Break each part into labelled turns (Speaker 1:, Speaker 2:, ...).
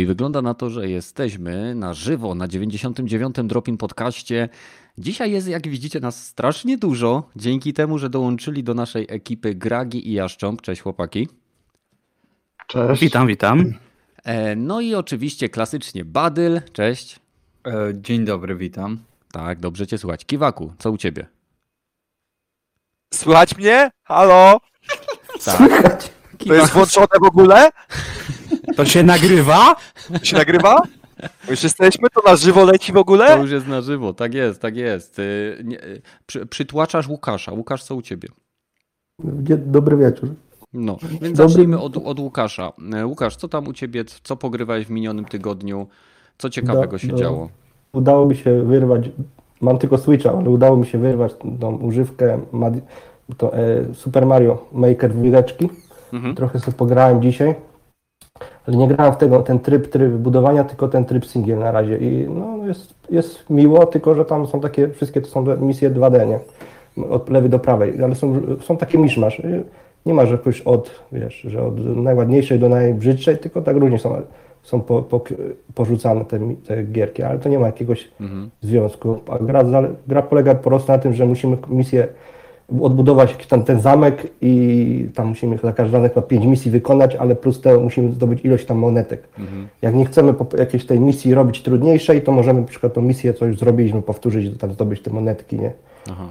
Speaker 1: I wygląda na to, że jesteśmy na żywo na 99. Dropin podcaście. Dzisiaj jest, jak widzicie, nas strasznie dużo, dzięki temu, że dołączyli do naszej ekipy Gragi i Jaszcząb. Cześć chłopaki.
Speaker 2: Cześć.
Speaker 3: Witam, witam.
Speaker 1: E, no i oczywiście klasycznie Badyl. Cześć.
Speaker 3: E, dzień dobry, witam.
Speaker 1: Tak, dobrze cię słychać. Kiwaku, co u ciebie?
Speaker 2: Słychać mnie? Halo?
Speaker 1: Tak.
Speaker 2: To jest włączone w ogóle?
Speaker 3: To się nagrywa?
Speaker 2: To się nagrywa? Już jesteśmy? To na żywo leci w
Speaker 1: To
Speaker 2: ogóle?
Speaker 1: już jest na żywo, tak jest, tak jest. Y, nie, y, Przy, przytłaczasz Łukasza. Łukasz, co u ciebie?
Speaker 4: Dobry wieczór.
Speaker 1: No, więc
Speaker 4: Dobry-
Speaker 1: zacznijmy od, od Łukasza. E, Łukasz, co tam u ciebie, co pogrywałeś w minionym tygodniu? Co ciekawego
Speaker 4: Do-
Speaker 1: się
Speaker 4: do-
Speaker 1: działo?
Speaker 4: Udało mi się wyrwać, mam tylko Switcha, ale udało mi się wyrwać tą używkę Mad- to, e, Super Mario Maker dwójeczki.
Speaker 1: Mhm.
Speaker 4: Trochę sobie pograłem dzisiaj, ale nie grałem w tego, ten tryb, tryb budowania, tylko ten tryb single na razie. I no, jest, jest miło, tylko że tam są takie, wszystkie to są misje 2D, nie? Od lewej do prawej, ale są, są takie miszmasz. Nie ma, że jakoś od, wiesz, że od najładniejszej do najbrzydszej, tylko tak różnie są, są po, po, porzucane te, te gierki, ale to nie ma jakiegoś
Speaker 1: Mhm.
Speaker 4: związku. A gra, gra polega po prostu na tym, że musimy misję odbudować tam ten zamek i tam musimy za każdy zamek ma pięć misji wykonać, ale plus te musimy zdobyć ilość tam monetek.
Speaker 1: Mhm.
Speaker 4: Jak nie chcemy po- jakiejś tej misji robić trudniejszej, to możemy na przykład tą misję, co już zrobiliśmy, powtórzyć, tam zdobyć te monetki, nie?
Speaker 1: Aha.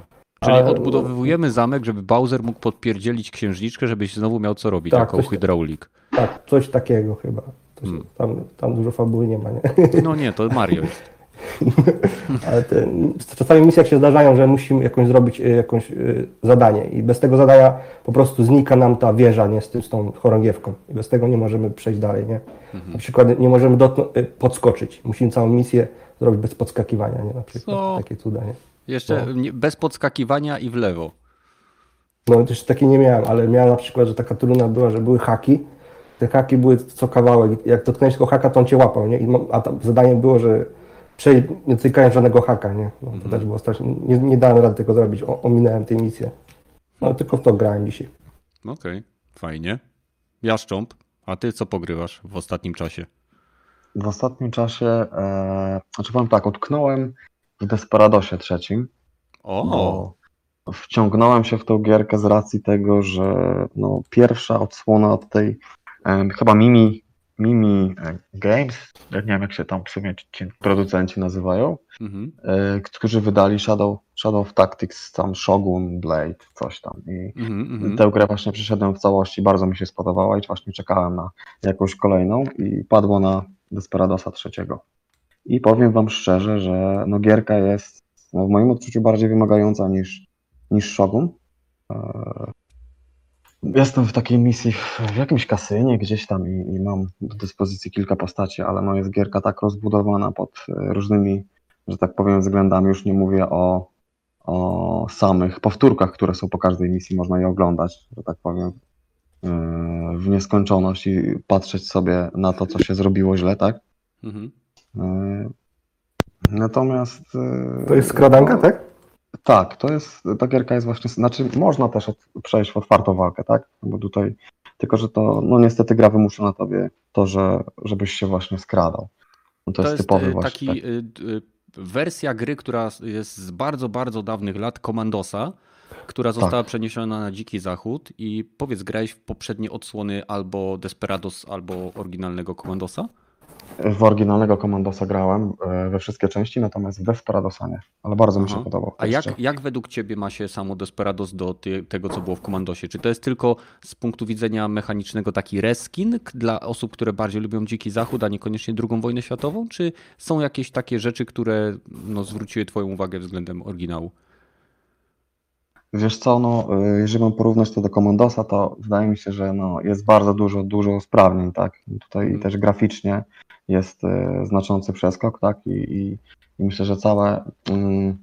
Speaker 1: Czyli
Speaker 4: Ale-
Speaker 1: odbudowywujemy zamek, żeby Bowser mógł podpierdzielić księżniczkę, żebyś znowu miał co robić
Speaker 4: Tak,
Speaker 1: jako
Speaker 4: coś tak-
Speaker 1: hydraulik.
Speaker 4: Tak, coś takiego chyba. Coś,
Speaker 1: Hmm.
Speaker 4: tam, tam dużo fabuły nie ma, nie?
Speaker 1: No nie, to Mario jest.
Speaker 4: Ale te, czasami misjach się zdarzają, że musimy jakąś zrobić y, jakąś y, zadanie i bez tego zadania po prostu znika nam ta wieża, nie, z, tym, z tą chorągiewką. I bez tego nie możemy przejść dalej, nie? Na przykład nie możemy y, podskoczyć. Musimy całą misję zrobić bez podskakiwania, nie? Na przykład
Speaker 1: Co?
Speaker 4: takie cuda, nie?
Speaker 1: Jeszcze
Speaker 4: No.
Speaker 1: bez podskakiwania i w lewo.
Speaker 4: No też takie nie miałem, ale miałem na przykład, że taka trudna była, że były haki. Te haki były co kawałek. Jak dotknąłeś tego haka, to on cię łapał, nie? I, a zadanie było, że przejść, nie tykając żadnego haka, nie? No, to też było strasznie. Nie, nie dałem rady tego zrobić. O, ominąłem tę misję. No tylko w to grałem dzisiaj.
Speaker 1: Okej, fajnie. Jaszcząb, a ty co pogrywasz w ostatnim czasie?
Speaker 5: W ostatnim czasie, e, znaczy powiem tak, utknąłem w Desperadosie trzecim.
Speaker 1: O,
Speaker 5: Wciągnąłem się w tą gierkę z racji tego, że no, pierwsza odsłona od tej e, chyba Mimi, Mimi e, Games, nie wiem jak się tam w sumie ci producenci nazywają,
Speaker 1: mhm.
Speaker 5: e, którzy wydali Shadow, Shadow of Tactics, tam Shogun, Blade, coś tam. I
Speaker 1: Mhm, mhm.
Speaker 5: Tę grę właśnie przeszedłem w całości, bardzo mi się spodobała i właśnie czekałem na jakąś kolejną i padło na Desperadosa trzeciego. I powiem wam szczerze, że no gierka jest no w moim odczuciu bardziej wymagająca niż, niż Shogun. Jestem w takiej misji w, w jakimś kasynie gdzieś tam i, i mam do dyspozycji kilka postaci, ale no jest gierka tak rozbudowana pod e, różnymi, że tak powiem, względami. Już nie mówię o, o samych powtórkach, które są po każdej misji, można je oglądać, że tak powiem, yy, w nieskończoność i patrzeć sobie na to, co się zrobiło źle, tak?
Speaker 1: Mhm.
Speaker 5: Yy, Natomiast.
Speaker 4: To jest skradanka, tak?
Speaker 5: Tak, to jest, ta gierka jest właśnie, znaczy można też od, przejść w otwartą walkę, tak? Bo tutaj, tylko że to, no niestety gra wymusza na tobie to, że, żebyś się właśnie skradał. No to, jest, typowy
Speaker 1: e,
Speaker 5: właśnie.
Speaker 1: taki
Speaker 5: tak.
Speaker 1: y, y, wersja gry, która jest z bardzo, bardzo dawnych lat, Commandosa, która
Speaker 5: Tak.
Speaker 1: została przeniesiona na Dziki Zachód i powiedz, grałeś w poprzednie odsłony albo Desperados, albo oryginalnego Commandosa?
Speaker 5: W oryginalnego Commandosa grałem e, we wszystkie części, natomiast w Desperadosa nie. Ale bardzo mi się
Speaker 1: Aha.
Speaker 5: podobał.
Speaker 1: A jak, jak według Ciebie ma się samo Desperados do ty, tego, co było w Commandosie? Czy to jest tylko z punktu widzenia mechanicznego taki reskin dla osób, które bardziej lubią Dziki Zachód, a niekoniecznie II wojnę światową? Czy są jakieś takie rzeczy, które no, zwróciły Twoją uwagę względem oryginału?
Speaker 5: Wiesz co, no, y, jeżeli mam porównać to do Commandosa, to wydaje mi się, że no, jest bardzo dużo, dużo usprawnień, tak? Tutaj
Speaker 1: Mhm.
Speaker 5: też graficznie jest y, znaczący przeskok, tak? I, i, i myślę, że cały mm,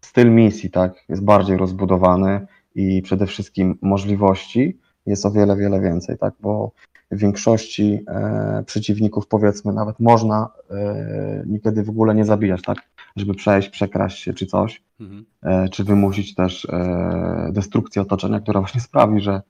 Speaker 5: styl misji, tak, jest bardziej rozbudowany i przede wszystkim możliwości jest o wiele, wiele więcej, tak? Bo w większości e, przeciwników, powiedzmy, nawet można e, niekiedy w ogóle nie zabijać, tak? Żeby przejść, przekraść się czy coś.
Speaker 1: Mhm.
Speaker 5: e, czy wymusić też e, destrukcję otoczenia, która właśnie sprawi, że,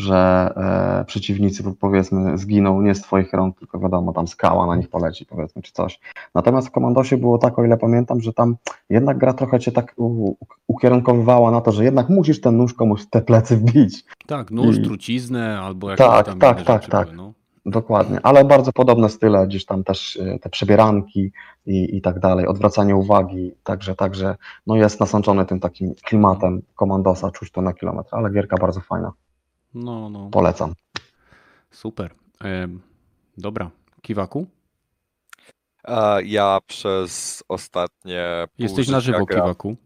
Speaker 5: że e, przeciwnicy powiedzmy zginą nie z twoich rąk, tylko wiadomo, tam skała na nich poleci powiedzmy, czy coś. Natomiast w Komandosie było tak, o ile pamiętam, że tam jednak gra trochę cię tak u, ukierunkowywała na to, że jednak musisz ten nóż komuś te plecy wbić.
Speaker 1: Tak, nóż,
Speaker 5: I-
Speaker 1: truciznę albo jakieś
Speaker 5: Tak,
Speaker 1: tam
Speaker 5: tak, tak, tak.
Speaker 1: no.
Speaker 5: Dokładnie, ale bardzo podobne style, gdzieś tam też e, te przebieranki i, i tak dalej, odwracanie uwagi, także, także no jest nasączony tym takim klimatem komandosa, czuć to na kilometr, ale gierka bardzo fajna,
Speaker 1: No, no,
Speaker 5: polecam.
Speaker 1: super. Dobra, Kiwaku?
Speaker 2: Ja przez ostatnie.
Speaker 1: Jesteś na żywo,
Speaker 2: gram-
Speaker 1: Kiwaku.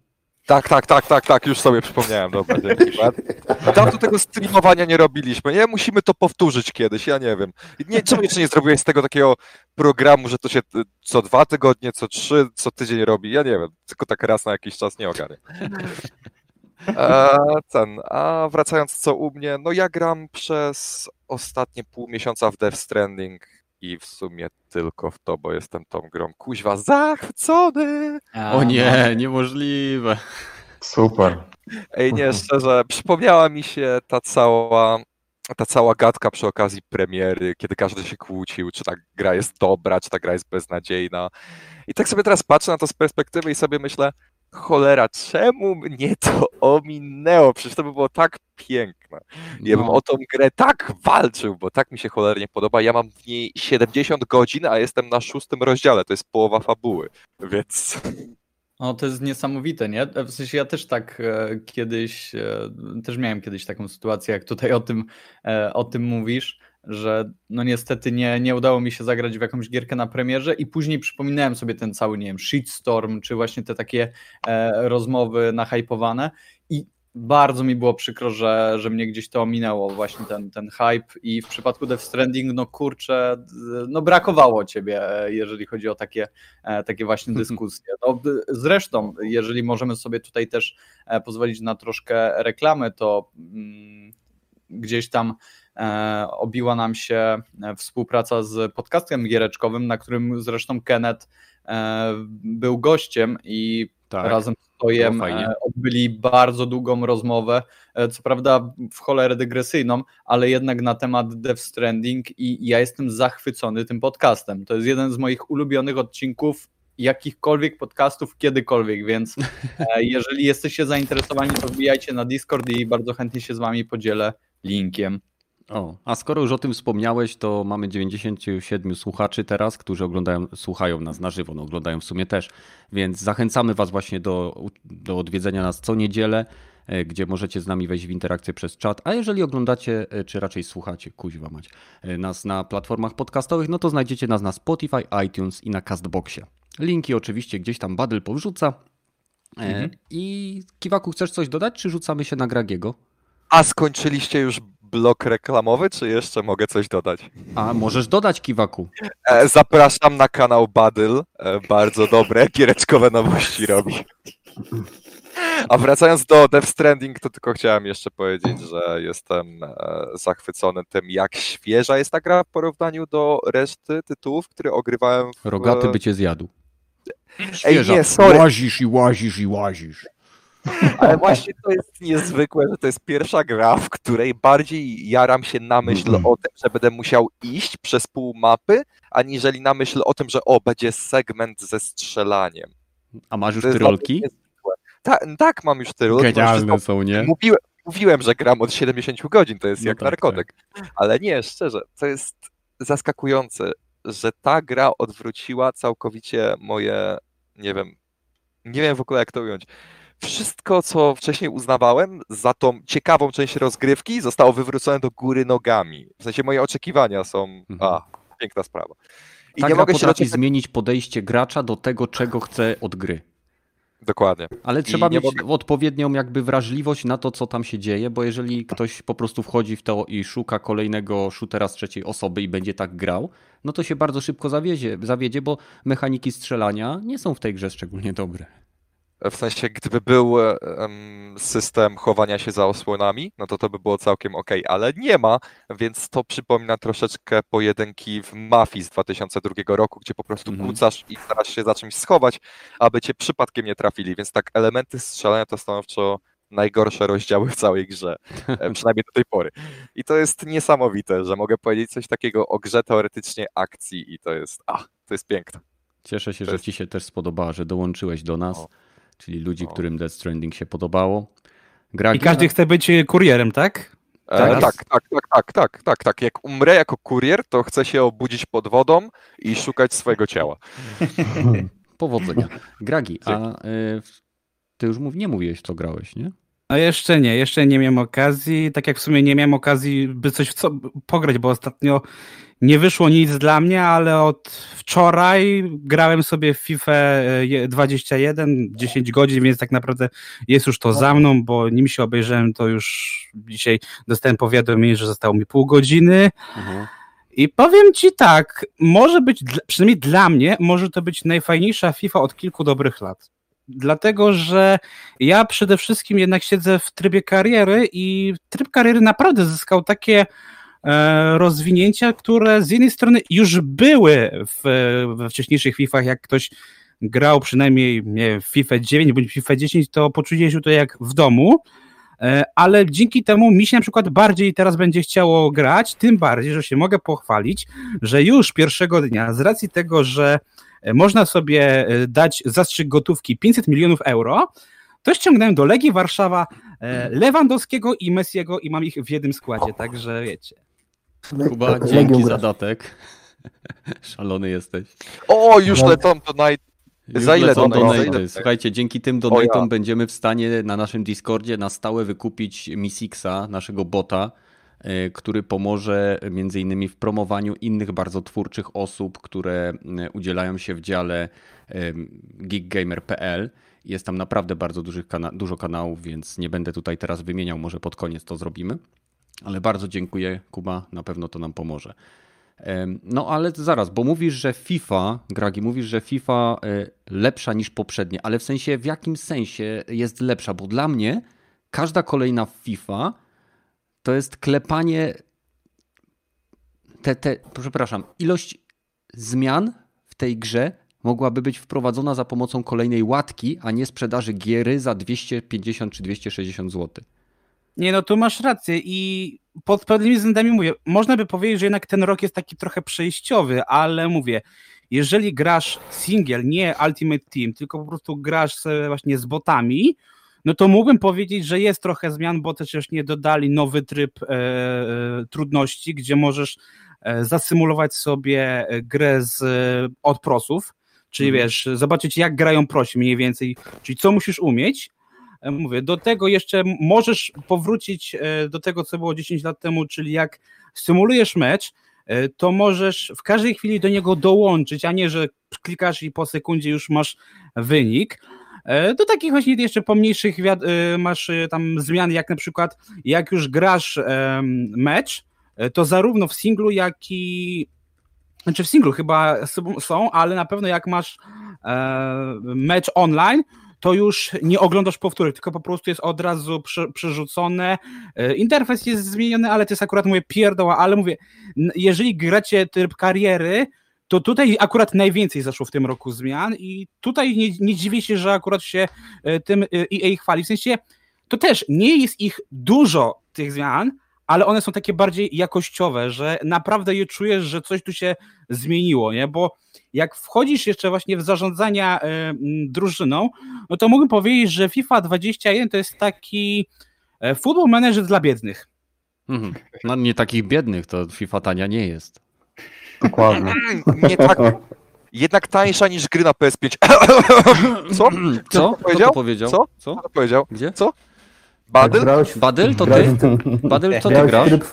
Speaker 2: Tak, tak, tak, tak, tak, już sobie przypomniałem, dobra, dzięki. Dawno tego streamowania nie robiliśmy, nie? Musimy to powtórzyć kiedyś, ja nie wiem. Nie, czemu jeszcze nie zrobiłeś z tego takiego programu, że to się y, co dwa tygodnie, co trzy, co tydzień robi? Ja nie wiem, tylko tak raz na jakiś czas nie ogarnię. E, ten, a wracając co u mnie, no ja gram przez ostatnie pół miesiąca w Death Stranding i w sumie tylko w to, bo jestem tą grą kuźwa zachwycony.
Speaker 1: O nie, niemożliwe.
Speaker 5: Super.
Speaker 2: Ej, nie, szczerze, przypomniała mi się ta cała, ta cała gadka przy okazji premiery, kiedy każdy się kłócił, czy ta gra jest dobra, czy ta gra jest beznadziejna. I tak sobie teraz patrzę na to z perspektywy i sobie myślę, cholera, czemu mnie to ominęło? Przecież to by było tak piękne. Ja bym
Speaker 1: No.
Speaker 2: o tą grę tak walczył, bo tak mi się cholernie podoba. Ja mam w niej 70 godzin, a jestem na szóstym rozdziale, to jest połowa fabuły, więc...
Speaker 3: No to jest niesamowite, nie? W sensie ja też tak e, kiedyś, e, też miałem kiedyś taką sytuację, jak tutaj o tym, e, o tym mówisz, że no niestety nie, nie udało mi się zagrać w jakąś gierkę na premierze i później przypominałem sobie ten cały, nie wiem, shitstorm, czy właśnie te takie e, rozmowy nahypowane i bardzo mi było przykro, że, że mnie gdzieś to ominęło, właśnie ten, ten hype i w przypadku Death Stranding, no kurczę, no brakowało ciebie, e, jeżeli chodzi o takie, e, takie właśnie dyskusje. No, zresztą, jeżeli możemy sobie tutaj też e, pozwolić na troszkę reklamy, to mm, gdzieś tam obiła nam się e, współpraca z podcastem giereczkowym, na którym zresztą Kenneth e, był gościem i
Speaker 1: Tak.
Speaker 3: razem z Tojem e, odbyli bardzo długą rozmowę, e, co prawda w cholerę dygresyjną, ale jednak na temat Death Stranding i ja jestem zachwycony tym podcastem. To jest jeden z moich ulubionych odcinków jakichkolwiek podcastów kiedykolwiek, więc e, jeżeli jesteście zainteresowani, to wbijajcie na Discord i bardzo chętnie się z wami podzielę linkiem.
Speaker 1: O, a skoro już o tym wspomniałeś, to mamy 97 słuchaczy teraz, którzy oglądają, słuchają nas na żywo, no oglądają w sumie też, więc zachęcamy Was właśnie do, do odwiedzenia nas co niedzielę, e, gdzie możecie z nami wejść w interakcję przez czat, a jeżeli oglądacie, e, czy raczej słuchacie, kuźwa mać, e, nas na platformach podcastowych, no to znajdziecie nas na Spotify, iTunes i na Castboxie. Linki oczywiście gdzieś tam Badel powrzuca.
Speaker 3: Mhm.
Speaker 1: I Kiwaku, chcesz coś dodać, czy rzucamy się na Gragiego?
Speaker 2: A skończyliście już blok reklamowy, czy jeszcze mogę coś dodać?
Speaker 1: A możesz dodać Kiwaku.
Speaker 2: E, Zapraszam na kanał Badyl. E, Bardzo dobre giereczkowe nowości robi. A wracając do Death Stranding, to tylko chciałem jeszcze powiedzieć, że jestem e, zachwycony tym, jak świeża jest ta gra w porównaniu do reszty tytułów, które ogrywałem w...
Speaker 1: Rogaty by cię zjadł.
Speaker 2: Ej, nie, sorry.
Speaker 1: Łazisz i łazisz i łazisz.
Speaker 2: Ale właśnie to jest niezwykłe, że to jest pierwsza gra, w której bardziej jaram się na myśl o tym, że będę musiał iść przez pół mapy, aniżeli na myśl o tym, że o, będzie segment ze strzelaniem.
Speaker 1: A masz już tyrolki?
Speaker 2: Ta, tak, mam już tyrolki.
Speaker 1: Genialne są, nie?
Speaker 2: Mówiłem, mówiłem, że gram od 70 godzin, to jest
Speaker 1: No
Speaker 2: jak
Speaker 1: tak,
Speaker 2: narkotyk. Ale nie, szczerze, to jest zaskakujące, że ta gra odwróciła całkowicie moje, nie wiem, nie wiem w ogóle jak to ująć. Wszystko, co wcześniej uznawałem za tą ciekawą część rozgrywki, zostało wywrócone do góry nogami. W sensie moje oczekiwania są.
Speaker 1: Mhm.
Speaker 2: A, piękna sprawa. I
Speaker 1: Ta
Speaker 2: nie mogę się doczekać.
Speaker 1: zmienić podejście gracza do tego, czego chce od gry.
Speaker 2: Dokładnie.
Speaker 1: Ale trzeba mieć
Speaker 2: mogę-
Speaker 1: odpowiednią jakby wrażliwość na to, co tam się dzieje, bo jeżeli ktoś po prostu wchodzi w to i szuka kolejnego shootera z trzeciej osoby i będzie tak grał, no to się bardzo szybko zawiedzie, zawiedzie, bo mechaniki strzelania nie są w tej grze szczególnie dobre.
Speaker 2: W sensie, gdyby był em, system chowania się za osłonami, no to to by było całkiem ok, ale nie ma, więc to przypomina troszeczkę pojedynki w Mafii z 2002 roku, gdzie po prostu
Speaker 1: Mhm.
Speaker 2: kucasz i starasz się za czymś schować, aby cię przypadkiem nie trafili, więc tak elementy strzelania to stanowczo najgorsze rozdziały w całej grze, e, przynajmniej do tej pory. I to jest niesamowite, że mogę powiedzieć coś takiego o grze teoretycznie akcji i to jest, a, to jest piękne.
Speaker 1: Cieszę się,
Speaker 2: To
Speaker 1: że
Speaker 2: jest-
Speaker 1: ci się też spodobała, że dołączyłeś do nas,
Speaker 2: O.
Speaker 1: czyli ludzi,
Speaker 2: O.
Speaker 1: którym Death Stranding się podobało. Gra
Speaker 6: I każdy chce być e, kurierem, tak?
Speaker 2: E, tak, tak, tak, tak, tak, tak, tak. Jak umrę jako kurier, to chcę się obudzić pod wodą i szukać swojego ciała.
Speaker 1: Powodzenia. Gragi, a y, ty już mów, nie mówiłeś, co grałeś, nie?
Speaker 6: No jeszcze nie, jeszcze nie miałem okazji, tak jak w sumie nie miałem okazji, by coś w co pograć, bo ostatnio nie wyszło nic dla mnie, ale od wczoraj grałem sobie w FIFA e, je- 21, 10 godzin, więc tak naprawdę jest już to za mną, bo nim się obejrzałem, to już dzisiaj dostałem powiadomienie, że zostało mi pół godziny.
Speaker 1: Mhm.
Speaker 6: I powiem ci tak, może być, przynajmniej dla mnie, może to być najfajniejsza FIFA od kilku dobrych lat. Dlatego, że ja przede wszystkim jednak siedzę w trybie kariery i tryb kariery naprawdę zyskał takie e, rozwinięcia, które z jednej strony już były w, we wcześniejszych FIFach, jak ktoś grał przynajmniej nie, w FIFA 9 bądź FIFA 10, to poczuje się to jak w domu, E, ale dzięki temu mi się na przykład bardziej teraz będzie chciało grać, tym bardziej, że się mogę pochwalić, że już pierwszego dnia, z racji tego, że można sobie e, dać zastrzyk gotówki 500 milionów euro, to ściągnąłem do Legii Warszawa e, Lewandowskiego i Messiego i mam ich w jednym składzie, także wiecie.
Speaker 1: Kuba, dzięki za datek. Szalony jesteś.
Speaker 2: O, już
Speaker 4: No.
Speaker 2: lecą to naj...
Speaker 1: Już
Speaker 2: Za ile
Speaker 1: donaty. Słuchajcie, dzięki tym donatom
Speaker 2: ja.
Speaker 1: będziemy w stanie na naszym Discordzie na stałe wykupić Misixa, naszego bota, który pomoże między innymi w promowaniu innych bardzo twórczych osób, które y, udzielają się w dziale y, geekgamer.pl. Jest tam naprawdę bardzo kana dużo kanałów, więc nie będę tutaj teraz wymieniał, może pod koniec to zrobimy. Ale bardzo dziękuję, Kuba, na pewno to nam pomoże. No ale zaraz, bo mówisz, że FIFA, Gragi, mówisz, że FIFA y, lepsza niż poprzednie, ale w sensie, w jakim sensie jest lepsza? Bo dla mnie każda kolejna FIFA to jest klepanie, te, te, przepraszam, ilość zmian w tej grze mogłaby być wprowadzona za pomocą kolejnej łatki, a nie sprzedaży giery za 250 czy 260 zł.
Speaker 6: Nie, no tu masz rację i pod pewnymi względami mówię, można by powiedzieć, że jednak ten rok jest taki trochę przejściowy, ale mówię, jeżeli grasz single, nie Ultimate Team, tylko po prostu grasz właśnie z botami, no to mógłbym powiedzieć, że jest trochę zmian, bo też nie dodali nowy tryb e, e, trudności, gdzie możesz e, zasymulować sobie grę z, e, od prosów, czyli
Speaker 1: Mhm.
Speaker 6: wiesz, zobaczyć jak grają prosi mniej więcej, czyli co musisz umieć, Mówię, do tego jeszcze możesz powrócić do tego, co było 10 lat temu, czyli jak symulujesz mecz, to możesz w każdej chwili do niego dołączyć, a nie, że klikasz i po sekundzie już masz wynik. E, Do takich właśnie jeszcze pomniejszych e, masz e, tam zmian, jak na przykład jak już grasz mecz, to zarówno w singlu, jak i znaczy w singlu chyba są, ale na pewno jak masz mecz online, to już nie oglądasz powtórek, tylko po prostu jest od razu prze, przerzucone. Interfejs jest zmieniony, ale to jest akurat mówię pierdoła, ale mówię, jeżeli gracie tryb kariery, to tutaj akurat najwięcej zaszło w tym roku zmian i tutaj nie, nie dziwię się, że akurat się e, tym e, EA chwali. W sensie to też nie jest ich dużo tych zmian, ale one są takie bardziej jakościowe, że naprawdę je czujesz, że coś tu się zmieniło, nie? Bo jak wchodzisz jeszcze właśnie w zarządzania e, drużyną, no to mógłbym powiedzieć, że FIFA 21 to jest taki e, football manager dla biednych.
Speaker 1: Mhm. No nie takich biednych, to FIFA tania nie jest.
Speaker 5: Dokładnie.
Speaker 2: Nie tak, jednak tańsza niż gry na PS5. Co?
Speaker 1: Co? Kto
Speaker 2: powiedział?
Speaker 1: to powiedział?
Speaker 2: Co?
Speaker 1: Co?
Speaker 2: Co to powiedział?
Speaker 1: Gdzie?
Speaker 2: Badyl?
Speaker 4: Grałeś,
Speaker 1: Badyl, to ty? Badyl, co ty
Speaker 4: grałeś
Speaker 1: grasz?
Speaker 4: tryb,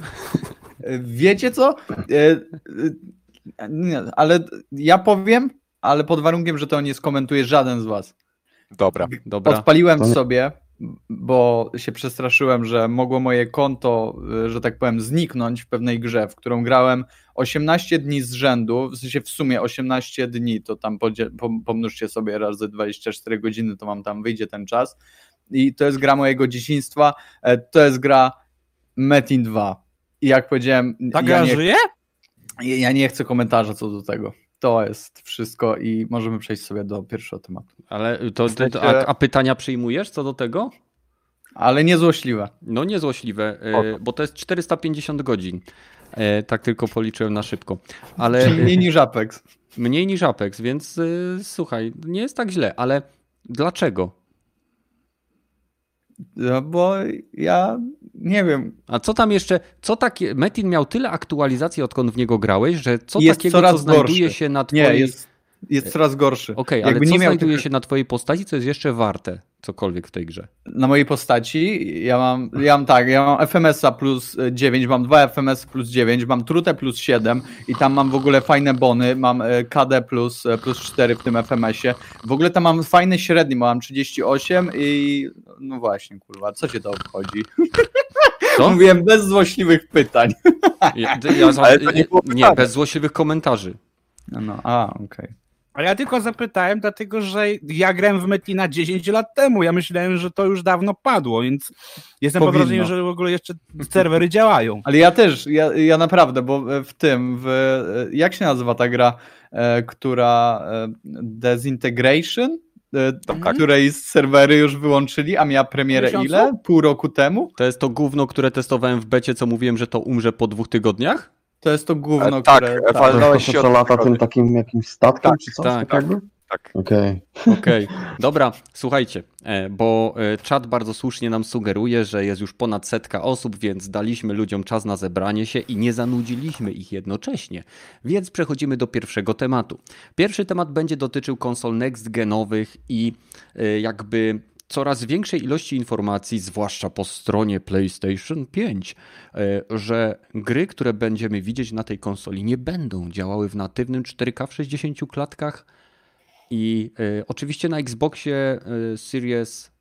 Speaker 3: Wiecie co? E, e, nie, ale ja powiem, ale pod warunkiem, że to nie skomentuje żaden z was.
Speaker 2: Dobra.
Speaker 1: Dobra.
Speaker 3: Odpaliłem
Speaker 5: To
Speaker 3: sobie, bo się przestraszyłem, że mogło moje konto, y, że tak powiem, zniknąć w pewnej grze, w którą grałem 18 dni z rzędu, w sensie w sumie 18 dni, to tam pomnóżcie sobie razy 24 godziny, to wam tam wyjdzie ten czas. I to jest gra mojego dzieciństwa, e, to jest gra Metin 2. I jak powiedziałem,
Speaker 6: Ta
Speaker 3: ja nie,
Speaker 6: żyje?
Speaker 3: ja nie chcę komentarza co do tego. To jest wszystko i możemy przejść sobie do pierwszego tematu.
Speaker 1: Ale to, to, to, a, a pytania przyjmujesz co do tego?
Speaker 3: Ale niezłośliwe.
Speaker 1: No niezłośliwe, e, bo to jest 450 godzin. E, Tak tylko policzyłem na szybko. Ale
Speaker 3: Czyli mniej niż Apex.
Speaker 1: mniej niż Apex, więc e, słuchaj, nie jest tak źle, ale dlaczego?
Speaker 3: No bo ja nie wiem.
Speaker 1: A co tam jeszcze, co takie, Metin miał tyle aktualizacji odkąd w niego grałeś, że co
Speaker 3: Jest
Speaker 1: takiego, co znajduje
Speaker 3: gorszy.
Speaker 1: się na
Speaker 3: Nie,
Speaker 1: twojej...
Speaker 3: jest, jest coraz gorszy.
Speaker 1: Okej, ale
Speaker 3: Jakby
Speaker 1: co
Speaker 3: nie miał
Speaker 1: znajduje
Speaker 3: tych-
Speaker 1: się na twojej postaci, co jest jeszcze warte cokolwiek w tej grze?
Speaker 3: Na mojej postaci ja mam, ja mam tak, ja mam FMS-a plus 9, mam 2 FMS plus 9, mam trutę plus 7 i tam mam w ogóle fajne bony, mam e, KD plus, e, plus 4 w tym FMS-ie. W ogóle tam mam fajny średni, mam 38 i no właśnie, kurwa, co cię to obchodzi?
Speaker 1: Co?
Speaker 3: Mówiłem bez złośliwych pytań.
Speaker 1: Ja, ja,
Speaker 2: Ale to nie
Speaker 1: nie, bez złośliwych komentarzy.
Speaker 3: No, no a, okej.
Speaker 6: A ja tylko zapytałem, dlatego że ja grałem w Metina 10 lat temu. Ja myślałem, że to już dawno padło, więc jestem pod wrażeniem, że w ogóle jeszcze serwery działają.
Speaker 3: Ale ja też, ja, ja naprawdę, bo w tym, w, jak się nazywa ta gra, e, która e, Desintegration, e,
Speaker 2: tak.
Speaker 3: której serwery już wyłączyli, a miała premierę
Speaker 6: Miesiącu?
Speaker 3: ile? Pół roku temu?
Speaker 1: To jest to gówno, które testowałem w becie, co mówiłem, że to umrze po dwóch tygodniach?
Speaker 3: To jest to gówno,
Speaker 2: E, tak,
Speaker 3: które...
Speaker 2: Walnąłeś
Speaker 5: to,
Speaker 2: się
Speaker 5: co
Speaker 2: od
Speaker 5: lata tym takim jakimś statkiem,
Speaker 2: Tak,
Speaker 5: czy coś
Speaker 1: tak,
Speaker 5: takiego?
Speaker 2: tak.
Speaker 5: Okej.
Speaker 1: Okej, dobra, słuchajcie, e, bo e, czat bardzo słusznie nam sugeruje, że jest już ponad setka osób, więc daliśmy ludziom czas na zebranie się i nie zanudziliśmy ich jednocześnie. Więc przechodzimy do pierwszego tematu. Pierwszy temat będzie dotyczył konsol next-genowych i e, jakby coraz większej ilości informacji, zwłaszcza po stronie PlayStation 5, e, że gry, które będziemy widzieć na tej konsoli nie będą działały w natywnym 4K w 60 klatkach, i y, oczywiście na Xboxie y, Series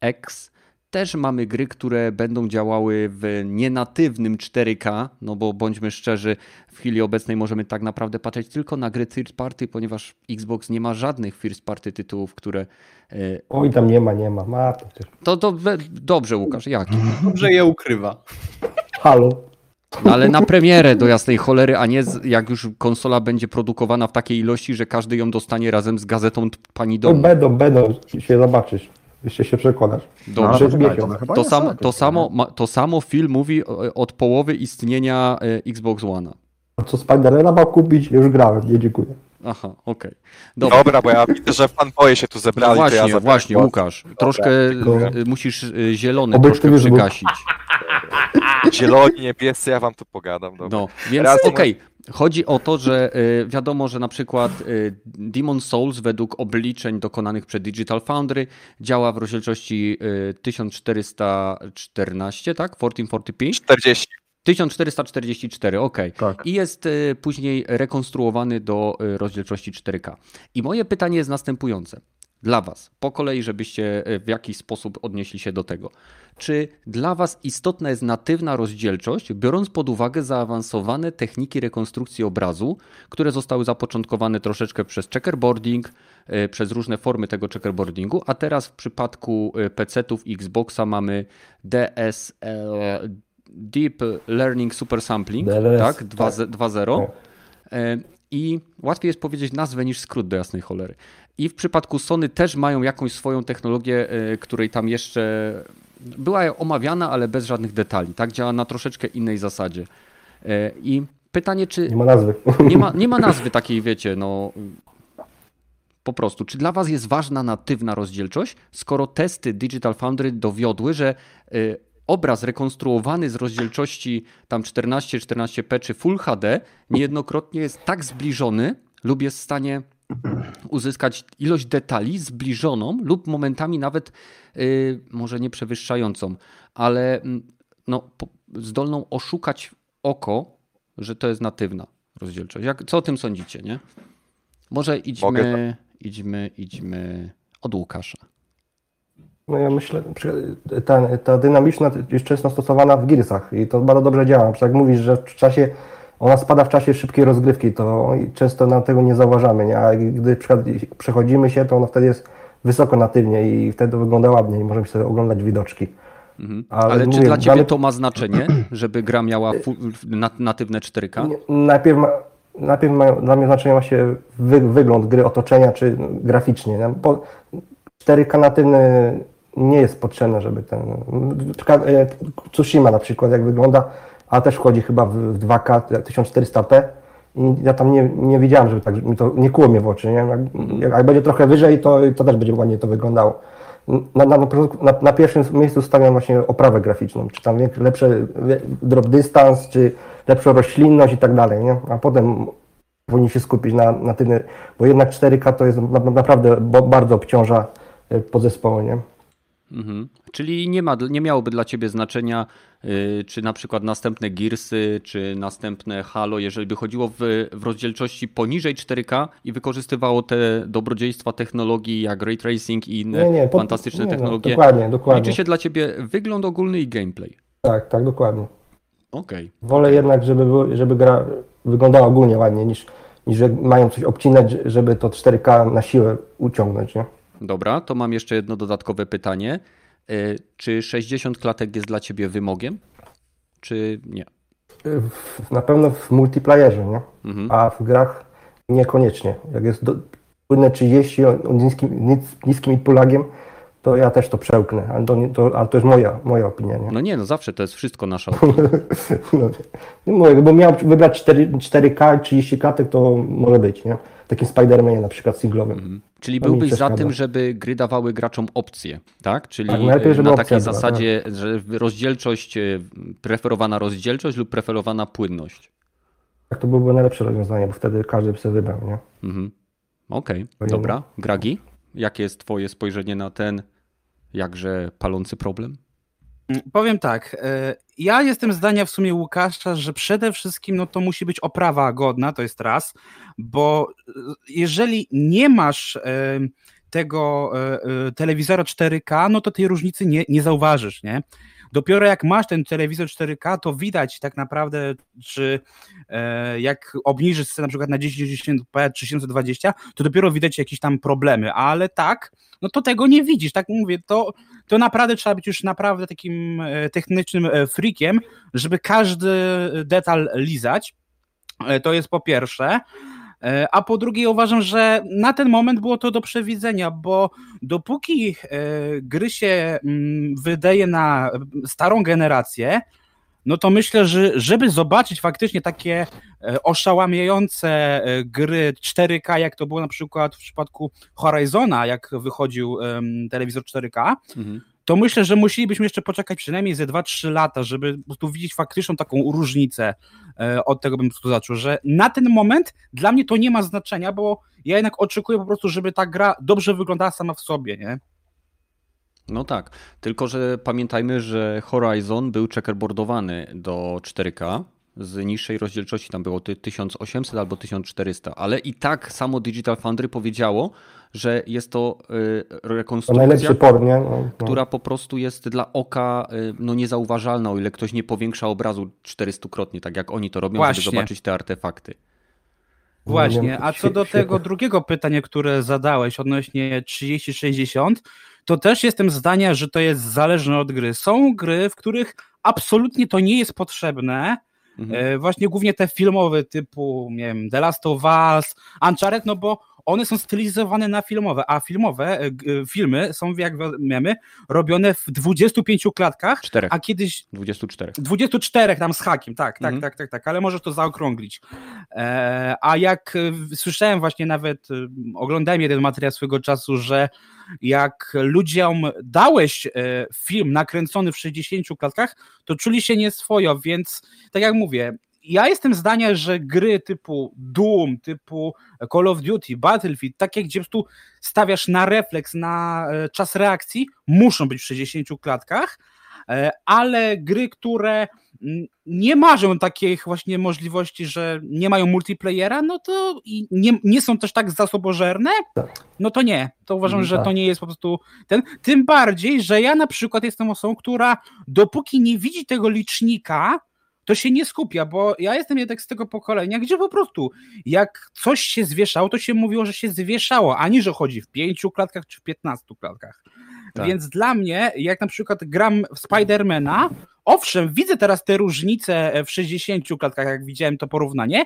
Speaker 1: X też mamy gry, które będą działały w nienatywnym 4K, no bo bądźmy szczerzy, w chwili obecnej możemy tak naprawdę patrzeć tylko na gry third party, ponieważ Xbox nie ma żadnych first party tytułów, które... y,
Speaker 4: Oj, tam nie ma, nie ma. Ma to.
Speaker 1: To, to dobrze, Łukasz, jaki?
Speaker 3: Dobrze je ukrywa.
Speaker 4: Halo.
Speaker 1: No ale na premierę do jasnej cholery, a nie z, jak już konsola będzie produkowana w takiej ilości, że każdy ją dostanie razem z gazetą pani
Speaker 4: No
Speaker 1: domu.
Speaker 4: będą, będą, się zobaczysz. Jeszcze się przekonasz.
Speaker 1: Dobrze.
Speaker 5: No chyba
Speaker 1: To,
Speaker 5: jest
Speaker 1: sam, to, samo, ma- to samo film mówi o- od połowy istnienia e, Xbox One.
Speaker 4: A co Spiderena ma kupić? Już grałem, nie dziękuję.
Speaker 1: Aha, okej. Dobra.
Speaker 2: Dobra, bo ja widzę, że fanboye się tu
Speaker 1: No
Speaker 2: zebrali,
Speaker 1: właśnie,
Speaker 2: to ja
Speaker 1: właśnie. Łukasz. Troszkę
Speaker 4: tylko-
Speaker 1: e, musisz e, zielony troszkę przygasić.
Speaker 2: Zieloni, niebiescy, ja wam tu pogadam. Dobra.
Speaker 1: No, więc okej. Chodzi o to, że y, wiadomo, że na przykład y, Demon Souls według obliczeń dokonanych przez Digital Foundry działa w rozdzielczości y, 1414, tak? 1440p?
Speaker 2: 40.
Speaker 1: 1444, okej.
Speaker 5: Tak.
Speaker 1: I jest y, później rekonstruowany do y, rozdzielczości 4K. I moje pytanie jest następujące. Dla Was, po kolei, żebyście y, w jakiś sposób odnieśli się do tego. Czy dla Was istotna jest natywna rozdzielczość, biorąc pod uwagę zaawansowane techniki rekonstrukcji obrazu, które zostały zapoczątkowane troszeczkę przez checkerboarding, y, przez różne formy tego checkerboardingu, a teraz w przypadku y, PC-ów i Xboxa mamy DSL, Deep Learning Super Sampling,
Speaker 4: DLS,
Speaker 1: tak?
Speaker 4: tak.
Speaker 1: 2.0. 2.0.
Speaker 4: Tak.
Speaker 1: E, I łatwiej jest powiedzieć nazwę niż skrót do jasnej cholery. I w przypadku Sony też mają jakąś swoją technologię, e, której tam jeszcze była omawiana, ale bez żadnych detali. Tak działa na troszeczkę innej zasadzie. E, I pytanie, czy
Speaker 4: Nie ma nazwy.
Speaker 1: nie ma, nie ma nazwy takiej, wiecie, no po prostu. Czy dla Was jest ważna natywna rozdzielczość, skoro testy Digital Foundry dowiodły, że y, obraz rekonstruowany z rozdzielczości tam 14, 14p czy Full HD niejednokrotnie jest tak zbliżony lub jest w stanie uzyskać ilość detali zbliżoną lub momentami nawet y, może nie przewyższającą, ale mm, no, po, zdolną oszukać oko, że to jest natywna rozdzielczość. Jak, co o tym sądzicie, nie? Może idźmy,
Speaker 2: Mogę
Speaker 1: idźmy, idźmy od Łukasza.
Speaker 4: No ja myślę, ta, ta dynamiczna jest często stosowana w Gearsach i to bardzo dobrze działa. Na przykład Jak mówisz, że w czasie, ona spada w czasie szybkiej rozgrywki, to często na tego nie zauważamy, nie? a gdy przechodzimy się, to ona wtedy jest wysoko natywnie i wtedy wygląda ładnie i możemy sobie oglądać widoczki.
Speaker 1: Mhm.
Speaker 4: Ale
Speaker 1: Ale, czy
Speaker 4: mówię,
Speaker 1: dla Ciebie to ma znaczenie, żeby gra miała natywne 4K?
Speaker 4: Nie, Najpierw, ma, najpierw mają, dla mnie znaczenie ma się wy, wygląd gry, otoczenia czy graficznie. nie? Bo 4K natywny nie jest potrzebne, żeby ten. e, Tsushima na przykład, jak wygląda, a też wchodzi chyba w, w 2K 1400p. I ja tam nie, nie żeby tak, mi to nie kuło mnie w oczy. Nie? Jak, jak, będzie trochę wyżej, to, to też będzie ładnie to wyglądało. Na, na, na, na, pierwszym miejscu stawiam właśnie oprawę graficzną, czy tam lepszy drop dystans, czy lepszą roślinność i tak dalej, nie? A potem powinni się skupić na, na tym, bo jednak 4K to jest na, na- naprawdę bardzo obciąża e, podzespoły, nie?
Speaker 1: Mhm. Czyli nie, ma, nie miałoby dla ciebie znaczenia, czy na przykład następne Gearsy, czy następne Halo, jeżeli by chodziło w, w rozdzielczości poniżej 4K i wykorzystywało te dobrodziejstwa technologii jak ray tracing i inne
Speaker 4: Nie, nie, po-
Speaker 1: fantastyczne
Speaker 4: nie, no,
Speaker 1: technologie.
Speaker 4: dokładnie, dokładnie.
Speaker 1: Liczy się dla ciebie wygląd ogólny i gameplay.
Speaker 4: Tak, tak, dokładnie.
Speaker 1: Okej.
Speaker 4: Wolę jednak, żeby, żeby gra wyglądała ogólnie ładnie, niż, niż że mają coś obcinać, żeby to 4K na siłę uciągnąć, nie?
Speaker 1: Dobra, to mam jeszcze jedno dodatkowe pytanie. Y, Czy 60 klatek jest dla ciebie wymogiem, czy nie?
Speaker 4: Na pewno w multiplayerze, nie?
Speaker 1: Mhm.
Speaker 4: A w grach niekoniecznie. Jak jest do, płynne 30 o, niskim, nis- niskim pulagiem, to ja też to przełknę, ale to, to, ale to jest moja, moja opinia, nie?
Speaker 1: No nie, no zawsze to jest wszystko nasza opinia.
Speaker 4: No, mówię, gdybym miał wybrać 4, 4K, 30 klatek, to może być, nie? W takim Spider-Manie na przykład singlowym.
Speaker 1: Czyli
Speaker 4: To
Speaker 1: byłbyś za tym, żeby gry dawały graczom opcje, tak? Czyli
Speaker 4: Tak, najlepiej,
Speaker 1: y,
Speaker 4: żeby
Speaker 1: na takiej
Speaker 4: była,
Speaker 1: zasadzie, że rozdzielczość, y, preferowana rozdzielczość lub preferowana płynność.
Speaker 4: Tak to byłoby najlepsze rozwiązanie, bo wtedy każdy by sobie wybrał, nie?
Speaker 1: Mhm. Okej,
Speaker 4: nie
Speaker 1: dobra. Gragi, jakie jest twoje spojrzenie na ten jakże palący problem?
Speaker 6: Mm, Powiem tak, e, ja jestem zdania w sumie Łukasza, że przede wszystkim no to musi być oprawa godna, to jest raz, bo e, jeżeli nie masz e, tego telewizora 4K, no to tej różnicy nie, nie zauważysz, nie? Dopiero jak masz ten telewizor 4K, to widać tak naprawdę, czy e, jak obniżysz sobie na przykład na 1080p czy 720, to dopiero widać jakieś tam problemy, ale tak, no to tego nie widzisz, tak mówię, to to naprawdę trzeba być już naprawdę takim e, technicznym e, freakiem, żeby każdy detal lizać. E, To jest po pierwsze. E, A po drugie, uważam, że na ten moment było to do przewidzenia, bo dopóki e, gry się mm, wydaje na starą generację, no to myślę, że żeby zobaczyć faktycznie takie e, oszałamiające gry 4K, jak to było na przykład w przypadku Horizona, jak wychodził telewizor 4K,
Speaker 1: Mhm.
Speaker 6: To myślę, że musielibyśmy jeszcze poczekać przynajmniej ze 2-3 lata, żeby po prostu widzieć faktyczną taką różnicę. E, Od tego bym tu zaczął, że na ten moment dla mnie to nie ma znaczenia, bo ja jednak oczekuję po prostu, żeby ta gra dobrze wyglądała sama w sobie, nie?
Speaker 1: No tak, tylko że pamiętajmy, że Horizon był checkerboardowany do 4K z niższej rozdzielczości, tam było ty- 1800 albo 1400, ale i tak samo Digital Foundry powiedziało, że jest to y, rekonstrukcja,
Speaker 4: najlepszy por, nie? No, no.
Speaker 1: która po prostu jest dla oka y, no, niezauważalna, o ile ktoś nie powiększa obrazu 400-krotnie, tak jak oni to robią,
Speaker 6: Właśnie.
Speaker 1: żeby zobaczyć te artefakty.
Speaker 6: Właśnie, a co do tego drugiego pytania, które zadałeś odnośnie 30-60, to też jestem zdania, że to jest zależne od gry. Są gry, w których absolutnie to nie jest potrzebne,
Speaker 1: Mhm.
Speaker 6: E, Właśnie głównie te filmowe typu, nie wiem, The Last of Us, Uncharted, no bo one są stylizowane na filmowe, a filmowe e, e, filmy są, jak wiemy, robione w 25 klatkach, a kiedyś
Speaker 1: 24.
Speaker 6: 24 tam z hakiem, tak, tak,
Speaker 1: Mhm.
Speaker 6: tak, tak, tak, ale możesz to zaokrąglić. E, a jak słyszałem właśnie nawet, oglądałem jeden materiał swego czasu, że jak ludziom dałeś film nakręcony w 60 klatkach, to czuli się nieswojo, więc tak jak mówię, ja jestem zdania, że gry typu Doom, typu Call of Duty, Battlefield, takie gdzie po prostu stawiasz na refleks, na e, czas reakcji, muszą być w 60 klatkach, e, ale gry, które mm, nie marzą takich właśnie możliwości, że nie mają multiplayera, no to i nie, nie są też tak zasobożerne,
Speaker 4: Tak.
Speaker 6: no to nie. To uważam,
Speaker 1: Mhm,
Speaker 6: że
Speaker 4: tak.
Speaker 6: to nie jest po prostu ten. Tym bardziej, że ja na przykład jestem osobą, która dopóki nie widzi tego licznika, to się nie skupia, bo ja jestem jednak z tego pokolenia, gdzie po prostu jak coś się zwieszało, to się mówiło, że się zwieszało, ani że chodzi w pięciu klatkach czy w 15 klatkach.
Speaker 1: Tak.
Speaker 6: Więc dla mnie, jak na przykład gram w Spidermana, owszem, widzę teraz te różnice w 60 klatkach, jak widziałem to porównanie,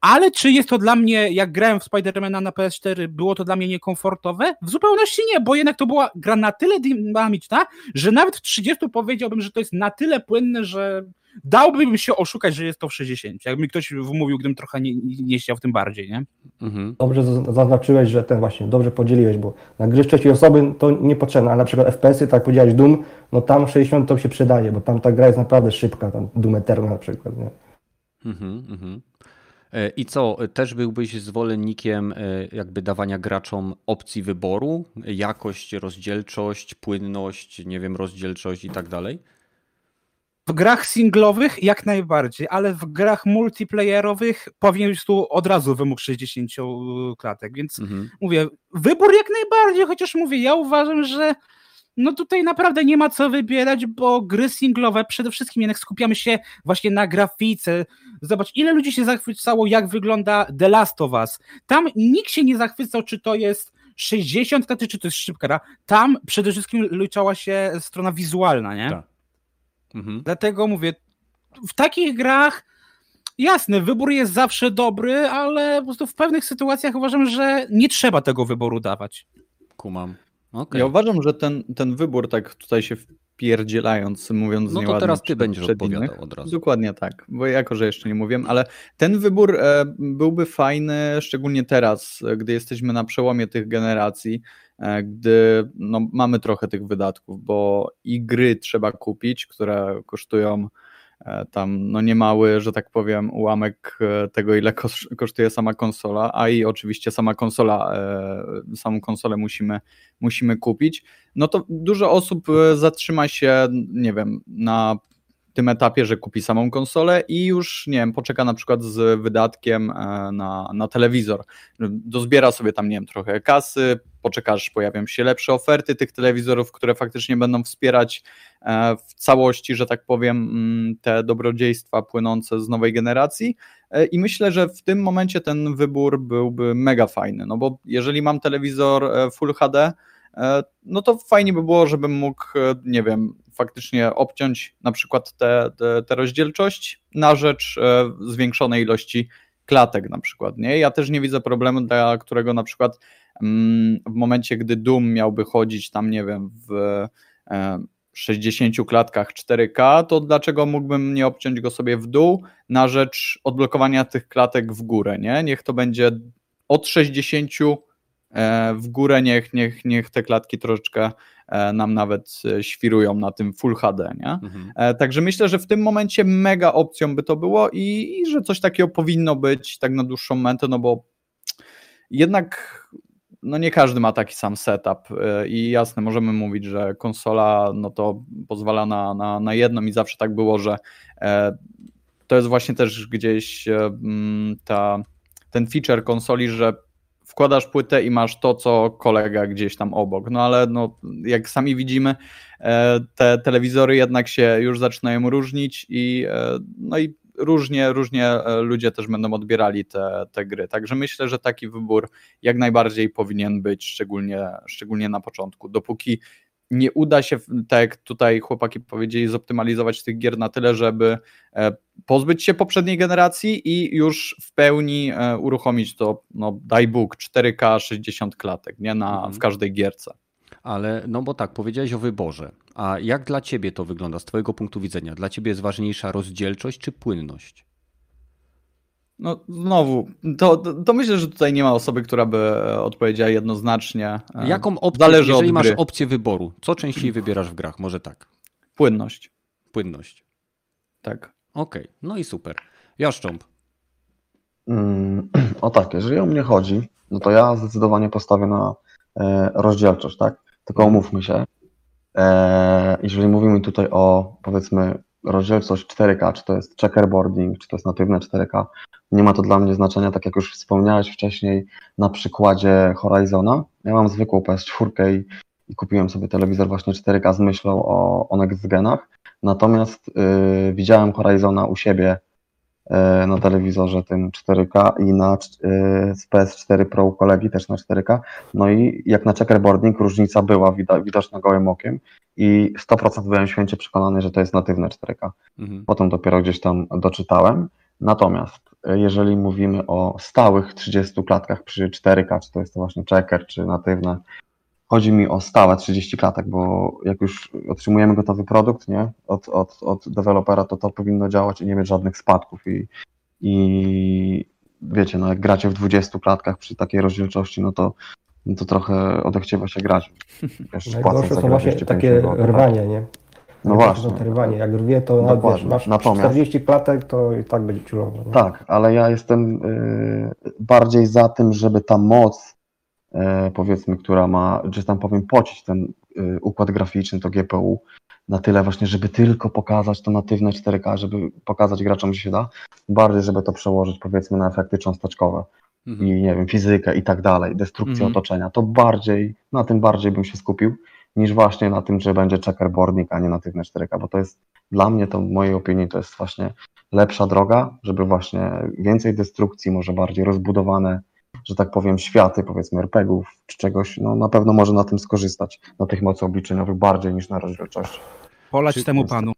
Speaker 6: Ale czy jest to dla mnie, jak grałem w Spidermana na PS4, było to dla mnie niekomfortowe? W zupełności nie, bo jednak to była gra na tyle dynamiczna, że nawet w 30 powiedziałbym, że to jest na tyle płynne, że dałbym się oszukać, że jest to w 60. Jakby mi ktoś wmówił, gdybym trochę nie, nie chciał w tym bardziej, nie?
Speaker 1: Mhm.
Speaker 4: Dobrze zaznaczyłeś, że ten właśnie, dobrze podzieliłeś, bo na gry z trzeciej osoby to niepotrzebne, ale na przykład FPS-y, tak jak powiedziałeś, Doom, no tam 60 to się przydaje, bo tam ta gra jest naprawdę szybka, tam Doom Eternal na przykład, nie?
Speaker 1: Mhm, mhm. E, I co, też byłbyś zwolennikiem e, jakby dawania graczom opcji wyboru? Jakość, rozdzielczość, płynność, nie wiem, rozdzielczość i tak dalej?
Speaker 6: W grach singlowych jak najbardziej, ale w grach multiplayerowych powinien być tu od razu wymóg 60 klatek, więc
Speaker 1: Mhm.
Speaker 6: mówię, wybór jak najbardziej, chociaż mówię, ja uważam, że no tutaj naprawdę nie ma co wybierać, bo gry singlowe przede wszystkim jednak skupiamy się właśnie na grafice. Zobacz, ile ludzi się zachwycało, jak wygląda The Last of Us. Tam nikt się nie zachwycał, czy to jest 60 klatek, czy to jest szybka. Tam przede wszystkim liczała się strona wizualna, nie?
Speaker 1: Tak. Mhm.
Speaker 6: Dlatego mówię, w takich grach jasne, wybór jest zawsze dobry, ale po prostu w pewnych sytuacjach uważam, że nie trzeba tego wyboru dawać.
Speaker 1: Kumam. Okej.
Speaker 3: Ja uważam, że ten, ten wybór, tak tutaj się wpierdzielając, mówiąc
Speaker 1: No to teraz ty będziesz
Speaker 3: przed
Speaker 1: odpowiadał
Speaker 3: innych.
Speaker 1: od razu.
Speaker 3: Dokładnie tak, bo jako, że jeszcze nie mówiłem, ale ten wybór e, byłby fajny, szczególnie teraz, e, gdy jesteśmy na przełomie tych generacji, gdy no, mamy trochę tych wydatków, bo i gry trzeba kupić, które kosztują e, tam no niemały, że tak powiem, ułamek e, tego, ile kos- kosztuje sama konsola, a i oczywiście sama konsola, e, samą konsolę musimy, musimy kupić, no to dużo osób e, zatrzyma się, nie wiem, na tym etapie, że kupi samą konsolę i już, nie wiem, poczeka na przykład z wydatkiem e, na, na telewizor. Dozbiera sobie tam, nie wiem, trochę kasy, poczeka, aż pojawią się lepsze oferty tych telewizorów, które faktycznie będą wspierać e, w całości, że tak powiem, mm, te dobrodziejstwa płynące z nowej generacji. E, I myślę, że w tym momencie ten wybór byłby mega fajny, no bo jeżeli mam telewizor Full HD, no to fajnie by było, żebym mógł, nie wiem, faktycznie obciąć na przykład tę te, te rozdzielczość na rzecz e, zwiększonej ilości klatek na przykład, nie? Ja też nie widzę problemu, dla którego na przykład mm, w momencie, gdy Doom miałby chodzić tam, nie wiem, w e, 60 klatkach 4K, to dlaczego mógłbym nie obciąć go sobie w dół na rzecz odblokowania tych klatek w górę, nie? Niech to będzie od 60 e, w górę, niech, niech, niech te klatki troszeczkę e, nam nawet e, świrują na tym Full HD, nie?
Speaker 1: Mhm.
Speaker 3: E, Także myślę, że w tym momencie mega opcją by to było i, i że coś takiego powinno być tak na dłuższą metę, no bo jednak no nie każdy ma taki sam setup e, i jasne, możemy mówić, że konsola no to pozwala na, na, na jedną i zawsze tak było, że e, to jest właśnie też gdzieś e, ta, ten feature konsoli, że wkładasz płytę i masz to, co kolega gdzieś tam obok. No ale no, jak sami widzimy, e, te telewizory jednak się już zaczynają różnić i e, no i różnie, różnie e, ludzie też będą odbierali te, te gry. Także myślę, że taki wybór jak najbardziej powinien być, szczególnie, szczególnie na początku. Dopóki nie uda się, tak jak tutaj chłopaki powiedzieli, zoptymalizować tych gier na tyle, żeby e, pozbyć się poprzedniej generacji i już w pełni e, uruchomić to, no daj Bóg, 4K 60 klatek, nie na,
Speaker 1: Mhm.
Speaker 3: w każdej gierce.
Speaker 1: Ale no bo tak, powiedziałeś o wyborze. A jak dla ciebie to wygląda z twojego punktu widzenia? Dla ciebie jest ważniejsza rozdzielczość czy płynność?
Speaker 3: No znowu, to, to, myślę, że tutaj nie ma osoby, która by e, odpowiedziała jednoznacznie. E,
Speaker 1: Jaką opcję,
Speaker 3: Zależy
Speaker 1: jeżeli
Speaker 3: od
Speaker 1: masz
Speaker 3: gry.
Speaker 1: opcję wyboru, co częściej wybierasz w grach? Może tak,
Speaker 3: Płynność,
Speaker 1: płynność.
Speaker 3: tak.
Speaker 1: Okej, no i super. Jaszcząb.
Speaker 5: Mm, O tak, jeżeli o mnie chodzi, no to ja zdecydowanie postawię na e, rozdzielczość, tak? Tylko omówmy się. E, jeżeli mówimy tutaj o powiedzmy rozdzielczość 4K, czy to jest checkerboarding, czy to jest natywne 4K, nie ma to dla mnie znaczenia, tak jak już wspomniałeś wcześniej na przykładzie Horizona. Ja mam zwykłą PS4 i, i kupiłem sobie telewizor właśnie 4K z myślą o, o next genach. Natomiast y, widziałem Horizona u siebie na telewizorze tym 4K i na e, z PS4 Pro u kolegi też na 4K. No i jak na checkerboarding różnica była widoczna gołym okiem i 100% byłem święcie przekonany, że to jest natywne 4K.
Speaker 1: Mhm.
Speaker 5: Potem dopiero gdzieś tam doczytałem. Natomiast e, jeżeli mówimy o stałych 30 klatkach przy 4K, czy to jest to właśnie checker, czy natywne, chodzi mi o stałe 30 klatek, bo jak już otrzymujemy gotowy produkt, nie, od, od, od dewelopera, to to powinno działać i nie mieć żadnych spadków i, i wiecie, no jak gracie w 20 klatkach przy takiej rozdzielczości, no to, no to trochę odechciewa się grać. Płacąc
Speaker 4: Najgorsze są właśnie
Speaker 5: 250
Speaker 4: takie
Speaker 5: tak?
Speaker 4: rwania, nie?
Speaker 5: No właśnie.
Speaker 4: te rwanie. Jak rwie, to nawet, wiesz, masz
Speaker 5: Natomiast-
Speaker 4: 40 klatek, to i tak będzie ciulowo.
Speaker 5: Tak, ale ja jestem y, bardziej za tym, żeby ta moc, powiedzmy, która ma, że tam powiem, pocić ten y, układ graficzny, to GPU, na tyle właśnie, żeby tylko pokazać to natywne 4K, żeby pokazać graczom, że się da, bardziej, żeby to przełożyć, powiedzmy, na efekty cząsteczkowe
Speaker 1: Mhm.
Speaker 5: i nie wiem, fizykę i tak dalej, destrukcję
Speaker 1: Mhm.
Speaker 5: otoczenia, to bardziej, na tym bardziej bym się skupił, niż właśnie na tym, że będzie checkerboardnik, a nie natywne 4K, bo to jest dla mnie, to w mojej opinii, to jest właśnie lepsza droga, żeby właśnie więcej destrukcji, może bardziej rozbudowane, że tak powiem, światy, powiedzmy RPGów czy czegoś, no na pewno może na tym skorzystać, na tych mocy obliczeniowych bardziej niż na rozdzielczości.
Speaker 6: Polać
Speaker 1: Czy-
Speaker 6: temu panu.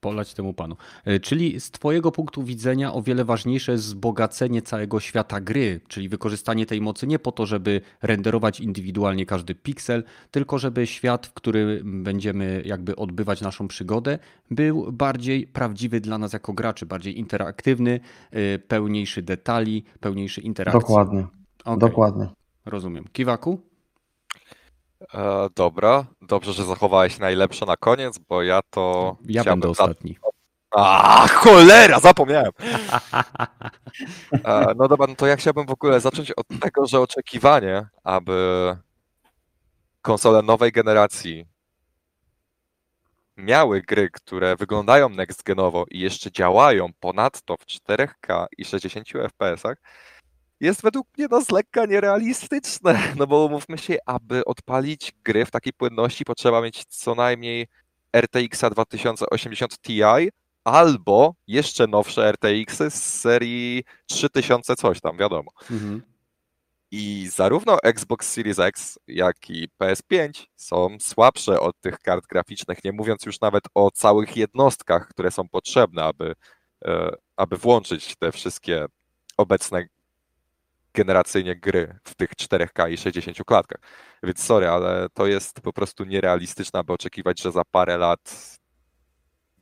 Speaker 1: Polać temu panu. E, Czyli z Twojego punktu widzenia o wiele ważniejsze jest wzbogacenie całego świata gry, czyli wykorzystanie tej mocy nie po to, żeby renderować indywidualnie każdy piksel, tylko żeby świat, w którym będziemy jakby odbywać naszą przygodę, był bardziej prawdziwy dla nas jako graczy, bardziej interaktywny, e, pełniejszy detali, pełniejszy interakcji.
Speaker 5: Dokładnie,
Speaker 1: Okej,
Speaker 5: dokładnie.
Speaker 1: Rozumiem. Kiwaku?
Speaker 2: E, dobra, dobrze, że zachowałeś najlepsze na koniec, bo ja to.
Speaker 1: Ja
Speaker 2: chciałbym
Speaker 1: będę
Speaker 2: za-
Speaker 1: ostatni.
Speaker 2: A, cholera, zapomniałem. E, no dobra, no to ja chciałbym w ogóle zacząć od tego, że oczekiwanie, aby konsole nowej generacji miały gry, które wyglądają next genowo i jeszcze działają ponadto w 4K i 60 FPS-ach, jest według mnie no z lekka nierealistyczne. No bo umówmy się, aby odpalić gry w takiej płynności potrzeba mieć co najmniej RTX 2080 Ti albo jeszcze nowsze RTX z serii 3000 coś tam, wiadomo.
Speaker 1: Mhm.
Speaker 2: I zarówno Xbox Series X, jak i PS5 są słabsze od tych kart graficznych, nie mówiąc już nawet o całych jednostkach, które są potrzebne, aby, e, aby włączyć te wszystkie obecne generacyjnie gry w tych 4K i 60 klatkach. Więc sorry, ale to jest po prostu nierealistyczne, aby oczekiwać, że za parę lat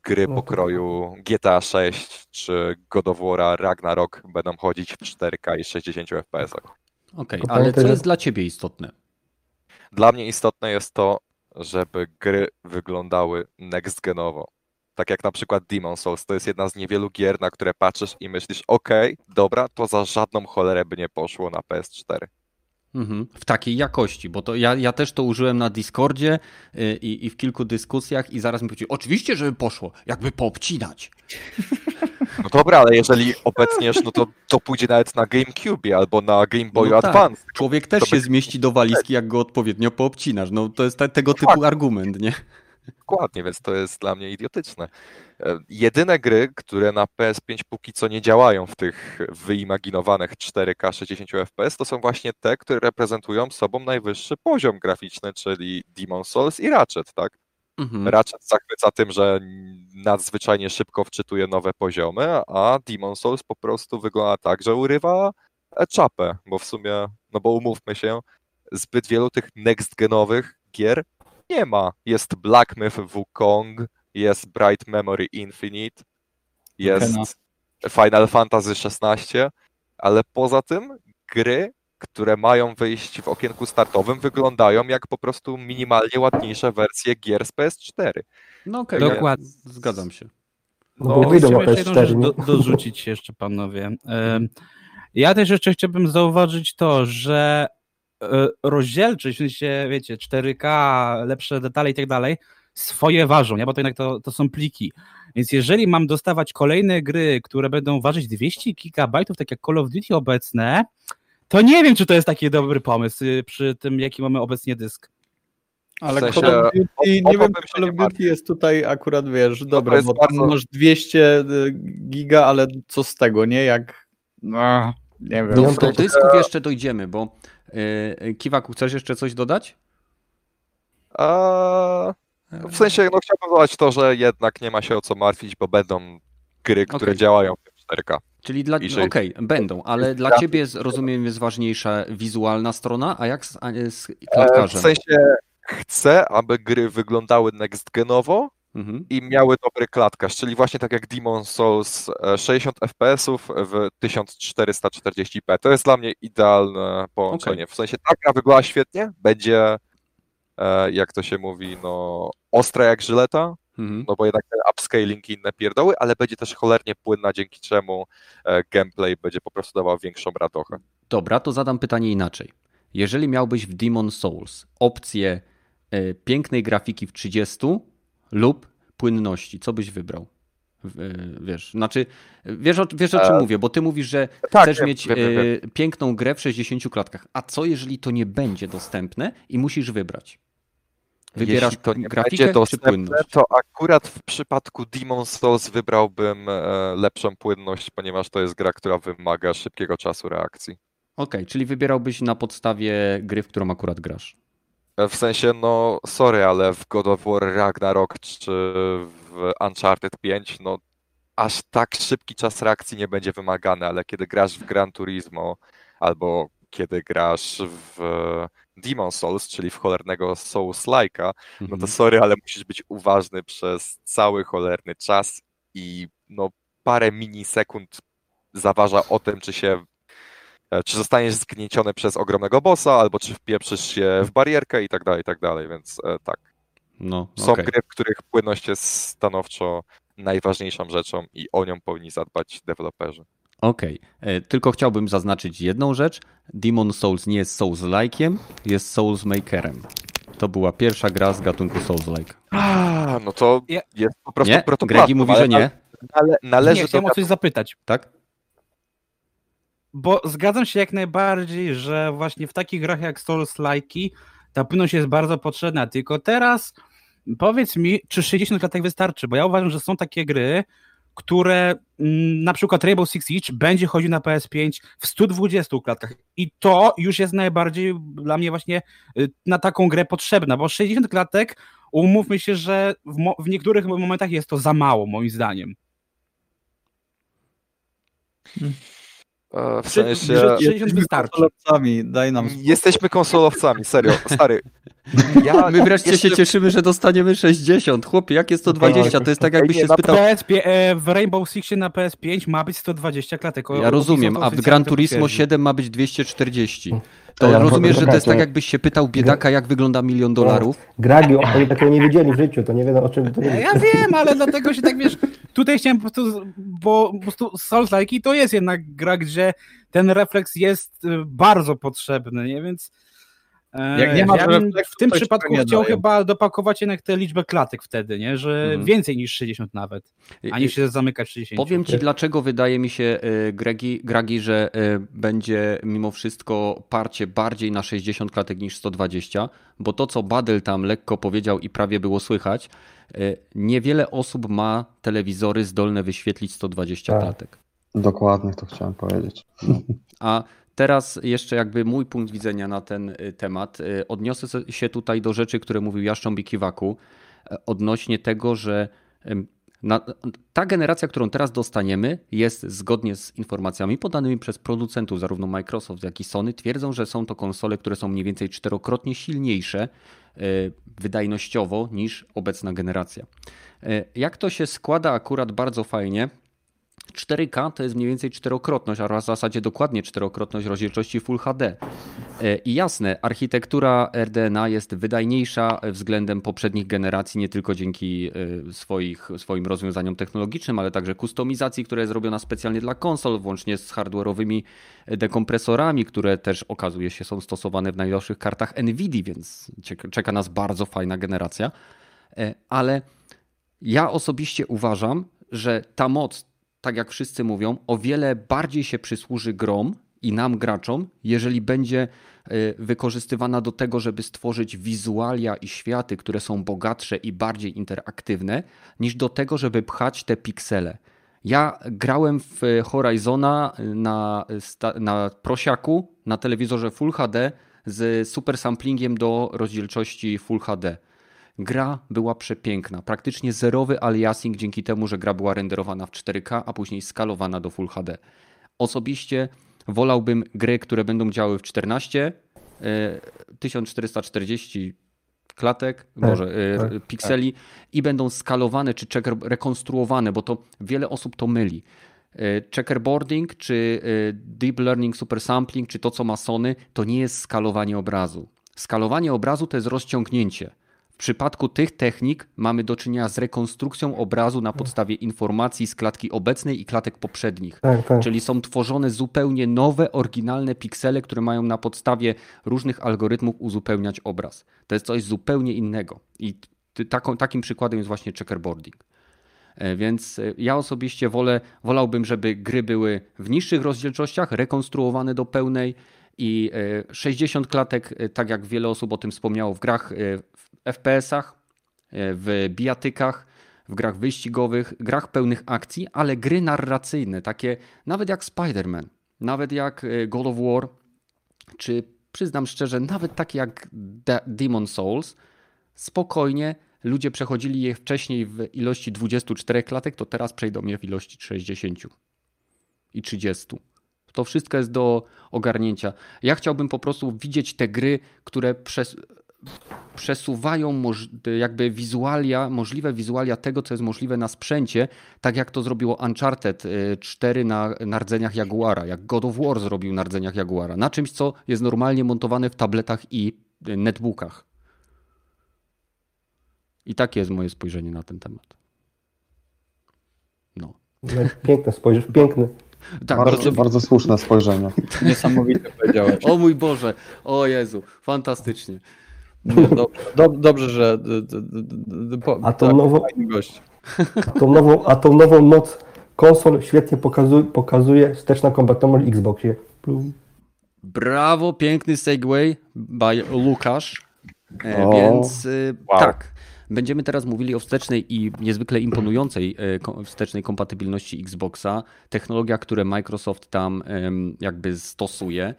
Speaker 2: gry
Speaker 4: No
Speaker 2: pokroju GTA 6 czy God of War Ragnarok będą chodzić w 4K i 60 FPS-ach.
Speaker 1: Okej,
Speaker 4: Tylko
Speaker 1: ale co jest dla Ciebie istotne?
Speaker 2: Dla mnie istotne jest to, żeby gry wyglądały next genowo. Tak jak na przykład Demon Souls, to jest jedna z niewielu gier, na które patrzysz i myślisz, okej, dobra, to za żadną cholerę by nie poszło na PS4.
Speaker 1: Mhm. W takiej jakości, bo to ja, ja też to użyłem na Discordzie y, i, i w kilku dyskusjach i zaraz mi powiedzieli, oczywiście, żeby poszło, jakby poobcinać.
Speaker 2: No dobra, ale jeżeli obecniesz, no to, to pójdzie nawet na GameCube albo na Game Boy
Speaker 1: No tak.
Speaker 2: Advance.
Speaker 1: Człowiek też
Speaker 2: To
Speaker 1: się
Speaker 2: by-
Speaker 1: zmieści do walizki, jak go odpowiednio poobcinasz. No to jest te, tego typu argument, nie?
Speaker 2: Dokładnie, więc to jest dla mnie idiotyczne. E, Jedyne gry, które na PS5 póki co nie działają w tych wyimaginowanych 4K 60 FPS, to są właśnie te, które reprezentują sobą najwyższy poziom graficzny, czyli Demon Souls i Ratchet, tak?
Speaker 1: Mhm.
Speaker 2: Ratchet zachwyca tym, że nadzwyczajnie szybko wczytuje nowe poziomy, a Demon Souls po prostu wygląda tak, że urywa e, czapę, bo w sumie, no bo umówmy się, zbyt wielu tych next-genowych gier nie ma. Jest Black Myth Wukong, jest Bright Memory Infinite, jest Final Fantasy XVI, ale poza tym gry, które mają wyjść w okienku startowym, wyglądają jak po prostu minimalnie ładniejsze wersje gier z PS4.
Speaker 1: No okej,
Speaker 6: Dokładnie.
Speaker 1: ja zgadzam się.
Speaker 4: No,
Speaker 2: No,
Speaker 6: Chciałem jeszcze jedną rzecz
Speaker 4: PS4,
Speaker 6: do, dorzucić jeszcze, panowie. Ja też jeszcze chciałbym zauważyć to, że e, rozdzielczość, w sensie, wiecie, 4K, lepsze detale i tak dalej, swoje ważą, nie? bo to jednak to, to są pliki. Więc jeżeli mam dostawać kolejne gry, które będą ważyć 200 GB, tak jak Call of Duty obecne, to nie wiem, czy to jest taki dobry pomysł y, przy tym, jaki mamy obecnie dysk.
Speaker 3: Ale
Speaker 2: W sensie,
Speaker 3: Call of Duty, nie wiem,
Speaker 2: się
Speaker 3: Call of. Duty jest tutaj akurat, wiesz, dobre,
Speaker 2: jest
Speaker 3: bo
Speaker 2: bardzo-
Speaker 3: masz 200 giga, ale co z tego, nie? Jak, no, nie wiem.
Speaker 1: Do,
Speaker 4: No
Speaker 1: do dysków jeszcze dojdziemy, bo Kiwaku, chcesz jeszcze coś dodać?
Speaker 2: A, w sensie, no chciałbym dodać to, że jednak nie ma się o co martwić, bo będą gry, które
Speaker 1: Okej.
Speaker 2: działają w 4K.
Speaker 1: Czyli dla. Okej,
Speaker 2: że-
Speaker 1: będą, ale dla ciebie rozumiem jest ważniejsza wizualna strona, a jak z, z
Speaker 2: E, W
Speaker 1: klatkarzem?
Speaker 2: sensie chcę, aby gry wyglądały next genowo
Speaker 1: Mhm.
Speaker 2: i miały dobry klatkarz, czyli właśnie tak jak Demon Souls e, 60 FPS-ów w 1440p. To jest dla mnie idealne połączenie. W sensie ta gra wygląda świetnie, będzie e, jak to się mówi, no ostra jak żyleta,
Speaker 1: Mhm.
Speaker 2: no bo jednak ten upscaling i inne pierdoły, ale będzie też cholernie płynna, dzięki czemu e, gameplay będzie po prostu dawał większą radochę.
Speaker 1: Dobra, to zadam pytanie inaczej. Jeżeli miałbyś w Demon Souls opcję e, pięknej grafiki w 30 lub płynności, co byś wybrał? E, Wiesz, znaczy, wiesz o, wiesz o czym
Speaker 2: E,
Speaker 1: mówię, bo ty mówisz, że
Speaker 2: tak,
Speaker 1: chcesz mieć
Speaker 2: wiem, wiem,
Speaker 1: e, piękną grę w 60 klatkach. A co jeżeli to nie będzie dostępne i musisz wybrać? Wybierasz
Speaker 2: Jeśli to nie
Speaker 1: grafikę
Speaker 2: będzie
Speaker 1: płynność?
Speaker 2: to akurat w przypadku Demon Souls wybrałbym e, lepszą płynność, ponieważ to jest gra, która wymaga szybkiego czasu reakcji.
Speaker 1: Okej, czyli wybierałbyś na podstawie gry, w którą akurat grasz.
Speaker 2: E, W sensie, no sorry, ale w God of War Ragnarok czy w Uncharted 5, no aż tak szybki czas reakcji nie będzie wymagany, ale kiedy grasz w Gran Turismo albo kiedy grasz w Demon Souls, czyli w cholernego Souls-like'a, no to
Speaker 1: Mhm.
Speaker 2: sorry, ale musisz być uważny przez cały cholerny czas i no parę milisekund zaważa o tym, czy się czy zostaniesz zgnieciony przez ogromnego bossa, albo czy wpieprzysz się w barierkę i tak dalej, i tak dalej, więc e, tak.
Speaker 1: No,
Speaker 2: Są
Speaker 1: okej.
Speaker 2: gry, w których płynność jest stanowczo najważniejszą rzeczą i o nią powinni zadbać deweloperzy.
Speaker 1: Okej, e, tylko chciałbym zaznaczyć jedną rzecz. Demon Souls nie jest Souls-like'iem, jest Souls-makerem. To była pierwsza gra z gatunku Souls-like.
Speaker 2: A, no to jest po prostu
Speaker 1: Nie?
Speaker 2: protoplasma,
Speaker 1: Gregi mówi,
Speaker 2: ale
Speaker 1: że nie,
Speaker 2: nale- należy
Speaker 6: Nie,
Speaker 2: do
Speaker 6: chciałem o coś zapytać.
Speaker 1: tak?
Speaker 6: Bo zgadzam się jak najbardziej, że właśnie w takich grach jak Souls-like ta płynność jest bardzo potrzebna, tylko teraz powiedz mi, czy 60 klatek wystarczy, bo ja uważam, że są takie gry, które mm, na przykład Rainbow Six Siege będzie chodził na PS5 w 120 klatkach. I to już jest najbardziej dla mnie właśnie y, na taką grę potrzebna, bo 60 klatek umówmy się, że w, w niektórych momentach jest to za mało moim zdaniem.
Speaker 2: E, W
Speaker 6: Czy-
Speaker 2: sensie...
Speaker 6: że- że-
Speaker 3: Jesteśmy
Speaker 6: wystarczy.
Speaker 3: konsolowcami, daj nam spokój.
Speaker 2: Jesteśmy konsolowcami, serio, stary. Ja
Speaker 1: My wreszcie
Speaker 2: jeszcze-
Speaker 1: się cieszymy, że dostaniemy 60. Chłopie, jakie 120? To jest tak jakbyś się spytał...
Speaker 6: PS5, e, w Rainbow Sixie na PS5 ma być 120 klatek. O-
Speaker 1: Ja rozumiem, a w Gran Turismo
Speaker 6: potwierdzi.
Speaker 1: 7 ma być 240.
Speaker 4: To ja
Speaker 1: rozumiesz, że to jest tak
Speaker 4: czekajcie.
Speaker 1: jakbyś się pytał biedaka, jak wygląda milion dolarów?
Speaker 4: Gragi, oni takiego nie widzieli w życiu, to nie wiedzą o czym to
Speaker 6: Ja,
Speaker 4: nie
Speaker 6: ja wiem, ale dlatego się tak wiesz, tutaj chciałem po prostu, bo po prostu Souls Like to jest jednak gra, gdzie ten refleks jest y, bardzo potrzebny, nie? Więc
Speaker 3: Jak nie ma
Speaker 6: ja bym w tym przypadku chciał
Speaker 3: daje.
Speaker 6: chyba dopakować jednak tę liczbę klatek wtedy, nie? Że
Speaker 1: Mhm.
Speaker 6: więcej niż 60 nawet, a nie się zamykać w 60.
Speaker 1: Powiem ci, dlaczego wydaje mi się, y, Gregi, Gragi, że y, będzie mimo wszystko parcie bardziej na 60 klatek niż 120, bo to, co Badel tam lekko powiedział i prawie było słychać, y, niewiele osób ma telewizory zdolne wyświetlić 120
Speaker 4: Tak.
Speaker 1: klatek.
Speaker 5: Dokładnie to chciałem powiedzieć.
Speaker 1: A teraz jeszcze jakby mój punkt widzenia na ten y, temat. Y, Odniosę się tutaj do rzeczy, które mówił Jaszcząb i e, odnośnie tego, że na, ta generacja, którą teraz dostaniemy, jest zgodnie z informacjami podanymi przez producentów, zarówno Microsoft, jak i Sony, twierdzą, że są to konsole, które są mniej więcej czterokrotnie silniejsze y, wydajnościowo niż obecna generacja. Y, Jak to się składa akurat bardzo fajnie, 4K to jest mniej więcej czterokrotność, a w zasadzie dokładnie czterokrotność rozdzielczości Full HD. E, I jasne, architektura RDNA jest wydajniejsza względem poprzednich generacji, nie tylko dzięki e, swoich, swoim rozwiązaniom technologicznym, ale także kustomizacji, która jest robiona specjalnie dla konsol, włącznie z hardware'owymi dekompresorami, które też okazuje się są stosowane w najnowszych kartach NVIDIA, więc czeka nas bardzo fajna generacja. E, Ale ja osobiście uważam, że ta moc, tak jak wszyscy mówią, o wiele bardziej się przysłuży grom i nam graczom, jeżeli będzie y, wykorzystywana do tego, żeby stworzyć wizualia i światy, które są bogatsze i bardziej interaktywne, niż do tego, żeby pchać te piksele. Ja grałem w Horizona na, sta- na prosiaku, na telewizorze Full HD z super samplingiem do rozdzielczości Full HD. Gra była przepiękna. Praktycznie zerowy aliasing dzięki temu, że gra była renderowana w 4K, a później skalowana do Full HD. Osobiście wolałbym gry, które będą działały w 14, e, 1440 klatek,
Speaker 4: Tak,
Speaker 1: może e,
Speaker 4: tak,
Speaker 1: pikseli i będą skalowane czy checker, rekonstruowane, bo to wiele osób to myli. E, Checkerboarding czy e, deep learning super sampling, czy to co ma Sony, to nie jest skalowanie obrazu. Skalowanie obrazu to jest rozciągnięcie. W przypadku tych technik mamy do czynienia z rekonstrukcją obrazu na podstawie informacji z klatki obecnej i klatek poprzednich.
Speaker 4: Tak, tak.
Speaker 1: Czyli są tworzone zupełnie nowe, oryginalne piksele, które mają na podstawie różnych algorytmów uzupełniać obraz. To jest coś zupełnie innego. I taką, takim przykładem jest właśnie checkerboarding. E, Więc e, ja osobiście wolę, wolałbym, żeby gry były w niższych rozdzielczościach, rekonstruowane do pełnej i e, 60 klatek, e, tak jak wiele osób o tym wspomniało, w grach, FPS-ach, e, w bijatykach, w grach wyścigowych, grach pełnych akcji, ale gry narracyjne, takie nawet jak Spider-Man, nawet jak e, God of War, czy przyznam szczerze, nawet takie jak De- Demon Souls, spokojnie ludzie przechodzili je wcześniej w ilości 24 klatek, to teraz przejdą je w ilości 60 i 30. To wszystko jest do ogarnięcia. Ja chciałbym po prostu widzieć te gry, które przes przesuwają moż jakby wizualia, możliwe wizualia tego, co jest możliwe na sprzęcie, tak jak to zrobiło Uncharted y, 4 na, na rdzeniach Jaguara, jak God of War zrobił na rdzeniach Jaguara, na czymś, co jest normalnie montowane w tabletach i y, netbookach. I takie jest moje spojrzenie na ten temat. No.
Speaker 4: Piękne spojrzysz, piękny.
Speaker 1: Tak,
Speaker 5: bardzo,
Speaker 1: bardzo,
Speaker 5: bardzo słuszne spojrzenie.
Speaker 3: Niesamowite powiedziałeś.
Speaker 1: O mój Boże, o Jezu, fantastycznie.
Speaker 3: No, Dobrze, dob- dobrze że po,
Speaker 4: A
Speaker 3: tak,
Speaker 4: nowo-
Speaker 3: fajny gość.
Speaker 4: A tą nową, a tą nową moc konsol świetnie pokazuje, pokazuje wsteczna kompatybilność Xboxie. Plum.
Speaker 1: Brawo, piękny segway by Łukasz. E,
Speaker 5: O.
Speaker 1: Więc y,
Speaker 2: Wow.
Speaker 1: tak, będziemy teraz mówili o wstecznej i niezwykle imponującej e, wstecznej kompatybilności Xboxa. Technologia, które Microsoft tam jakby stosuje,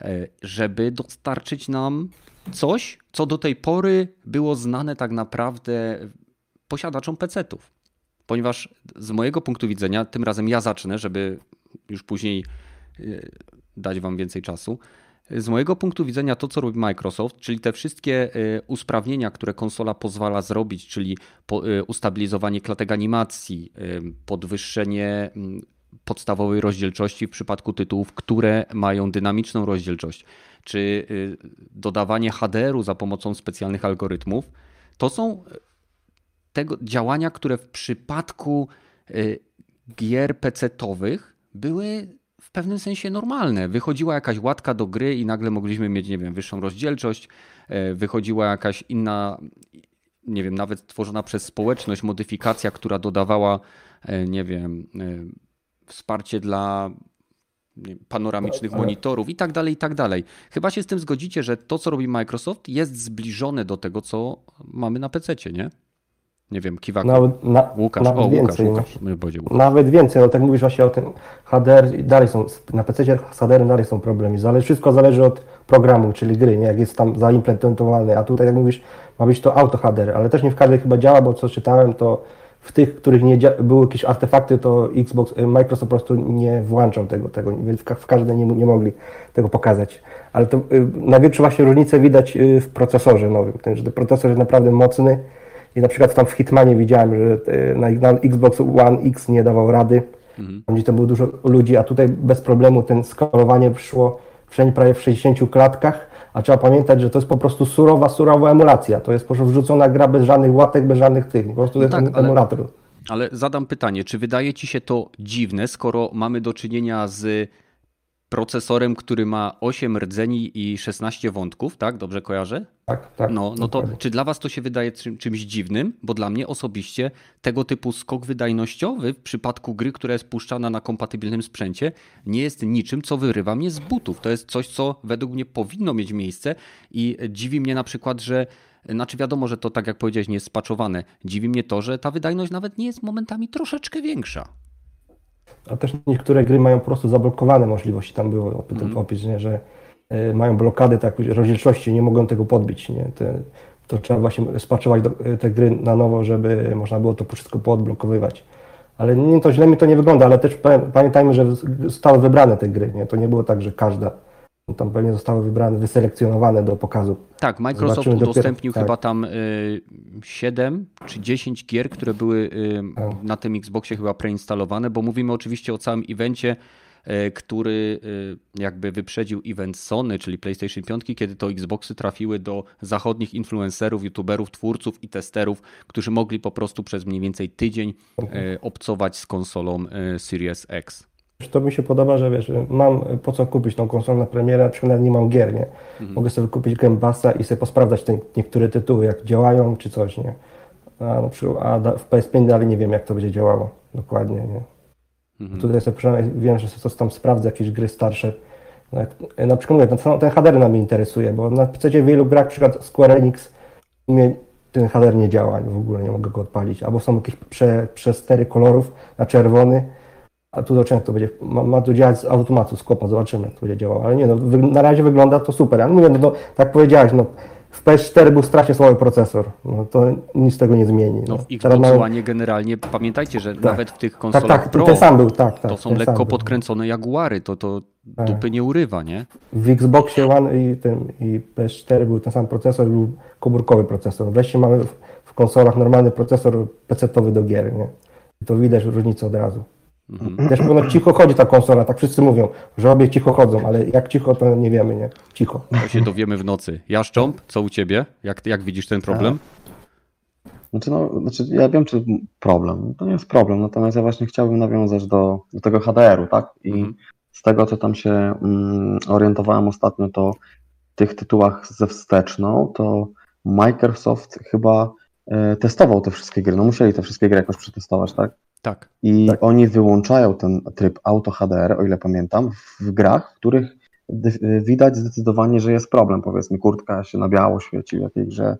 Speaker 1: e, żeby dostarczyć nam coś, co do tej pory było znane tak naprawdę posiadaczom PC-ów. Ponieważ z mojego punktu widzenia, tym razem ja zacznę, żeby już później y, dać Wam więcej czasu. Z mojego punktu widzenia, to co robi Microsoft, czyli te wszystkie y, usprawnienia, które konsola pozwala zrobić, czyli y, ustabilizowanie klatek animacji, podwyższenie mm, podstawowej rozdzielczości w przypadku tytułów, które mają dynamiczną rozdzielczość, czy y, dodawanie HDR-u za pomocą specjalnych algorytmów, to są tego działania, które w przypadku y, gier PC-towych były w pewnym sensie normalne. Wychodziła jakaś łatka do gry i nagle mogliśmy mieć, nie wiem, wyższą rozdzielczość, wychodziła jakaś inna, nie wiem, nawet tworzona przez społeczność modyfikacja, która dodawała, nie wiem, wsparcie dla panoramicznych
Speaker 4: Ale-
Speaker 1: monitorów i tak dalej, i tak dalej. Chyba się z tym zgodzicie, że to, co robi Microsoft, jest zbliżone do tego, co mamy na PC, nie? Nie wiem, kiwaku.
Speaker 4: Nawet, na,
Speaker 1: Łukasz,
Speaker 4: nawet
Speaker 1: o Łukasz,
Speaker 4: więcej. no.
Speaker 1: Łukasz, my będzie Łukasz.
Speaker 4: Nawet więcej, no tak mówisz właśnie o tym HDR, i dalej są, na PC z HDR dalej są problemy. Zale, wszystko zależy od programu, czyli gry, nie? jak jest tam zaimplementowany, a tutaj jak mówisz, ma być to auto HDR, ale też nie w każdej chyba działa, bo co czytałem, to w tych, których nie były jakieś artefakty, to Xbox, y, Microsoft po prostu nie włączał tego, tego więc w, ka- w każdej nie, nie mogli tego pokazać. Ale to y, największą właśnie różnicę widać y, w procesorze nowym, ten, że ten procesor jest naprawdę mocny i na przykład tam w Hitmanie widziałem, że y, na, na Xbox One X nie dawał rady,
Speaker 1: Mhm.
Speaker 4: tam gdzie to było dużo ludzi, a tutaj bez problemu ten skalowanie szło wszędzie prawie w 60 klatkach, a trzeba pamiętać, że to jest po prostu surowa, surowa emulacja. To jest po prostu wrzucona gra bez żadnych łatek, bez żadnych tych. Po prostu
Speaker 1: No
Speaker 4: jest
Speaker 1: tak,
Speaker 4: ten
Speaker 1: ale-
Speaker 4: emulator.
Speaker 1: Ale zadam pytanie, czy wydaje ci się to dziwne, skoro mamy do czynienia z procesorem, który ma 8 rdzeni i 16 wątków, tak? Dobrze kojarzę?
Speaker 4: Tak, tak.
Speaker 1: No, no to czy dla was to się wydaje czym, czymś dziwnym? Bo dla mnie osobiście tego typu skok wydajnościowy w przypadku gry, która jest puszczana na kompatybilnym sprzęcie, nie jest niczym, co wyrywa mnie z butów. To jest coś, co według mnie powinno mieć miejsce i dziwi mnie na przykład, że znaczy wiadomo, że to tak jak powiedziałeś, nie jest spaczowane. Dziwi mnie to, że ta wydajność nawet nie jest momentami troszeczkę większa.
Speaker 4: A też niektóre gry mają po prostu zablokowane możliwości, tam było ten
Speaker 1: Mhm.
Speaker 4: opis, nie, że y, mają blokady tak, rozdzielczości, nie mogą tego podbić. Nie? Te, to trzeba właśnie spaczować do, te gry na nowo, żeby można było to wszystko poodblokowywać. Ale nie, to źle mi to nie wygląda, ale też pa- pamiętajmy, że zostały wybrane te gry, nie? To nie było tak, że każda. Tam pewnie zostały wybrane, wyselekcjonowane do pokazu.
Speaker 1: Tak, Microsoft
Speaker 4: Zobaczymy dopiero-
Speaker 1: udostępnił
Speaker 4: tak.
Speaker 1: chyba tam y, 7 czy 10 gier, które były y,
Speaker 4: Tak.
Speaker 1: na tym Xboxie chyba preinstalowane, bo mówimy oczywiście o całym evencie, y, który y, jakby wyprzedził event Sony, czyli PlayStation 5, kiedy to Xboxy trafiły do zachodnich influencerów, youtuberów, twórców i testerów, którzy mogli po prostu przez mniej więcej tydzień y, obcować z konsolą y, Series X.
Speaker 4: To mi się podoba, że wiesz, mam po co kupić tą konsolę na premierę, na przykład nie mam gier, nie? Mogę sobie kupić Game Passa i sobie posprawdzać te niektóre tytuły, jak działają czy coś, nie? A, na przykład, a w PS5 dalej nie wiem, jak to będzie działało dokładnie, nie?
Speaker 1: Mhm.
Speaker 4: Tutaj sobie przynajmniej wiem, że sobie coś tam sprawdzę, jakieś gry starsze. No jak, na przykład mówię, ten, ten HDR na mnie interesuje, bo na PC w wielu grach, na przykład Square Enix, mnie ten HDR nie działa, w ogóle nie mogę go odpalić. Albo są jakieś prze, przestery kolorów na czerwony, a tu zobaczymy, jak to będzie. Ma, ma to działać z automatu, z kopa, zobaczymy, jak to będzie działało. Ale nie, no, na razie wygląda to super. Ale mówię, no, to, tak powiedziałeś, no, w PS4 był strasznie słaby procesor. No, to nic tego nie zmieni.
Speaker 1: No
Speaker 4: No.
Speaker 1: w Xbox One generalnie, pamiętajcie, że nawet w tych
Speaker 4: tak,
Speaker 1: konsolach
Speaker 4: tak,
Speaker 1: Pro
Speaker 4: ten sam był, tak, tak.
Speaker 1: to są lekko podkręcone jaguary, to, to
Speaker 4: Tak.
Speaker 1: dupy nie urywa, nie?
Speaker 4: W Xboxie One i, tym, i PS4 był ten sam procesor, był komórkowy procesor. Wreszcie mamy w, w konsolach normalny procesor PC-towy do gier, nie? I to widać różnicę od razu.
Speaker 1: Mhm.
Speaker 4: Też cicho chodzi ta konsola, tak wszyscy mówią, że obie cicho chodzą, ale jak cicho to nie wiemy, nie? Cicho.
Speaker 1: To się dowiemy w nocy. Jaszcząb, co u ciebie? Jak, jak widzisz ten problem?
Speaker 5: Znaczy, no, znaczy, ja wiem, czy problem. To nie jest problem, natomiast ja właśnie chciałbym nawiązać do, do tego HDR-u, tak? I
Speaker 1: Mhm.
Speaker 5: z tego, co tam się mm, orientowałem ostatnio, to w tych tytułach ze wsteczną, to Microsoft chyba e, testował te wszystkie gry. No musieli te wszystkie gry jakoś przetestować, tak?
Speaker 1: Tak.
Speaker 5: I
Speaker 4: Tak.
Speaker 5: oni wyłączają ten tryb Auto HDR, o ile pamiętam, w grach, w których widać zdecydowanie, że jest problem. Powiedzmy, kurtka się na biało świeci w jakiej grze,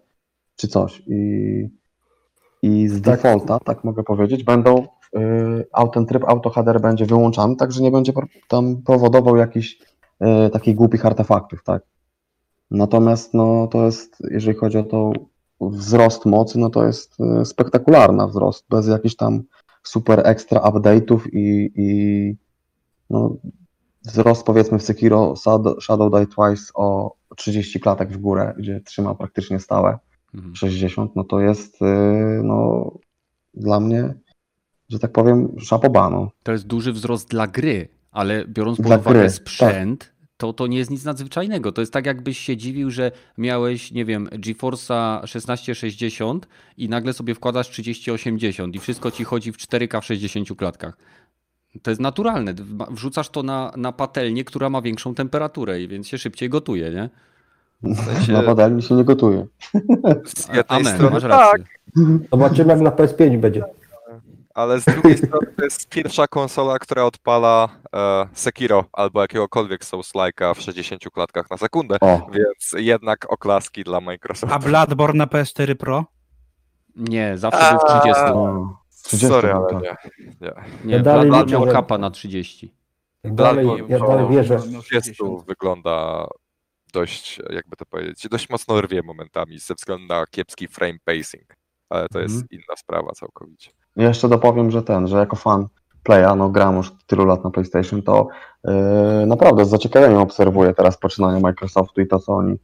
Speaker 5: czy coś. I, i z
Speaker 4: Tak.
Speaker 5: defaulta, tak mogę powiedzieć, będą y, ten tryb Auto HDR będzie wyłączany, tak że nie będzie tam powodował jakichś y, takich głupich artefaktów, tak. Natomiast no, to jest, jeżeli chodzi o to wzrost mocy, no to jest y, spektakularna wzrost, bez jakichś tam super ekstra update'ów i, i no, wzrost powiedzmy w Sekiro Shadow, Die Twice o 30 klatek w górę, gdzie trzyma praktycznie stałe
Speaker 1: Mhm.
Speaker 5: 60, no to jest y, no, dla mnie, że tak powiem, szapobano.
Speaker 1: To jest duży wzrost dla gry, ale biorąc pod
Speaker 5: Dla
Speaker 1: uwagę
Speaker 5: gry,
Speaker 1: sprzęt, to to nie jest nic nadzwyczajnego. To jest tak, jakbyś się dziwił, że miałeś, nie wiem, GeForce'a 1660 i nagle sobie wkładasz 3080 i wszystko ci chodzi w 4K w 60 klatkach. To jest naturalne. Wrzucasz to na, na patelnię, która ma większą temperaturę, i więc się szybciej gotuje, nie?
Speaker 2: sensie-
Speaker 5: Na patelni się nie gotuje.
Speaker 2: Z jednej
Speaker 1: Amen,
Speaker 2: strony
Speaker 1: masz
Speaker 2: tak,
Speaker 1: rację.
Speaker 4: Zobaczymy, jak na PS5 będzie.
Speaker 2: Ale z drugiej strony to jest pierwsza konsola, która odpala e, Sekiro albo jakiegokolwiek Souls-like'a w 60 klatkach na sekundę,
Speaker 5: O,
Speaker 2: więc jednak oklaski dla Microsoftu.
Speaker 6: A Bloodborne na PS4 Pro?
Speaker 1: Nie, zawsze był w 30.
Speaker 5: o, 30
Speaker 2: Sorry, ale
Speaker 5: tak.
Speaker 2: nie. nie.
Speaker 1: Nie,
Speaker 4: Ja dalej
Speaker 1: Blood
Speaker 4: liczę,
Speaker 1: miał kapa na 30.
Speaker 4: Jak dalej, ja dalej wierzę.
Speaker 6: miał
Speaker 2: 30 wygląda dość, jakby to powiedzieć, dość mocno rwie momentami ze względu na kiepski frame pacing, ale to jest
Speaker 5: Mhm.
Speaker 2: inna sprawa całkowicie.
Speaker 5: Ja Jeszcze dopowiem, że ten, że jako fan Playa, no gram już tylu lat na PlayStation, to yy, naprawdę z zaciekawieniem obserwuję teraz poczynania Microsoftu i to, co oni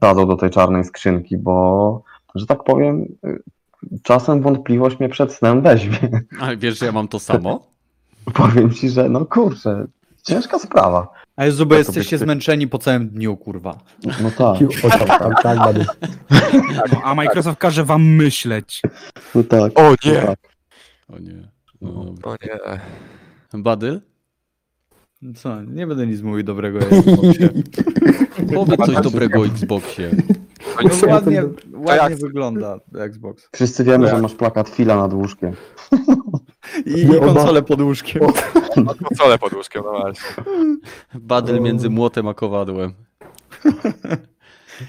Speaker 5: dadzą do tej czarnej skrzynki, bo, że tak powiem, yy, czasem wątpliwość mnie przed snem weźmie.
Speaker 1: Ale wiesz, że ja mam to samo?
Speaker 5: Powiem ci, że no kurczę, ciężka sprawa.
Speaker 3: Ale Zuby,
Speaker 5: Tak to
Speaker 3: jesteście zmęczeni po całym dniu, kurwa.
Speaker 5: No tak,
Speaker 4: tak.
Speaker 6: No, a Microsoft każe wam myśleć.
Speaker 5: no tak.
Speaker 2: O
Speaker 5: no
Speaker 2: nie!
Speaker 5: tak.
Speaker 1: O nie. No, dobra.
Speaker 2: O nie.
Speaker 1: Badyl?
Speaker 3: Co? Nie będę nic mówił dobrego o Xboxie.
Speaker 1: Powiedz coś dobrego o Xboxie.
Speaker 3: No, ładnie, ładnie wygląda Xbox.
Speaker 5: Wszyscy wiemy, że masz plakat Fila nad łóżkiem.
Speaker 3: I, i konsolę pod łóżkiem.
Speaker 2: Ma konsolę pod łóżkiem, no właśnie.
Speaker 1: Badyl między młotem a kowadłem.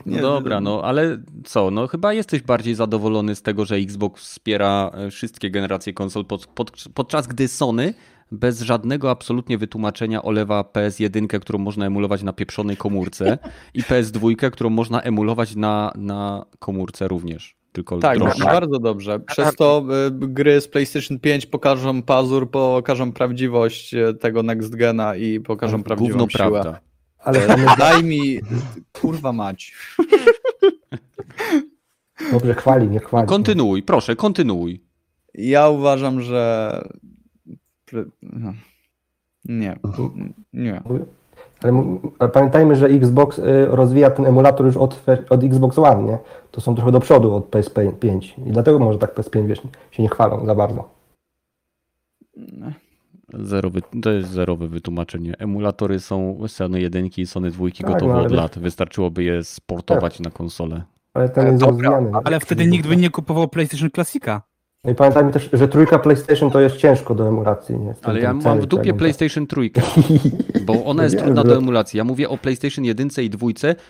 Speaker 1: No dobra, no ale co, no chyba jesteś bardziej zadowolony z tego, że Xbox wspiera e, wszystkie generacje konsol, pod, pod, podczas gdy Sony bez żadnego absolutnie wytłumaczenia olewa PS1, którą można emulować na pieprzonej komórce i PS2, którą można emulować na, na komórce również. Tylko
Speaker 3: Tak,
Speaker 1: droższej.
Speaker 3: bardzo dobrze. Przez to y, gry z PlayStation 5 pokażą pazur, pokażą prawdziwość y, tego next gena i pokażą prawdziwą
Speaker 1: Gówno
Speaker 3: siłę.
Speaker 1: prawda.
Speaker 4: Ale tam
Speaker 3: Daj mi, kurwa mać.
Speaker 4: dobrze chwali, nie chwali.
Speaker 1: Kontynuuj, proszę, kontynuuj.
Speaker 3: Ja uważam, że. No. Nie, nie.
Speaker 4: Ale, ale pamiętajmy, że Xbox y, rozwija ten emulator już od, od Xbox One, nie? To są trochę do przodu od PS5 i dlatego może tak PS5 wiesz, się nie chwalą za bardzo.
Speaker 1: Zerowy, to jest zerowe wytłumaczenie. Emulatory są Sony 1 i Sony 2
Speaker 4: Tak,
Speaker 1: gotowe
Speaker 4: no
Speaker 1: od lat. Wystarczyłoby je sportować na konsolę.
Speaker 4: Ale ten jest
Speaker 2: dobra?
Speaker 6: Ale wtedy nikt by nie kupował PlayStation Classica.
Speaker 4: No i pamiętajmy też, że trójka PlayStation to jest ciężko do emulacji, nie?
Speaker 1: Ale ja mam w dupie
Speaker 4: tak,
Speaker 1: PlayStation 3, bo ona jest trudna do emulacji. Ja mówię o PlayStation 1 i 2,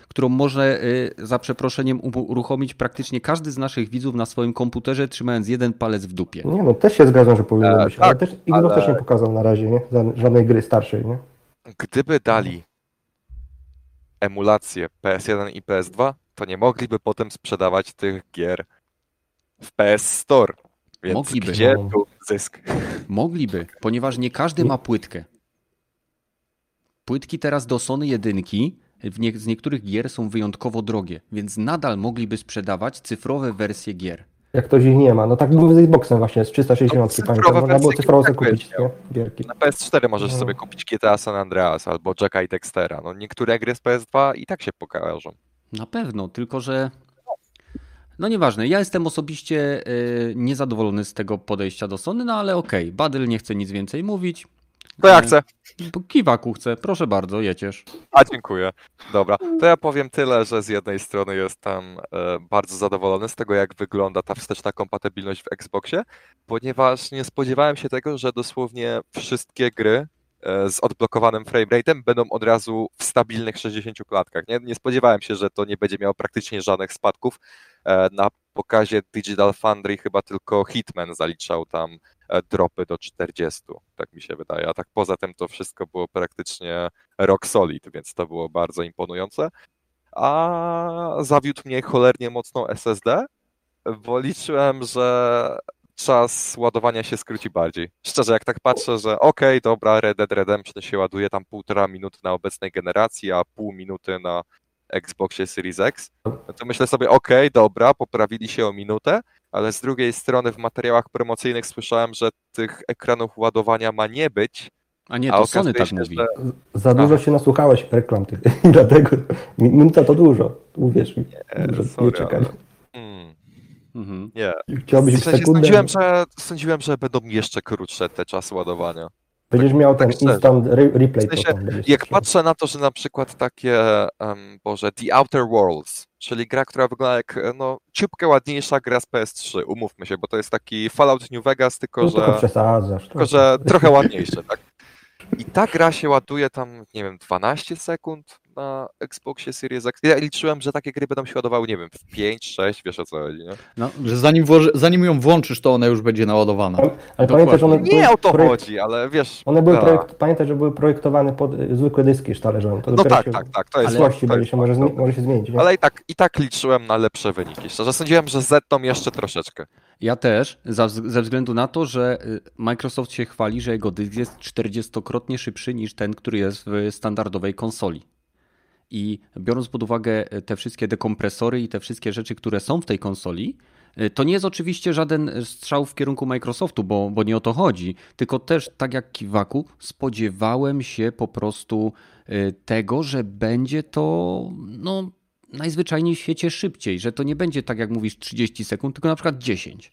Speaker 1: którą może y, za przeproszeniem uruchomić praktycznie każdy z naszych widzów na swoim komputerze, trzymając jeden palec w dupie.
Speaker 4: Nie no, też się zgadzam, że powinno
Speaker 2: E,
Speaker 4: być, ale
Speaker 2: tak,
Speaker 4: też Xbox
Speaker 2: ale-
Speaker 4: też nie pokazał na razie, nie? Ża- Żadnej gry starszej, nie?
Speaker 2: Gdyby dali emulację PS1 i PS2, to nie mogliby potem sprzedawać tych gier w PS Store. Więc
Speaker 1: Mogliby.
Speaker 2: gdzie
Speaker 4: No.
Speaker 2: tu zysk?
Speaker 1: Mogliby, ponieważ nie każdy ma płytkę. Płytki teraz do Sony 1 w nie, z niektórych gier są wyjątkowo drogie, więc nadal mogliby sprzedawać cyfrowe wersje gier.
Speaker 4: Jak ktoś ich nie ma. No tak było z Xboxem właśnie, z 360,
Speaker 2: No,
Speaker 4: pamiętam. Można było
Speaker 2: wersje
Speaker 4: cyfrowo
Speaker 2: tak
Speaker 4: sobie kupić, nie? Gierki.
Speaker 2: Na PS4 możesz
Speaker 4: No.
Speaker 2: sobie kupić GTA San Andreas albo Jacka i Dextera. No niektóre gry z PS2 i tak się pokażą.
Speaker 1: Na pewno, tylko że. No nieważne, ja jestem osobiście y, niezadowolony z tego podejścia do Sony, no ale okej, Badyl nie chce nic więcej mówić.
Speaker 2: To ja
Speaker 1: E,
Speaker 2: chcę.
Speaker 1: Kiwaku chce, proszę bardzo, jeciesz.
Speaker 2: A dziękuję. Dobra, to ja powiem tyle, że z jednej strony jestem e, bardzo zadowolony z tego, jak wygląda ta wsteczna kompatybilność w Xboxie, ponieważ nie spodziewałem się tego, że dosłownie wszystkie gry z odblokowanym framerate'em będą od razu w stabilnych 60 klatkach. Nie, nie spodziewałem się, że to nie będzie miało praktycznie żadnych spadków. E, Na pokazie Digital Foundry chyba tylko Hitman zaliczał tam e, dropy do 40, tak mi się wydaje, a tak poza tym to wszystko było praktycznie rock solid, więc to było bardzo imponujące. A zawiódł mnie cholernie mocno SSD, bo liczyłem, że czas ładowania się skróci bardziej. Szczerze, jak tak patrzę, że okej, dobra, Red Dead Redemption się ładuje tam półtora minuty na obecnej generacji, a pół minuty na Xboxie Series X, no to myślę sobie, okej, dobra, poprawili się o minutę, ale z drugiej strony w materiałach promocyjnych słyszałem, że tych ekranów ładowania ma nie być,
Speaker 1: A nie,
Speaker 2: a
Speaker 1: to Sony
Speaker 2: okazuje
Speaker 1: tak
Speaker 2: się,
Speaker 1: mówi.
Speaker 2: że
Speaker 4: Za dużo się nasłuchałeś reklam tych, dlatego minuta to dużo, uwierz mi. Dużo, nie
Speaker 2: sorry,
Speaker 4: czekaj.
Speaker 2: ale-
Speaker 1: Mhm.
Speaker 2: nie.
Speaker 4: Chciałbyś
Speaker 2: W sensie
Speaker 4: sekundę,
Speaker 2: sądziłem, że, sądziłem, że będą jeszcze krótsze te czasy ładowania.
Speaker 4: będziesz miał ten
Speaker 2: tak
Speaker 4: instant re replay.
Speaker 2: W sensie, Jak patrzę na to, że na przykład takie, um, Boże, The Outer Worlds, czyli gra, która wygląda jak no, ciupkę ładniejsza gra z PS3, umówmy się, bo to jest taki Fallout New Vegas, tylko
Speaker 4: No,
Speaker 2: że,
Speaker 4: przesadzasz.
Speaker 2: tylko
Speaker 4: trochę.
Speaker 2: że trochę ładniejsze, tak? I ta gra się ładuje tam, nie wiem, 12 sekund na Xboxie Series X. Ja liczyłem, że takie gry będą się ładowały, nie wiem, w 5, 6, wiesz o co chodzi, nie?
Speaker 1: No,
Speaker 3: Że zanim, włoży, zanim ją włączysz, to ona już będzie naładowana.
Speaker 4: Ale pamiętaj, że one
Speaker 2: Nie o to
Speaker 4: projekt-
Speaker 2: chodzi, ale wiesz...
Speaker 4: One były
Speaker 2: tak.
Speaker 4: projekt, pamiętaj, że były projektowane pod y, zwykłe dyski sztalerzowe. To
Speaker 2: No tak,
Speaker 4: się
Speaker 2: tak, tak, to jest...
Speaker 4: przyszłości
Speaker 2: to
Speaker 4: będzie się, może, zmi- może się zmienić. Nie?
Speaker 2: Ale i tak, i tak liczyłem na lepsze wyniki. Szczerze sądziłem, że zetną jeszcze troszeczkę.
Speaker 1: Ja też, ze względu na to, że y, Microsoft się chwali, że jego dysk jest 40-krotnie szybszy niż ten, który jest w standardowej konsoli. I biorąc pod uwagę y, te wszystkie dekompresory i te wszystkie rzeczy, które są w tej konsoli, y, to nie jest oczywiście żaden strzał w kierunku Microsoftu, bo, bo nie o to chodzi. Tylko też, tak jak Kiwaku, spodziewałem się po prostu y, tego, że będzie to no, najzwyczajniej w świecie szybciej, że to nie będzie tak jak mówisz 30 sekund, tylko na przykład 10.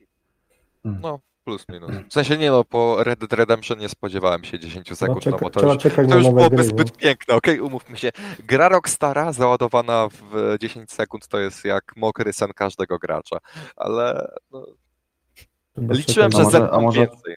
Speaker 2: No, plus minus. W sensie nie no, po Red Dead Redemption nie spodziewałem się 10
Speaker 4: No,
Speaker 2: sekund, no,
Speaker 4: czeka,
Speaker 2: bo to już, to już byłoby
Speaker 4: gry.
Speaker 2: zbyt piękne, okej, umówmy się. Gra Rockstara załadowana w 10 sekund to jest jak mokry sen każdego gracza, ale no, liczyłem, że
Speaker 5: może-
Speaker 2: zetną
Speaker 5: a może-
Speaker 2: więcej.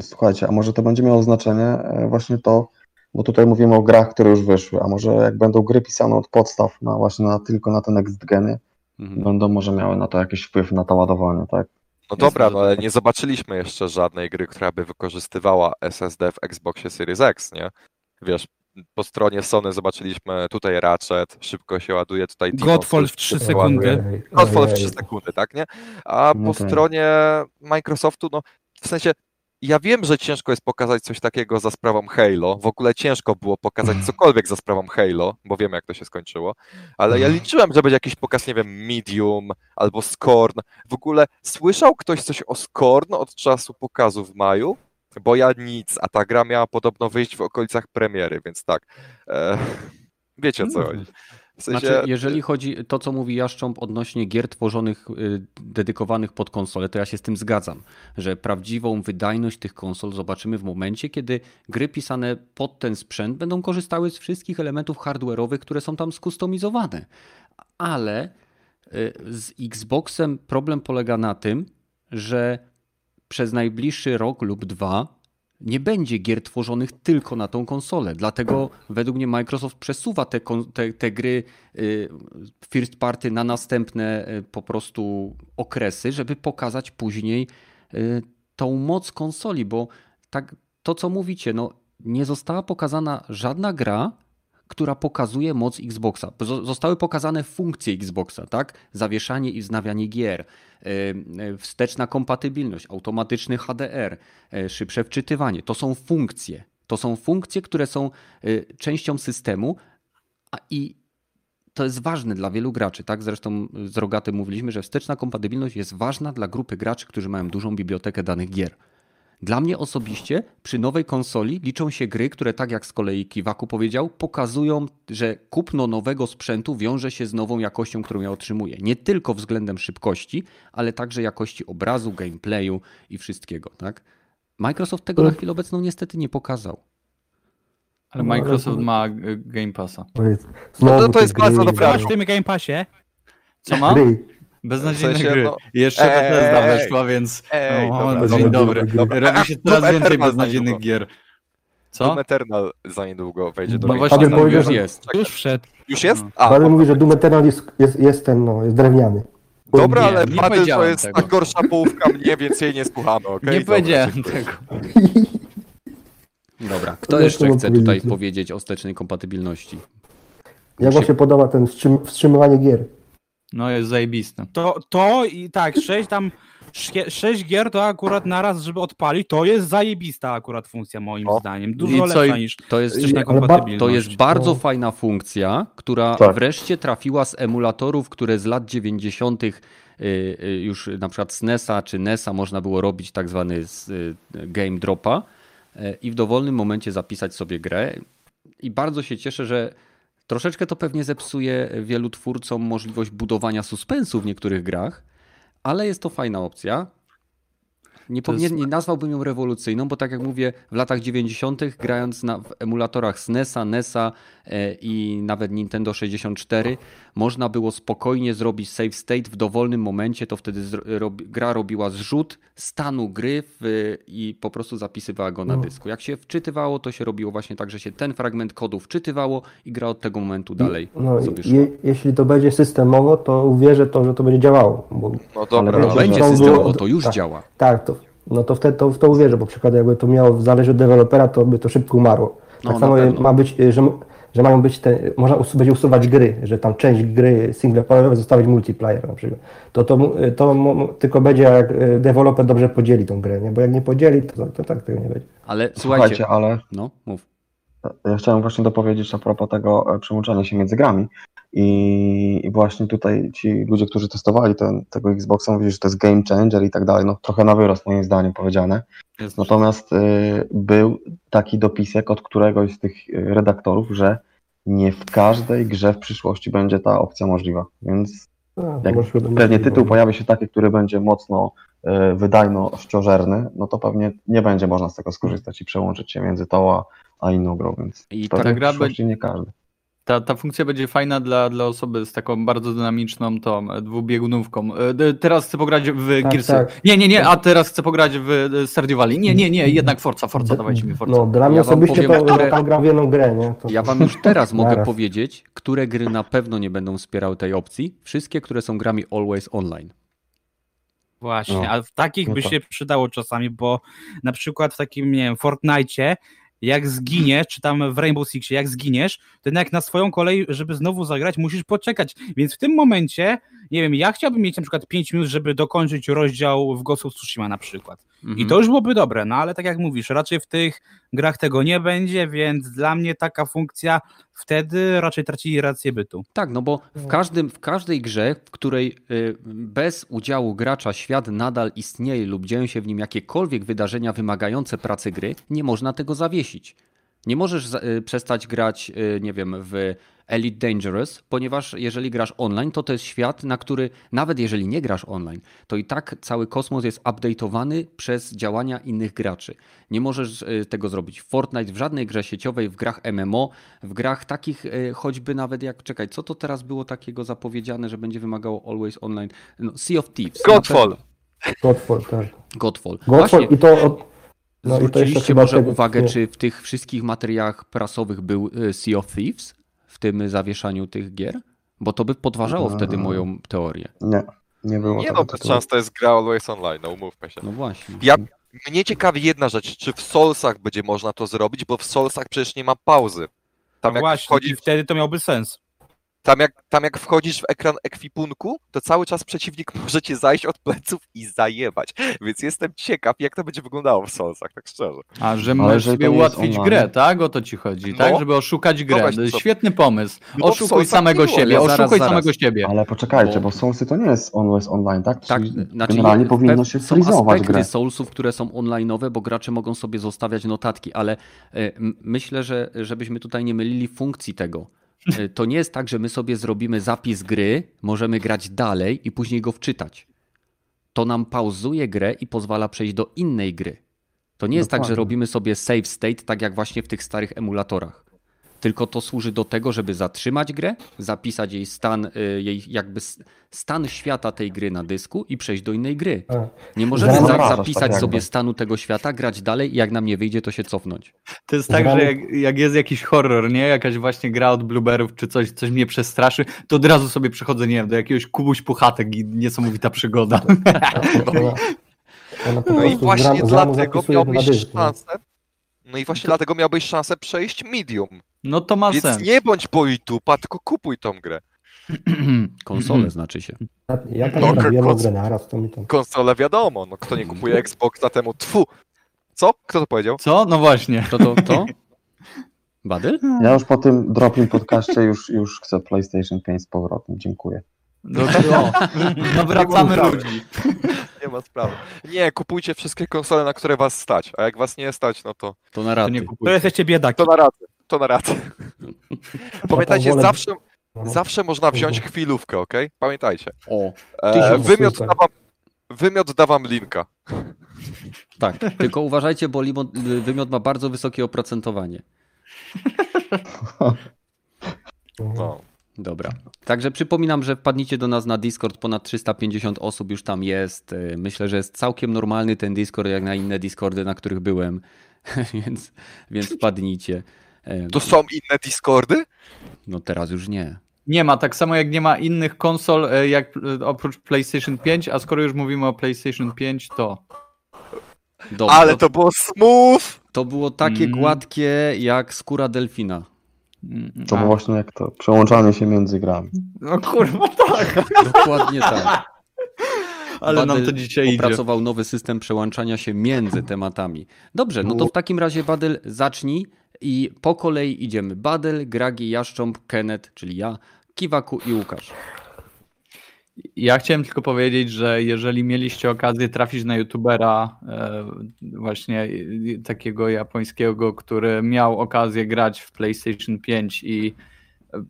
Speaker 5: Słuchajcie, a może to będzie miało znaczenie e, właśnie to, bo tutaj mówimy o grach, które już wyszły, a może jak będą gry pisane od podstaw na właśnie na, tylko na ten next geny,
Speaker 1: Mhm.
Speaker 5: będą może miały na to jakiś wpływ na to ładowanie, tak?
Speaker 2: No dobra, no ale nie zobaczyliśmy jeszcze żadnej gry, która by wykorzystywała SSD w Xboxie Series X, nie? Wiesz, po stronie Sony zobaczyliśmy tutaj Ratchet, szybko się ładuje, tutaj
Speaker 6: Godfall w 3
Speaker 2: szybko ładuje.
Speaker 6: sekundy.
Speaker 2: Godfall w
Speaker 4: ojej.
Speaker 2: 3 sekundy, tak, nie? A
Speaker 5: No
Speaker 2: po
Speaker 5: tak.
Speaker 2: stronie Microsoftu, no w sensie, ja wiem, że ciężko jest pokazać coś takiego za sprawą Halo. W ogóle ciężko było pokazać cokolwiek za sprawą Halo, bo wiem, jak to się skończyło. Ale ja liczyłem, że będzie jakiś pokaz, nie wiem, Medium albo Scorn. W ogóle słyszał ktoś coś o Scorn od czasu pokazu w maju? Bo ja nic, a ta gra miała podobno wyjść w okolicach premiery, więc tak. E, wiecie o co chodzi. W sensie,
Speaker 1: Znaczy, jeżeli chodzi to, co mówi Jaszcząb odnośnie gier tworzonych, y, dedykowanych pod konsolę, to ja się z tym zgadzam, że prawdziwą wydajność tych konsol zobaczymy w momencie, kiedy gry pisane pod ten sprzęt będą korzystały z wszystkich elementów hardware'owych, które są tam skustomizowane. Ale y, z Xboxem problem polega na tym, że przez najbliższy rok lub dwa nie będzie gier tworzonych tylko na tą konsolę. Dlatego według mnie Microsoft przesuwa te, te, te gry y, first party na następne y, po prostu okresy, żeby pokazać później y, tą moc konsoli, bo tak to co mówicie, no nie została pokazana żadna gra, która pokazuje moc Xboxa. Zo- Zostały pokazane funkcje Xboxa, tak? Zawieszanie i wznawianie gier, y, y, wsteczna kompatybilność, automatyczny HDR, y, szybsze wczytywanie. To są funkcje. To są funkcje, które są częścią systemu a i to jest ważne dla wielu graczy, tak? Zresztą z Rogaty mówiliśmy, że wsteczna kompatybilność jest ważna dla grupy graczy, którzy mają dużą bibliotekę danych gier. Dla mnie osobiście przy nowej konsoli liczą się gry, które tak jak z kolei Kiwaku powiedział, pokazują, że kupno nowego sprzętu wiąże się z nową jakością, którą ja otrzymuję. Nie tylko względem szybkości, ale także jakości obrazu, gameplayu i wszystkiego, tak? Microsoft tego na chwilę obecną niestety nie pokazał.
Speaker 3: Ale
Speaker 4: No,
Speaker 3: Microsoft ma y, Game Passa.
Speaker 2: No to- to jest bardzo
Speaker 6: Masz w tym Game Passie?
Speaker 3: Co ma?
Speaker 4: Gry.
Speaker 3: Beznadziejne
Speaker 2: W sensie,
Speaker 3: gry.
Speaker 2: no-
Speaker 3: Jeszcze Bethesda
Speaker 2: ej,
Speaker 3: weszła, więc
Speaker 2: Ej,
Speaker 3: o,
Speaker 2: dobra,
Speaker 3: no,
Speaker 4: dobra,
Speaker 3: dzień dobry.
Speaker 4: dobra.
Speaker 3: Robi się
Speaker 2: Doom
Speaker 3: coraz więcej beznadziejnych gier. Co?
Speaker 2: Doom Eternal za niedługo wejdzie do
Speaker 3: No właśnie,
Speaker 1: no,
Speaker 4: powiedział,
Speaker 1: już jest.
Speaker 6: Już wszedł.
Speaker 2: Już jest?
Speaker 3: No.
Speaker 2: A,
Speaker 4: Paweł mówi, że Doom Eternal jest, jest, jest ten, no, jest drewniany.
Speaker 2: Dobra,
Speaker 3: Nie,
Speaker 2: ale
Speaker 3: nie
Speaker 2: Padyl to jest
Speaker 3: tego.
Speaker 2: ta gorsza połówka mnie, więc jej nie słuchamy, okej?
Speaker 3: Nie
Speaker 2: Dobra,
Speaker 3: powiedziałem
Speaker 2: dziękuję.
Speaker 3: tego.
Speaker 1: Dobra, kto
Speaker 4: No,
Speaker 1: jeszcze chce
Speaker 4: powiedzieć.
Speaker 1: tutaj powiedzieć o wstecznej kompatybilności?
Speaker 4: Jak wam się podoba ten wstrzym, wstrzymywanie gier?
Speaker 3: No jest zajebiste.
Speaker 6: To, to i tak, sześć tam, sze- sześć gier to akurat naraz, żeby odpalić, to jest zajebista akurat funkcja moim
Speaker 2: O.
Speaker 6: zdaniem.
Speaker 3: I
Speaker 6: Dużo
Speaker 3: co,
Speaker 6: lepsza
Speaker 3: i
Speaker 6: niż
Speaker 1: To jest,
Speaker 6: kompatybilność.
Speaker 1: to jest bardzo
Speaker 4: No.
Speaker 1: fajna funkcja, która
Speaker 5: Tak.
Speaker 1: wreszcie trafiła z emulatorów, które z lat 90. y, y, już na przykład z NES-a czy NES-a można było robić tak zwany z- y, game dropa i w dowolnym momencie zapisać sobie grę. I bardzo się cieszę, że troszeczkę to pewnie zepsuje wielu twórcom możliwość budowania suspensu w niektórych grach, ale jest to fajna opcja. Nie,
Speaker 3: To jest-
Speaker 1: nie nazwałbym ją rewolucyjną, bo tak jak mówię, w latach 90., grając na, w emulatorach SNESa, NESa e, i nawet Nintendo 64, można było spokojnie zrobić save state w dowolnym momencie. To wtedy zro, robi, gra robiła zrzut stanu gry w, i po prostu zapisywała go na
Speaker 4: No.
Speaker 1: dysku. Jak się wczytywało, to się robiło właśnie tak, że się ten fragment kodu wczytywało i gra od tego momentu dalej
Speaker 4: No, i, je, jeśli to będzie systemowo, to uwierzę to, że to będzie działało. Bo,
Speaker 2: No dobra,
Speaker 4: Ale
Speaker 2: ale
Speaker 1: Będzie
Speaker 4: to
Speaker 1: systemowo, to już
Speaker 4: tak.
Speaker 1: działa.
Speaker 4: tak, to, no to wtedy to, w to uwierzę, bo przykład jakby to miało zależeć od dewelopera, to by to szybko umarło. Tak
Speaker 1: No, na
Speaker 4: samo
Speaker 1: pewno.
Speaker 4: ma być, y, że, że mają być te, można us- będzie usuwać gry, że tam część gry singleplayerowej zostawić multiplayer na przykład. To, to, to tylko będzie jak y, deweloper dobrze podzieli tą grę, nie? bo jak nie podzieli, to, to tak tego nie będzie.
Speaker 1: Ale słuchajcie,
Speaker 5: Słuchajcie, ale
Speaker 1: no mów.
Speaker 5: Ja chciałem właśnie dopowiedzieć a propos tego e, przełączania się między grami. I, I właśnie tutaj ci ludzie, którzy testowali ten, tego Xboxa, mówili, że to jest game changer i tak dalej. No trochę na wyrost moim zdaniem powiedziane.
Speaker 3: Jest
Speaker 5: Natomiast y, był taki dopisek od któregoś z tych y, redaktorów, że nie w każdej grze w przyszłości będzie ta opcja możliwa. Więc
Speaker 4: A, to
Speaker 5: jak pewnie tytuł pojawi się taki, który będzie mocno y, wydajnościożerny, no to pewnie nie będzie można z tego skorzystać i przełączyć się między tą a, a inną grą, więc
Speaker 1: I
Speaker 3: ta
Speaker 5: w
Speaker 3: gra
Speaker 5: przyszłości nie każdy.
Speaker 3: Ta, ta funkcja będzie fajna dla, dla osoby z taką bardzo dynamiczną tą dwubiegunówką. E, d- Teraz chcę pograć w
Speaker 4: Tak,
Speaker 3: Gearsy.
Speaker 4: tak.
Speaker 3: Nie, nie, nie, a teraz chcę pograć w e, Stardew Valley. Nie, nie, nie, jednak Forza, Forza, dawajcie mi Forza.
Speaker 4: No, dla mnie
Speaker 1: Ja
Speaker 4: osobiście
Speaker 1: powiem,
Speaker 4: to,
Speaker 1: które-
Speaker 4: gra w jedną grę, nie? To,
Speaker 1: Ja wam już teraz mogę powiedzieć, które gry na pewno nie będą wspierały tej opcji. Wszystkie, które są grami Always Online.
Speaker 6: Właśnie,
Speaker 5: No.
Speaker 6: a w takich
Speaker 5: No
Speaker 6: by
Speaker 5: tak.
Speaker 6: się przydało czasami, bo na przykład w takim, nie wiem, Fortnite, jak zginiesz, czy tam w Rainbow Sixie, jak zginiesz, to jednak na swoją kolej, żeby znowu zagrać, musisz poczekać. Więc w tym momencie, nie wiem, ja chciałbym mieć na przykład 5 minut, żeby dokończyć rozdział w Ghost of Tsushima na przykład. I
Speaker 1: Mhm.
Speaker 6: to już byłoby dobre, no ale tak jak mówisz, raczej w tych grach tego nie będzie, więc dla mnie taka funkcja wtedy raczej traci rację bytu.
Speaker 1: Tak, no bo w, każdym, w każdej grze, w której y, bez udziału gracza świat nadal istnieje lub dzieją się w nim jakiekolwiek wydarzenia wymagające pracy gry, nie można tego zawiesić. Nie możesz y, przestać grać, y, nie wiem, w Elite Dangerous, ponieważ jeżeli grasz online, to to jest świat, na który nawet jeżeli nie grasz online, to i tak cały kosmos jest update'owany przez działania innych graczy. Nie możesz y, tego zrobić w Fortnite, w żadnej grze sieciowej, w grach MMO, w grach takich y, choćby nawet jak, czekaj, co to teraz było takiego zapowiedziane, że będzie wymagało Always Online? No, sea of Thieves.
Speaker 2: Godfall.
Speaker 4: Godfall, tak.
Speaker 1: Godfall.
Speaker 4: Godfall
Speaker 1: Właśnie,
Speaker 4: i to... Od... No
Speaker 1: zwróciliście może uwagę,
Speaker 4: nie.
Speaker 1: czy w tych wszystkich materiałach prasowych był y, Sea of Thieves? W tym zawieszaniu tych gier? Bo to by podważało
Speaker 5: No.
Speaker 1: wtedy moją teorię.
Speaker 5: Nie, nie było
Speaker 2: Nie no, bez
Speaker 5: tytułu.
Speaker 2: szans to jest gra Always Online, no umówmy się.
Speaker 1: No właśnie.
Speaker 2: Ja, mnie ciekawi jedna rzecz, czy w Soulsach będzie można to zrobić, bo w Soulsach przecież nie ma pauzy. Tam jak,
Speaker 6: Właśnie,
Speaker 2: wchodzisz,
Speaker 6: i wtedy to miałby sens.
Speaker 2: Tam, jak, tam jak wchodzisz w ekran ekwipunku, to cały czas przeciwnik może cię zajść od pleców i zajebać. Więc jestem ciekaw, jak to będzie wyglądało w Soulsach, tak szczerze.
Speaker 3: A, że możesz sobie
Speaker 5: nie
Speaker 3: ułatwić grę, tak? O to ci chodzi,
Speaker 2: No.
Speaker 3: tak? Żeby oszukać grę. Świetny pomysł.
Speaker 2: No
Speaker 3: Oszukuj samego
Speaker 2: nie było,
Speaker 3: siebie,
Speaker 1: ale zaraz,
Speaker 3: oszukuj
Speaker 1: zaraz.
Speaker 3: samego siebie.
Speaker 5: Ale poczekajcie,
Speaker 1: Bo-
Speaker 5: Soulsy to nie jest always online, tak?
Speaker 1: Tak,
Speaker 5: Czyli
Speaker 1: znaczy
Speaker 5: generalnie
Speaker 1: w
Speaker 5: powinno się
Speaker 1: są aspekty
Speaker 5: grę.
Speaker 1: Soulsów, które są online'owe, bo gracze mogą sobie zostawiać notatki, ale m- myślę, że żebyśmy tutaj nie mylili funkcji tego. E, To nie jest tak, że my sobie zrobimy zapis gry, możemy grać dalej i później go wczytać. To nam pauzuje grę i pozwala przejść do innej gry. To nie jest tak, że robimy sobie save state, tak jak właśnie w tych starych emulatorach. Tylko to służy do tego, żeby zatrzymać grę, zapisać jej stan, y, jej jakby stan świata tej gry na dysku i przejść do innej gry.
Speaker 4: A,
Speaker 1: Nie możemy za,
Speaker 5: Zamrażasz,
Speaker 1: zapisać
Speaker 5: tak
Speaker 1: sobie stanu tego świata, grać dalej i jak nam nie wyjdzie, to się cofnąć.
Speaker 3: To jest tak, że jak, jak jest jakiś horror, nie? Jakaś właśnie gra od Blueberów czy coś, coś mnie przestraszy, to od razu sobie przechodzę, nie wiem, do jakiegoś kubuś puchatek i niesamowita przygoda.
Speaker 4: ona, ona po
Speaker 2: No i właśnie dlatego miałbyś szansę. No i właśnie dlatego miałbyś szansę przejść medium.
Speaker 3: No to ma
Speaker 2: Więc
Speaker 3: sens.
Speaker 2: nie bądź bojtupa, tylko kupuj tą grę.
Speaker 1: Konsolę znaczy się.
Speaker 4: Ja, ja tam
Speaker 2: No, koc-
Speaker 4: grę naraz, to mi tam...
Speaker 2: Konsolę wiadomo, no kto nie kupuje Xboxa temu tfu. Co? Kto to powiedział?
Speaker 3: Co? No właśnie.
Speaker 1: To to? to? Badyl?
Speaker 5: Ja już po tym dropim podcaście już, już chcę PlayStation 5 z powrotem. Dziękuję.
Speaker 3: No, to, nawracamy ludzi.
Speaker 2: Nie ma sprawy. Nie, kupujcie wszystkie konsole, na które was stać. A jak was nie stać, no to
Speaker 1: To na
Speaker 3: To
Speaker 1: raty.
Speaker 6: To
Speaker 3: kupuj.
Speaker 6: jesteście biedaki.
Speaker 2: to na raty. To na raty. Pamiętajcie, zawsze,
Speaker 4: No.
Speaker 2: zawsze można wziąć chwilówkę, ok? Pamiętajcie.
Speaker 1: O,
Speaker 2: E, wymiot, da wam, wymiot da wam linka.
Speaker 1: tak. Tylko uważajcie, bo limon, wymiot ma bardzo wysokie oprocentowanie.
Speaker 2: No.
Speaker 1: Dobra. Także przypominam, że wpadnijcie do nas na Discord. Ponad 350 osób już tam jest. E, Myślę, że jest całkiem normalny ten Discord, jak na inne Discordy, na których byłem. więc, więc wpadnijcie. E,
Speaker 2: To są inne Discordy?
Speaker 1: No teraz już nie.
Speaker 3: Nie ma, tak samo jak nie ma innych konsol e, jak oprócz PlayStation 5, a skoro już mówimy o PlayStation 5, to
Speaker 1: Dobra,
Speaker 2: Ale
Speaker 1: to,
Speaker 2: to było smooth!
Speaker 1: to było takie
Speaker 3: Mm.
Speaker 1: gładkie jak skóra delfina.
Speaker 5: To
Speaker 3: a.
Speaker 5: właśnie jak to przełączanie się między grami.
Speaker 3: No kurwa, tak.
Speaker 1: Dokładnie tak.
Speaker 3: Ale nam to dzisiaj idzie.
Speaker 1: opracował nowy system przełączania się między tematami. Dobrze, no to w takim razie Badyl zacznij i po kolei idziemy. Badyl, Gragi, Jaszcząb, Kenneth, czyli ja, Kiwaku i Łukasz.
Speaker 3: Ja chciałem tylko powiedzieć, że jeżeli mieliście okazję trafić na youtubera e, właśnie e, takiego japońskiego, który miał okazję grać w PlayStation 5 i e,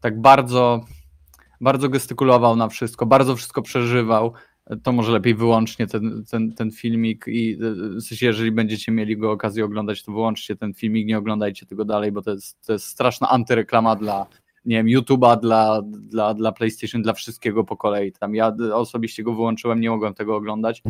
Speaker 3: tak bardzo bardzo gestykulował na wszystko, bardzo wszystko przeżywał, to może lepiej wyłącznie ten, ten, ten filmik i e, w sensie, jeżeli będziecie mieli go okazję oglądać, to wyłączcie ten filmik, nie oglądajcie tego dalej, bo to jest, to jest straszna antyreklama dla nie wiem, YouTube'a dla, dla, dla PlayStation, dla wszystkiego po kolei. Tam ja osobiście go wyłączyłem, nie mogłem tego oglądać.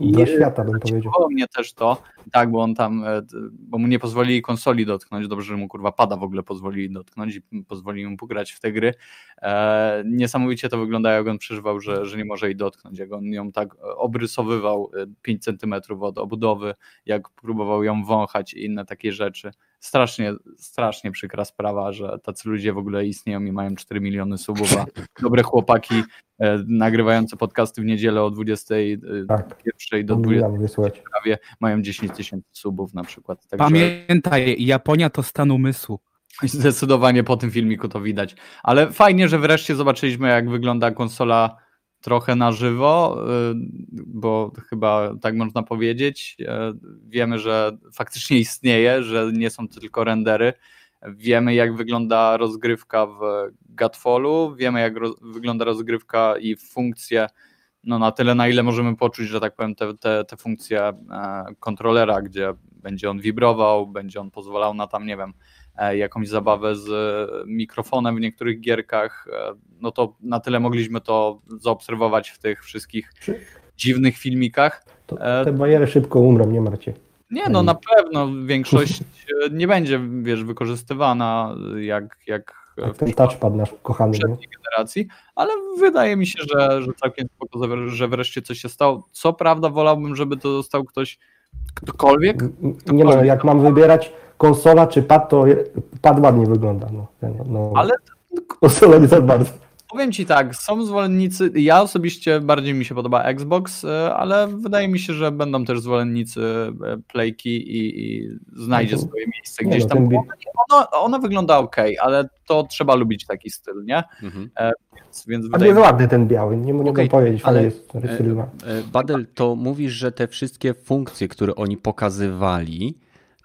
Speaker 4: Dla świata bym powiedział.
Speaker 3: Mnie też to, tak, bo on tam, e, bo mu nie pozwolili konsoli dotknąć, dobrze, że mu kurwa pada w ogóle pozwolili dotknąć i pozwolili mu pograć w te gry. E, niesamowicie to wygląda, jak on przeżywał, że, że nie może jej dotknąć, jak on ją tak e, obrysowywał e, 5 centymetrów od obudowy, jak próbował ją wąchać i inne takie rzeczy. Strasznie, strasznie przykra sprawa, że tacy ludzie w ogóle istnieją i mają 4 miliony subów, a dobre chłopaki e, nagrywające podcasty w niedzielę o 21
Speaker 4: Tak,
Speaker 3: do 20
Speaker 4: mówię, słuchajcie.
Speaker 3: prawie mają 10 tysięcy subów na przykład. Także
Speaker 6: Pamiętaj, Japonia to stan umysłu.
Speaker 3: zdecydowanie po tym filmiku to widać. Ale fajnie, że wreszcie zobaczyliśmy, jak wygląda konsola trochę na żywo, y, bo chyba tak można powiedzieć. Y, Wiemy, że faktycznie istnieje, że nie są tylko rendery. Wiemy, jak wygląda rozgrywka w Godfallu, wiemy, jak roz, wygląda rozgrywka i funkcje, no na tyle, na ile możemy poczuć, że tak powiem, te, te, te funkcje e, kontrolera, gdzie będzie on wibrował, będzie on pozwalał na tam, nie wiem, jakąś zabawę z e, mikrofonem w niektórych gierkach, e, no to na tyle mogliśmy to zaobserwować w tych wszystkich dziwnych filmikach.
Speaker 4: To,
Speaker 3: E,
Speaker 4: te bariery szybko umrą, nie marcie.
Speaker 3: Nie, no na pewno większość e, nie będzie, wiesz, wykorzystywana jak, jak w
Speaker 4: ten touchpad nasz kochany.
Speaker 3: Generacji, ale wydaje mi się, że, że całkiem spoko, że wreszcie coś się stało. Co prawda wolałbym, żeby to został ktoś, ktokolwiek,
Speaker 4: Nie no, jak mam wybierać konsola czy pad, to pad ładnie wygląda. No, ten, no.
Speaker 3: ale
Speaker 4: Konsola nie za bardzo.
Speaker 3: Powiem ci tak, są zwolennicy, ja osobiście bardziej mi się podoba Xbox, e, ale wydaje mi się, że będą też zwolennicy e, Playki i, i znajdzie
Speaker 4: No to-
Speaker 3: swoje miejsce gdzieś
Speaker 4: no,
Speaker 3: tam. Ono, ono wygląda ok, ale to trzeba lubić taki styl, nie?
Speaker 1: Mhm.
Speaker 3: Więc, więc
Speaker 4: A
Speaker 3: wydaje
Speaker 4: jest
Speaker 3: mi się,
Speaker 4: ładny ten biały, nie mogę
Speaker 1: Okej,
Speaker 4: powiedzieć,
Speaker 1: ale-
Speaker 4: jest.
Speaker 1: E, Badel, to mówisz, że te wszystkie funkcje, które oni pokazywali,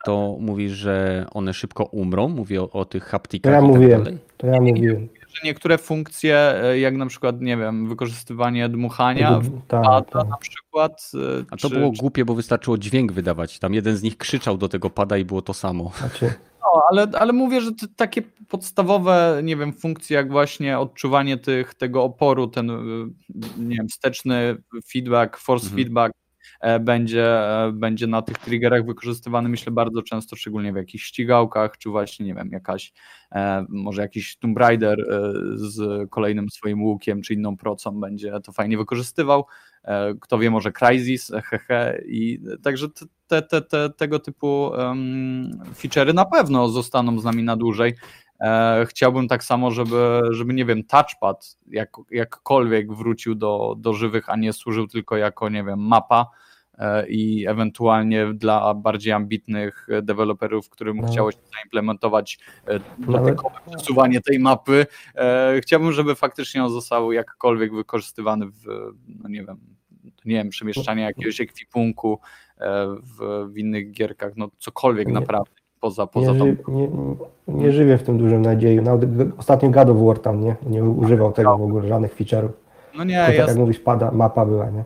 Speaker 1: to mówisz, że one szybko umrą? Mówię o, o tych
Speaker 4: To
Speaker 1: haptikach
Speaker 4: ja
Speaker 1: i tak
Speaker 4: mówiłem,
Speaker 1: dalej?
Speaker 4: to ja mówiłem.
Speaker 3: że niektóre funkcje, e, jak na przykład, nie wiem, wykorzystywanie dmuchania,
Speaker 4: Tak,
Speaker 3: pada
Speaker 4: tak.
Speaker 3: na przykład. e,
Speaker 1: A to
Speaker 3: czy-
Speaker 1: było głupie, bo wystarczyło dźwięk wydawać. Tam jeden z nich krzyczał do tego pada i było to samo.
Speaker 4: Znaczy,
Speaker 3: No, ale, ale mówię, że te, takie podstawowe, nie wiem, funkcje jak właśnie odczuwanie tych, tego oporu, ten, y, nie wiem, wsteczny feedback, force
Speaker 1: Mhm.
Speaker 3: feedback e, będzie, e, będzie na tych triggerach wykorzystywany, myślę, bardzo często, szczególnie w jakichś ścigałkach, czy właśnie, nie wiem, jakaś, e, może jakiś Tomb Raider e, z kolejnym swoim łukiem, czy inną procą będzie to fajnie wykorzystywał. E, Kto wie, może Crysis, e, hehe, i także te, te, te, te, tego typu um, feature'y na pewno zostaną z nami na dłużej. E, chciałbym tak samo, żeby, żeby nie wiem, touchpad jak, jakkolwiek wrócił do, do żywych, a nie służył tylko jako, nie wiem, mapa e, i ewentualnie dla bardziej ambitnych deweloperów, którym
Speaker 4: No.
Speaker 3: chciało się zaimplementować e, dotykowe przesuwanie tej mapy. E, Chciałbym, żeby faktycznie on został jakkolwiek wykorzystywany w, no nie wiem, nie wiem, przemieszczanie jakiegoś ekwipunku e, w, w innych gierkach, no cokolwiek
Speaker 4: Nie.
Speaker 3: naprawdę poza, poza
Speaker 4: nie,
Speaker 3: tą
Speaker 4: nie, nie żywię w tym dużym nadziei. Nawet ostatnio God of War tam nie, nie używał tego w ogóle, żadnych feature'ów.
Speaker 3: No nie,
Speaker 4: To tak
Speaker 3: ja,
Speaker 4: jak mówisz, pada, mapa była, nie?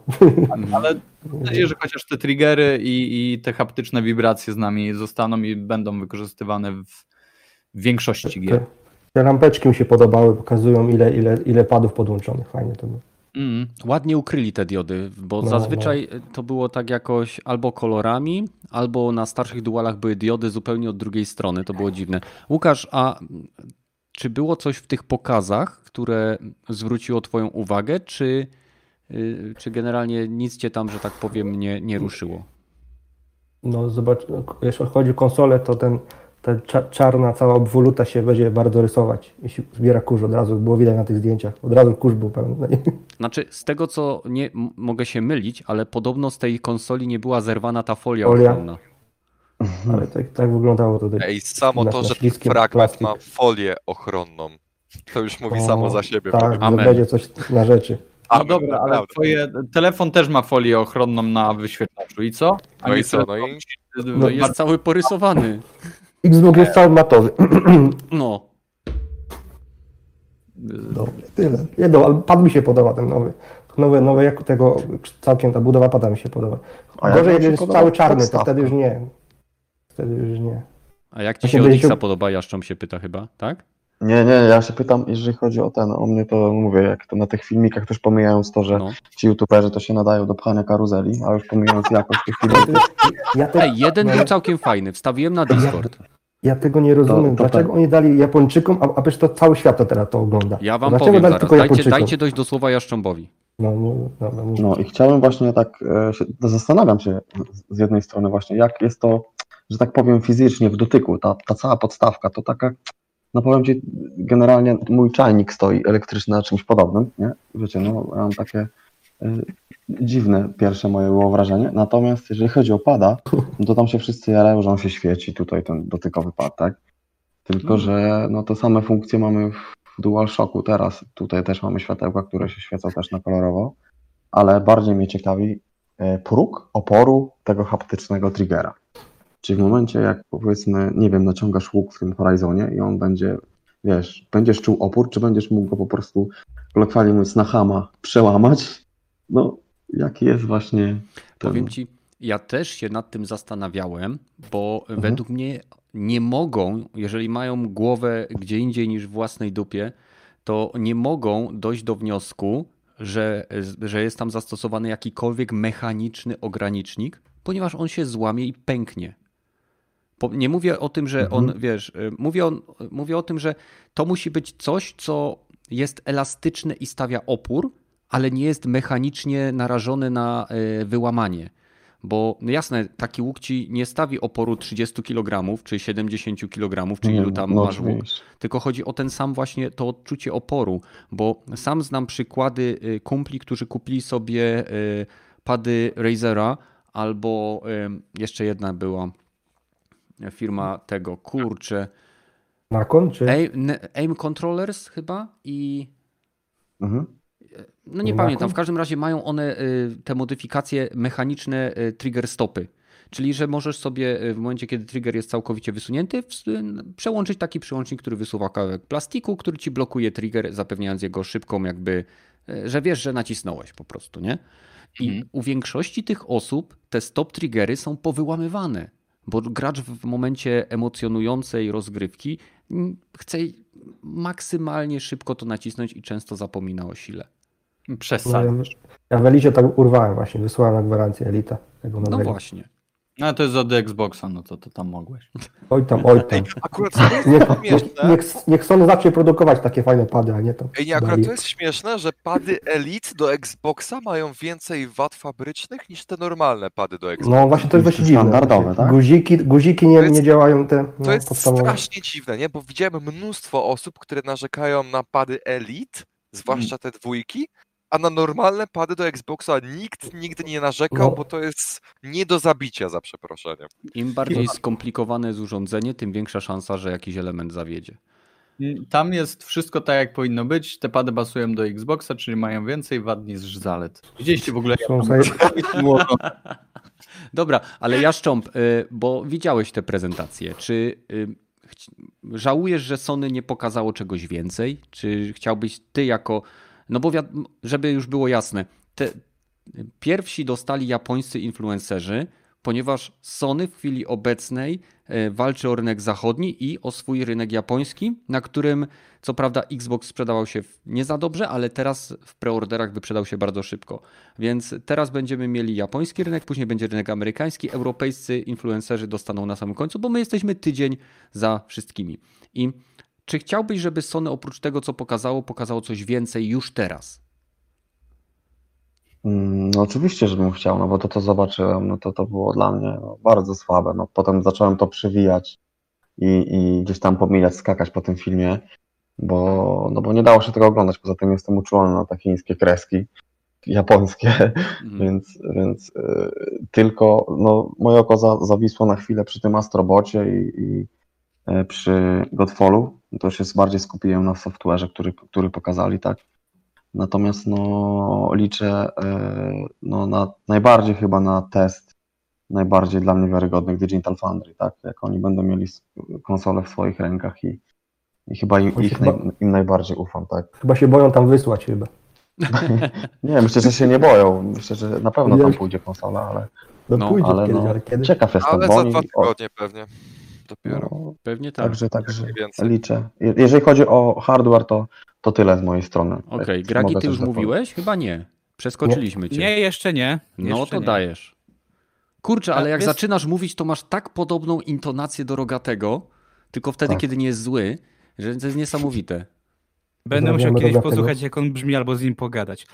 Speaker 3: ale mam nadzieję, że chociaż te triggery i, i te haptyczne wibracje z nami zostaną i będą wykorzystywane w, większości gier.
Speaker 4: Te, te lampeczki mi się podobały, pokazują ile, ile, ile padów podłączonych. Fajnie to było.
Speaker 3: Mm.
Speaker 1: Ładnie ukryli te diody, bo
Speaker 4: No,
Speaker 1: zazwyczaj to było tak jakoś albo kolorami, albo na starszych dualach były diody zupełnie od drugiej strony. To było dziwne. Łukasz, a czy było coś w tych pokazach, które zwróciło Twoją uwagę, czy, y, czy generalnie nic Cię tam, że tak powiem, nie, nie ruszyło?
Speaker 4: No zobacz, no, jeśli chodzi o konsolę, to ten, ta cza- czarna cała obwoluta się będzie bardzo rysować. Jeśli zbiera kurz od razu, było widać na tych zdjęciach. Od razu kurz był pełny. No
Speaker 1: Znaczy, z tego co nie mogę się mylić, ale podobno z tej konsoli nie była zerwana ta folia
Speaker 4: Folia. Ale tak, tak wyglądało to.
Speaker 2: Ej, samo
Speaker 4: na-
Speaker 2: to,
Speaker 4: na
Speaker 2: że ten fragment
Speaker 4: plastik.
Speaker 2: ma folię ochronną, to już mówi
Speaker 4: O,
Speaker 2: samo za siebie.
Speaker 4: Tak, że
Speaker 1: Amen.
Speaker 4: będzie coś na rzeczy.
Speaker 3: No
Speaker 2: Amen,
Speaker 3: dobra, ale
Speaker 2: naprawdę.
Speaker 3: twoje, telefon też ma folię ochronną na wyświetlaczu i co? A
Speaker 2: No i co, no i-
Speaker 3: ci-
Speaker 1: No jest cały porysowany.
Speaker 4: Xbox jest cały matowy.
Speaker 1: No.
Speaker 4: Dobra, tyle. Nie, no, ale pad mi się podoba ten nowy. Nowe, nowe jak tego całkiem ta budowa pada mi się podoba.
Speaker 5: A
Speaker 4: Gorzej jak jest cały czarny, to wtedy już nie. Wtedy już nie.
Speaker 1: A jak ci
Speaker 4: Właśnie
Speaker 1: się Odixa
Speaker 4: się-
Speaker 1: podoba, Jaszczą się pyta chyba, tak?
Speaker 5: Nie, nie, ja się pytam, jeżeli chodzi o ten, o mnie to mówię, jak to na tych filmikach też pomijając to, że
Speaker 1: No.
Speaker 5: ci youtuberzy to się nadają do pchania karuzeli, a już pomijając jakość tych filmików,
Speaker 4: Ja, te,
Speaker 1: Ej, jeden
Speaker 4: no,
Speaker 1: był całkiem fajny. Wstawiłem na Discord.
Speaker 4: ja tego nie rozumiem,
Speaker 5: To- to
Speaker 4: dlaczego
Speaker 5: tak.
Speaker 4: oni dali Japończykom, a, a przecież to cały świat to teraz to ogląda.
Speaker 1: Ja wam
Speaker 4: dlaczego
Speaker 1: powiem
Speaker 4: dali
Speaker 1: zaraz. Dajcie,
Speaker 4: Japończykom?
Speaker 1: dajcie dojść do słowa Jaszcząbowi.
Speaker 4: No, no, mów.
Speaker 5: No i chciałem właśnie tak, e, się, zastanawiam się z jednej strony właśnie, jak jest to, że tak powiem fizycznie w dotyku, ta, ta cała podstawka, to taka, no powiem Ci, generalnie mój czajnik stoi elektryczny na czymś podobnym, nie? Wiecie, no ja mam takie e, dziwne pierwsze moje było wrażenie, natomiast jeżeli chodzi o pada, no to tam się wszyscy jarają, że on się świeci, tutaj ten dotykowy pad, tak? Tylko, że no te same funkcje mamy w DualShocku teraz. Tutaj też mamy światełka, które się świecą też na kolorowo, ale bardziej mnie ciekawi e, próg oporu tego haptycznego triggera. Czyli w momencie, jak powiedzmy, nie wiem, naciągasz łuk w tym Horizonie i on będzie, wiesz, będziesz czuł opór, czy będziesz mógł go po prostu, kolokwialnie mówiąc, na hama przełamać? No, jaki jest właśnie ten...
Speaker 1: Powiem ci, ja też się nad tym zastanawiałem, bo
Speaker 5: Mhm.
Speaker 1: według mnie nie mogą, jeżeli mają głowę gdzie indziej niż w własnej dupie, to nie mogą dojść do wniosku, że, że jest tam zastosowany jakikolwiek mechaniczny ogranicznik, ponieważ on się złamie i pęknie. Nie mówię o tym, że on, wiesz, y, mówię o, mówię o tym, że to musi być coś, co jest elastyczne i stawia opór, ale nie jest mechanicznie narażony na y, wyłamanie. Bo no jasne, taki łuk ci nie stawi oporu 30 kg czy 70 kg, czy
Speaker 5: Nie,
Speaker 1: ilu tam
Speaker 5: no
Speaker 1: masz łuk, tylko chodzi o ten sam właśnie to odczucie oporu, bo sam znam przykłady y, kumpli, którzy kupili sobie pady Razera albo jeszcze jedna była firma tego, kurczę,
Speaker 4: Nakon, czy?
Speaker 1: Aim, Aim Controllers chyba i
Speaker 5: Mhm.
Speaker 1: no nie
Speaker 4: Nakon?
Speaker 1: pamiętam, w każdym razie mają one y, te modyfikacje mechaniczne y, trigger stopy. Czyli, że możesz sobie y, w momencie, kiedy trigger jest całkowicie wysunięty, przełączyć taki przyłącznik, który wysuwa kawałek plastiku, który ci blokuje trigger, zapewniając jego szybką jakby, że wiesz, że nacisnąłeś po prostu, nie? I
Speaker 3: Mhm.
Speaker 1: u większości tych osób te stop triggery są powyłamywane, bo gracz w momencie emocjonującej rozgrywki chce maksymalnie szybko to nacisnąć i często zapomina o sile.
Speaker 4: No, ja,
Speaker 3: Przesadzasz.
Speaker 4: ja w Elicie tak urwałem właśnie, wysłałem na gwarancję Elita. Tego
Speaker 1: No właśnie.
Speaker 3: No to jest od Xboxa, no to, to tam mogłeś.
Speaker 4: Oj tam, oj tam.
Speaker 2: Akurat to jest
Speaker 4: Niech,
Speaker 2: śmieszne.
Speaker 4: niech, niech, Sony zacznie produkować takie fajne pady, a nie to.
Speaker 2: Ej, nie, akurat to jest śmieszne, że pady Elite do Xboxa mają więcej wad fabrycznych niż te normalne pady do Xboxa.
Speaker 4: No właśnie to jest właśnie dziwne.
Speaker 5: standardowe, tak?
Speaker 4: Guziki, guziki nie,
Speaker 2: jest-
Speaker 4: nie działają te no,
Speaker 2: To jest
Speaker 4: podstawowe.
Speaker 2: strasznie dziwne, nie? Bo widziałem mnóstwo osób, które narzekają na pady Elite, zwłaszcza te dwójki, a na normalne pady do Xboxa nikt nigdy nie narzekał,
Speaker 4: No.
Speaker 2: bo to jest nie do zabicia, za przeproszeniem.
Speaker 1: Im bardziej skomplikowane jest urządzenie, tym większa szansa, że jakiś element zawiedzie.
Speaker 3: Tam jest wszystko tak, jak powinno być. Te pady pasują do Xboxa, czyli mają więcej wad niż zalet. Widzieliście w ogóle, jak?
Speaker 1: Dobra, ale Jaszcząb, y, bo widziałeś te prezentacje. Czy y, żałujesz, że Sony nie pokazało czegoś więcej? Czy chciałbyś ty jako... No bo żeby już było jasne, te pierwsi dostali japońscy influencerzy, ponieważ Sony w chwili obecnej e, walczy o rynek zachodni i o swój rynek japoński, na którym co prawda Xbox sprzedawał się nie za dobrze, ale teraz w preorderach wyprzedał się bardzo szybko. Więc teraz będziemy mieli japoński rynek, później będzie rynek amerykański, europejscy influencerzy dostaną na samym końcu, bo my jesteśmy tydzień za wszystkimi. I czy chciałbyś, żeby Sony oprócz tego, co pokazało, pokazało coś więcej już teraz?
Speaker 5: Mm, No oczywiście, żebym chciał, no bo to, co zobaczyłem, no to to było dla mnie no, bardzo słabe. No, potem zacząłem to przewijać i, i gdzieś tam pomijać, skakać po tym filmie, bo, no bo nie dało się tego oglądać. Poza tym jestem uczulony na te chińskie kreski, japońskie,
Speaker 1: Mhm.
Speaker 5: więc, więc y, tylko no, moje oko za, zawisło na chwilę przy tym Astrobocie i, i y, przy Godfallu. To się bardziej skupiłem na software'ze, który, który pokazali, tak. Natomiast no, liczę y, no, na, najbardziej chyba na test, najbardziej dla mnie wiarygodnych Digital Foundry, tak? Jak oni będą mieli konsole w swoich rękach i, i chyba im, ich
Speaker 4: chyba-
Speaker 5: naj, im najbardziej ufam, tak?
Speaker 4: Chyba się boją tam wysłać chyba.
Speaker 5: Nie, myślę, że się nie boją. Myślę, że na pewno tam pójdzie konsola, ale
Speaker 4: No,
Speaker 1: No,
Speaker 4: pójdzie
Speaker 5: ale
Speaker 4: kiedyś,
Speaker 5: no,
Speaker 4: ale kiedy?
Speaker 5: ciekaw jestem,
Speaker 2: Ale za dwa
Speaker 5: o,
Speaker 2: tygodnie pewnie. Dopiero.
Speaker 5: No,
Speaker 1: Pewnie tak.
Speaker 5: także, także liczę. Je- Jeżeli chodzi o hardware, to, to tyle z mojej strony.
Speaker 1: Okej,
Speaker 5: Czy
Speaker 1: Gragi, ty już mówiłeś? Chyba nie. Przeskoczyliśmy cię.
Speaker 6: Nie, jeszcze nie.
Speaker 1: no
Speaker 6: Jeszcze
Speaker 1: to
Speaker 6: nie.
Speaker 1: dajesz. Kurczę, ale jak
Speaker 6: wiesz-
Speaker 1: zaczynasz mówić, to masz tak podobną intonację do Rogatego, tylko wtedy,
Speaker 5: Tak.
Speaker 1: kiedy nie jest zły, że to jest niesamowite.
Speaker 6: Będę musiał
Speaker 4: Pozdrawiamy
Speaker 6: kiedyś posłuchać, jak on brzmi, albo z nim pogadać.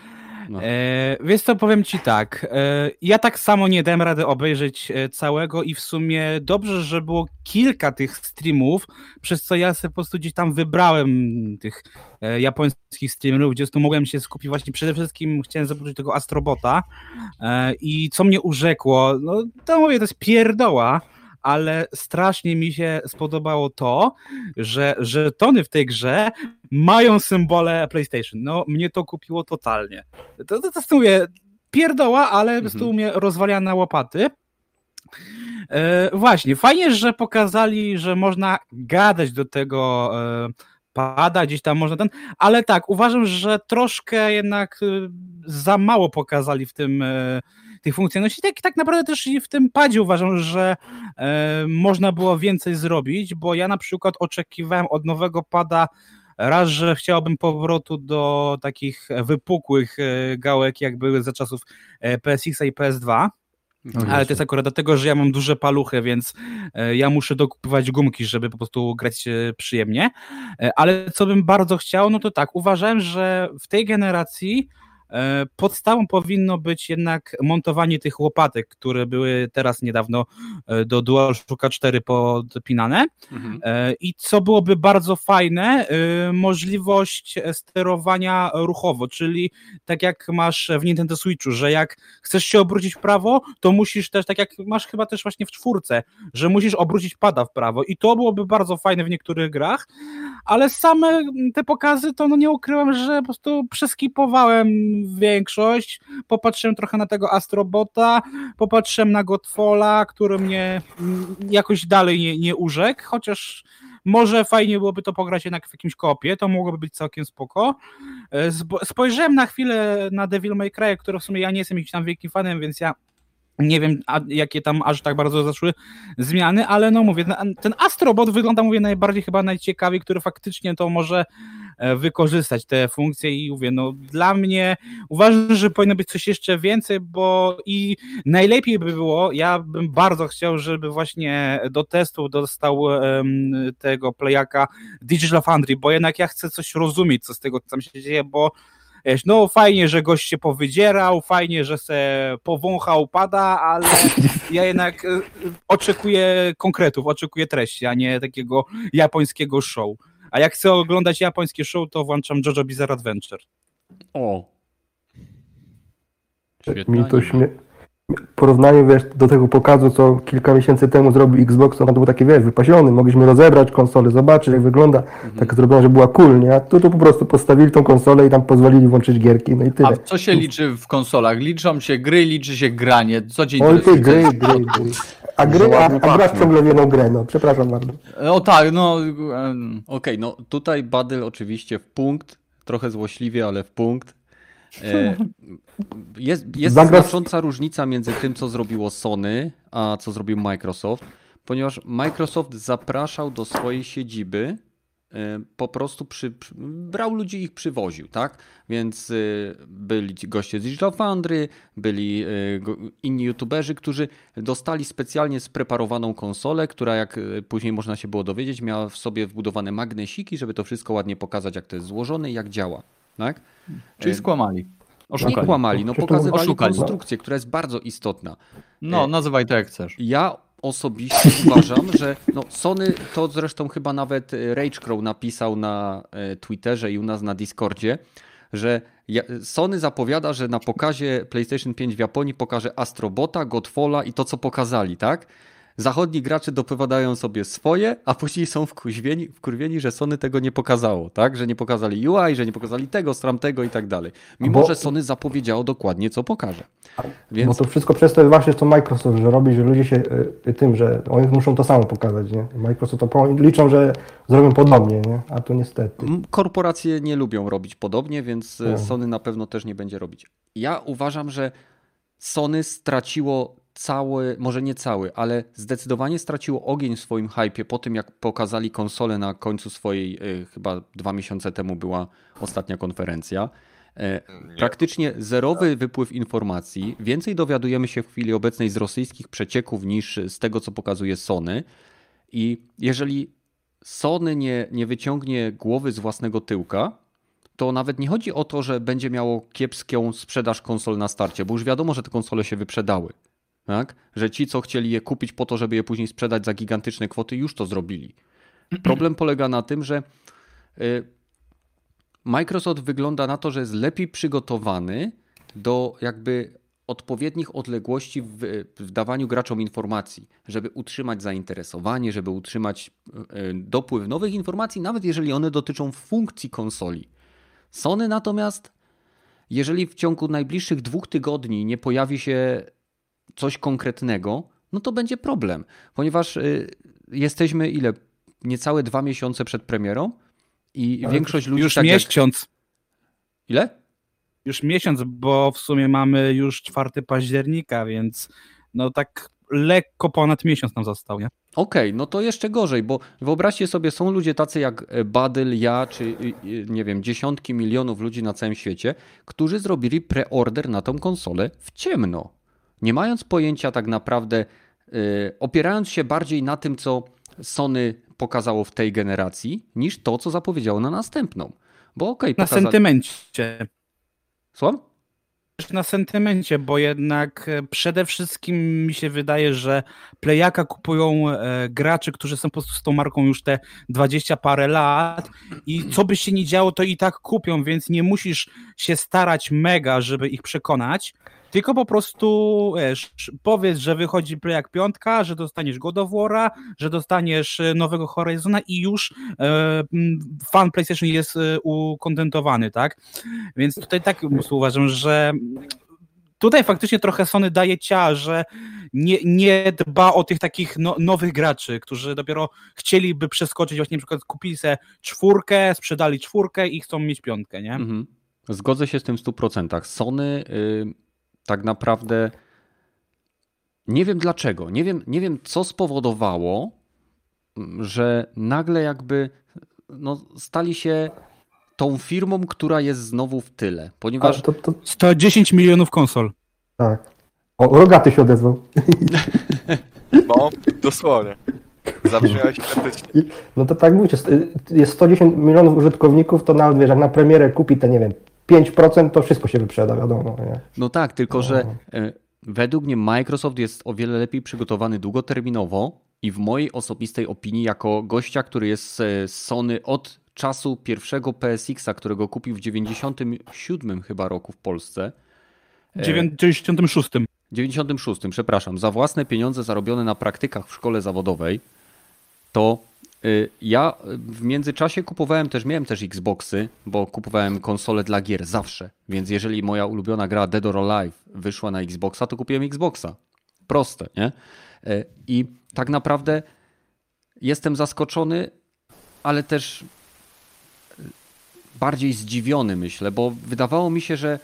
Speaker 1: No.
Speaker 6: E, wiesz co, powiem ci tak. E, ja tak samo nie dałem rady obejrzeć e, całego i w sumie dobrze, że było kilka tych streamów, przez co ja sobie po prostu gdzieś tam wybrałem tych e, japońskich streamerów, gdzie tu mogłem się skupić właśnie przede wszystkim chciałem zobaczyć tego Astrobota e, i co mnie urzekło, no to mówię, to jest pierdoła, ale strasznie mi się spodobało to, że żetony w tej grze mają symbole PlayStation. No, mnie to kupiło totalnie. To, to, to mówię, pierdoła, ale
Speaker 1: Mhm.
Speaker 6: mnie rozwala na łopaty. E, właśnie, fajnie, że pokazali, że można gadać do tego e, pada, gdzieś tam można ten, ale tak, uważam, że troszkę jednak e, za mało pokazali w tym e, tych funkcjonalności. Tak, tak naprawdę też i w tym padzie uważam, że e, można było więcej zrobić, bo ja na przykład oczekiwałem od nowego pada raz, że chciałbym powrotu do takich wypukłych e, gałek, jak były za czasów e, PSX i PS2. Ale to jest akurat dlatego, że ja mam duże paluchy, więc e, ja muszę dokupywać gumki, żeby po prostu grać przyjemnie. Ale co bym bardzo chciał, no to tak, uważałem, że w tej generacji podstawą powinno być jednak montowanie tych łopatek, które były teraz niedawno e, do DualShocka 4 podpinane.
Speaker 1: Mhm.
Speaker 6: E, I co byłoby bardzo fajne, e, możliwość sterowania ruchowo, czyli tak jak masz w Nintendo Switchu, że jak chcesz się obrócić w prawo, to musisz też, tak jak masz chyba też właśnie w czwórce, że musisz obrócić pada w prawo i to byłoby bardzo fajne w niektórych grach, ale same te pokazy to no nie ukryłem, że po prostu przeskipowałem większość, popatrzyłem trochę na tego Astrobota, popatrzyłem na Godfalla, który mnie jakoś dalej nie, nie urzekł, chociaż może fajnie byłoby to pograć jednak w jakimś kopie, to mogłoby być całkiem spoko. E, Spojrzałem na chwilę na Devil May Cry, które w sumie ja nie jestem jakimś tam wielkim fanem, więc ja nie wiem, a, jakie tam aż tak bardzo zaszły zmiany, ale no mówię, ten Astrobot wygląda, mówię, najbardziej chyba najciekawiej, który faktycznie to może e, wykorzystać te funkcje i mówię, no dla mnie uważam, że powinno być coś jeszcze więcej, bo i najlepiej by było, ja bym bardzo chciał, żeby właśnie do testu dostał em, tego playaka Digital Foundry, bo jednak ja chcę coś rozumieć, co z tego tam się dzieje, bo wiesz, no fajnie, że gość się powydzierał, fajnie, że se powąchał, pada, ale ja jednak e, oczekuję konkretów, oczekuję treści, a nie takiego japońskiego show. A jak chcę oglądać japońskie show, to włączam JoJo Bizarre Adventure.
Speaker 1: O. Świetna
Speaker 4: Mi to śmie... Porównanie wiesz, do tego pokazu, co kilka miesięcy temu zrobił Xbox, to był taki wiesz, wypasiony, mogliśmy rozebrać konsolę, zobaczyć jak wygląda,
Speaker 1: Mhm.
Speaker 4: tak zrobione, że była cool, nie? A tu, tu po prostu postawili tą konsolę i tam pozwolili włączyć gierki, no i
Speaker 3: A
Speaker 4: tyle.
Speaker 3: co się liczy w konsolach? Liczą się gry, liczy się granie. Co cię
Speaker 4: Oj ty, gry, gry, gry. A gry, a, a grasz ciągle w jedną grę, no, przepraszam bardzo.
Speaker 3: O tak, no...
Speaker 1: Okej, no tutaj Badyl oczywiście w punkt, trochę złośliwie, ale w punkt. E, Jest, jest
Speaker 4: Zagra-
Speaker 1: znacząca różnica między tym, co zrobiło Sony, a co zrobił Microsoft, ponieważ Microsoft zapraszał do swojej siedziby, e, po prostu przy, brał ludzi i ich przywoził, tak? Więc e, byli ci goście z Digital Foundry, byli inni youtuberzy, którzy dostali specjalnie spreparowaną konsolę, która jak później można się było dowiedzieć, miała w sobie wbudowane magnesiki, żeby to wszystko ładnie pokazać, jak to jest złożone i jak działa, tak?
Speaker 3: Czyli skłamali.
Speaker 1: Nie
Speaker 3: Oszukali.
Speaker 1: kłamali, no pokazywali
Speaker 3: oszukali.
Speaker 1: konstrukcję, która jest bardzo istotna.
Speaker 3: No, nazywaj to jak chcesz.
Speaker 1: Ja osobiście uważam, że no Sony, to zresztą chyba nawet e, RageCrow napisał na Twitterze i u nas na Discordzie, że Sony zapowiada, że na pokazie PlayStation 5 w Japonii pokaże Astrobota, Godfalla i to, co pokazali, tak? Zachodni gracze dopowiadają sobie swoje, a później są wkurwieni, wkurwieni, że Sony tego nie pokazało, tak? Że nie pokazali UI, że nie pokazali tego, stramtego i tak dalej. Mimo,
Speaker 4: Bo-
Speaker 1: że Sony zapowiedziało dokładnie, co pokaże.
Speaker 4: Bo
Speaker 1: Więc
Speaker 4: to wszystko przez to właśnie to Microsoft, że robi, że ludzie się y, tym, że oni muszą to samo pokazać, nie? Microsoft to po- liczą, że zrobią podobnie, nie? A to niestety.
Speaker 1: Korporacje nie lubią robić podobnie, więc e,
Speaker 4: No.
Speaker 1: Sony na pewno też nie będzie robić. Ja uważam, że Sony straciło cały, może nie cały, ale zdecydowanie straciło ogień w swoim hypie po tym, jak pokazali konsolę na końcu swojej, y, chyba dwa miesiące temu była ostatnia konferencja. E,
Speaker 2: Nie.
Speaker 1: Praktycznie zerowy wypływ informacji. Więcej dowiadujemy się w chwili obecnej z rosyjskich przecieków niż z tego, co pokazuje Sony. I jeżeli Sony nie, nie wyciągnie głowy z własnego tyłka, to nawet nie chodzi o to, że będzie miało kiepską sprzedaż konsol na starcie, bo już wiadomo, że te konsole się wyprzedały. Tak? Że ci, co chcieli je kupić po to, żeby je później sprzedać za gigantyczne kwoty, już to zrobili. Problem polega na tym, że y, Microsoft wygląda na to, że jest lepiej przygotowany do jakby odpowiednich odległości w, w dawaniu graczom informacji, żeby utrzymać zainteresowanie, żeby utrzymać y, dopływ nowych informacji, nawet jeżeli one dotyczą funkcji konsoli. Sony natomiast, jeżeli w ciągu najbliższych dwóch tygodni nie pojawi się coś konkretnego, no to będzie problem, ponieważ y, jesteśmy ile? Niecałe dwa miesiące przed premierą i
Speaker 4: Ale
Speaker 1: większość ludzi.
Speaker 6: Już
Speaker 1: tak jak-
Speaker 6: miesiąc.
Speaker 1: Ile?
Speaker 6: Już miesiąc, bo w sumie mamy już 4 października, więc no tak lekko ponad miesiąc nam został, nie?
Speaker 1: Okej, no to jeszcze gorzej, bo wyobraźcie sobie, są ludzie tacy jak e, Badyl, ja, czy nie wiem, dziesiątki milionów ludzi na całym świecie, którzy zrobili preorder na tą konsolę w ciemno. Nie mając pojęcia tak naprawdę, y, opierając się bardziej na tym, co Sony pokazało w tej generacji, niż to, co zapowiedziało na następną. Bo okej,
Speaker 6: Na
Speaker 1: pokaza-
Speaker 6: sentymencie.
Speaker 1: Słucham?
Speaker 6: Na sentymencie, bo jednak e, przede wszystkim mi się wydaje, że Playaka kupują e, gracze, którzy są po prostu z tą marką już te 20 parę lat i co by się nie działo, to i tak kupią, więc nie musisz się starać mega, żeby ich przekonać, tylko po prostu wiesz, powiedz, że wychodzi Playak piątka, że dostaniesz God of że dostaniesz e, nowego Horizona i już e, fan PlayStation jest e, ukontentowany, tak? Więc tutaj tak uważam, że tutaj faktycznie trochę Sony daje cia, że nie, nie dba o tych takich no, nowych graczy, którzy dopiero chcieliby przeskoczyć, właśnie na przykład kupili sobie czwórkę, sprzedali czwórkę i chcą mieć piątkę, nie?
Speaker 1: Mhm. Zgodzę się z tym w 100%. Sony y, tak naprawdę nie wiem dlaczego, nie wiem, nie wiem co spowodowało, m, że nagle jakby no, stali się tą firmą, która jest znowu w tyle, ponieważ
Speaker 4: to, to,
Speaker 6: 110 milionów konsol.
Speaker 4: tak. O, Rogaty się odezwał.
Speaker 2: No, dosłownie. Zabrzmiałeś identycznie.
Speaker 4: No to tak mówicie, jest 110 milionów użytkowników, to nawet wiesz, jak na premierę kupi te, nie wiem, 5%, to wszystko się wyprzeda, wiadomo. Nie?
Speaker 1: No tak, tylko że e, według mnie Microsoft jest o wiele lepiej przygotowany długoterminowo i w mojej osobistej opinii, jako gościa, który jest e, z Sony od czasu pierwszego PSX-a, którego kupił w 97 chyba roku w Polsce.
Speaker 6: W 96.
Speaker 1: 96, przepraszam, za własne pieniądze zarobione na praktykach w szkole zawodowej, to ja w międzyczasie kupowałem też, miałem też Xboxy, bo kupowałem konsole dla gier zawsze. Więc jeżeli moja ulubiona gra Dead or Alive wyszła na Xboxa, to kupiłem Xboxa. Proste, nie? Y, I tak naprawdę jestem zaskoczony, ale też bardziej zdziwiony, myślę, bo wydawało mi się, że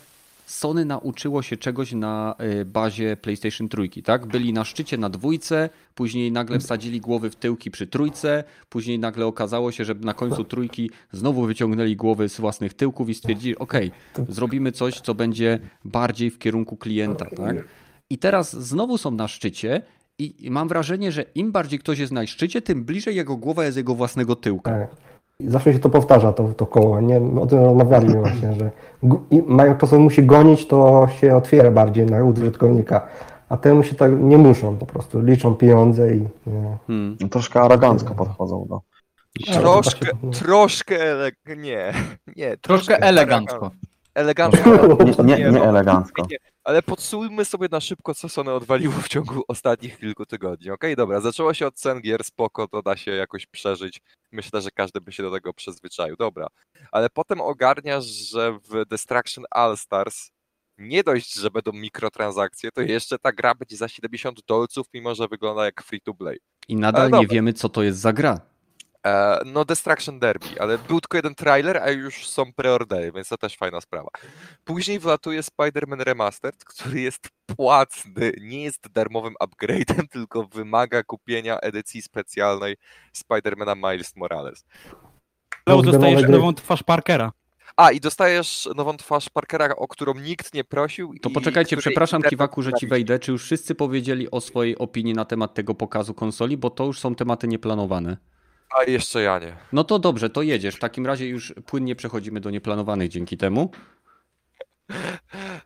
Speaker 1: Sony nauczyło się czegoś na y, bazie PlayStation trójki, tak? Byli na szczycie na dwójce, później nagle wsadzili głowy w tyłki przy trójce, później nagle okazało się, że na końcu trójki znowu wyciągnęli głowy z własnych tyłków i stwierdzili, ok, zrobimy coś, co będzie bardziej w kierunku klienta, tak? I teraz znowu są na szczycie i i mam wrażenie, że im bardziej ktoś jest na szczycie, tym bliżej jego głowa jest jego własnego tyłka.
Speaker 4: I zawsze się to powtarza, to, to koło, nie? O tym rozmawialiśmy właśnie, że Microsoft musi gonić, to się otwiera bardziej na użytkownika, a temu się tak nie muszą po prostu, liczą pieniądze i... Nie.
Speaker 1: Hmm.
Speaker 5: No, troszkę arogancko podchodzą do.
Speaker 2: Troszkę,
Speaker 4: się-
Speaker 2: troszkę ele... nie, nie,
Speaker 3: Troszkę elegancko.
Speaker 2: Elegancko.
Speaker 5: Nie, nie,
Speaker 2: no,
Speaker 5: nie elegancko.
Speaker 2: nie, Ale podsumujmy sobie na szybko, co Sony odwaliło w ciągu ostatnich kilku tygodni. Okej, dobra, zaczęło się od cen gier, spoko, to da się jakoś przeżyć. Myślę, że każdy by się do tego przyzwyczaił, dobra. Ale potem ogarniasz, że w Destruction All Stars nie dość, że będą mikrotransakcje, to jeszcze ta gra będzie za 70 dolców, mimo że wygląda jak free to play.
Speaker 1: I nadal nie wiemy, co to jest za gra.
Speaker 2: E, no Destruction Derby, ale był tylko jeden trailer, a już są preordery, więc to też fajna sprawa. Później wlatuje Spider-Man Remastered, który jest płatny, nie jest darmowym upgrade'em, tylko wymaga kupienia edycji specjalnej Spider-Mana Miles Morales.
Speaker 6: Ale
Speaker 4: Rozgranowe
Speaker 6: dostajesz nową twarz Parkera.
Speaker 2: A, i dostajesz nową twarz Parkera, o którą nikt nie prosił.
Speaker 1: To
Speaker 2: i
Speaker 1: poczekajcie, przepraszam Kiwaku, że ci wejdę. Czy już wszyscy powiedzieli o swojej opinii na temat tego pokazu konsoli, bo to już są tematy nieplanowane.
Speaker 2: A jeszcze ja nie.
Speaker 1: No to dobrze, to jedziesz. W takim razie już płynnie przechodzimy do nieplanowanych dzięki temu.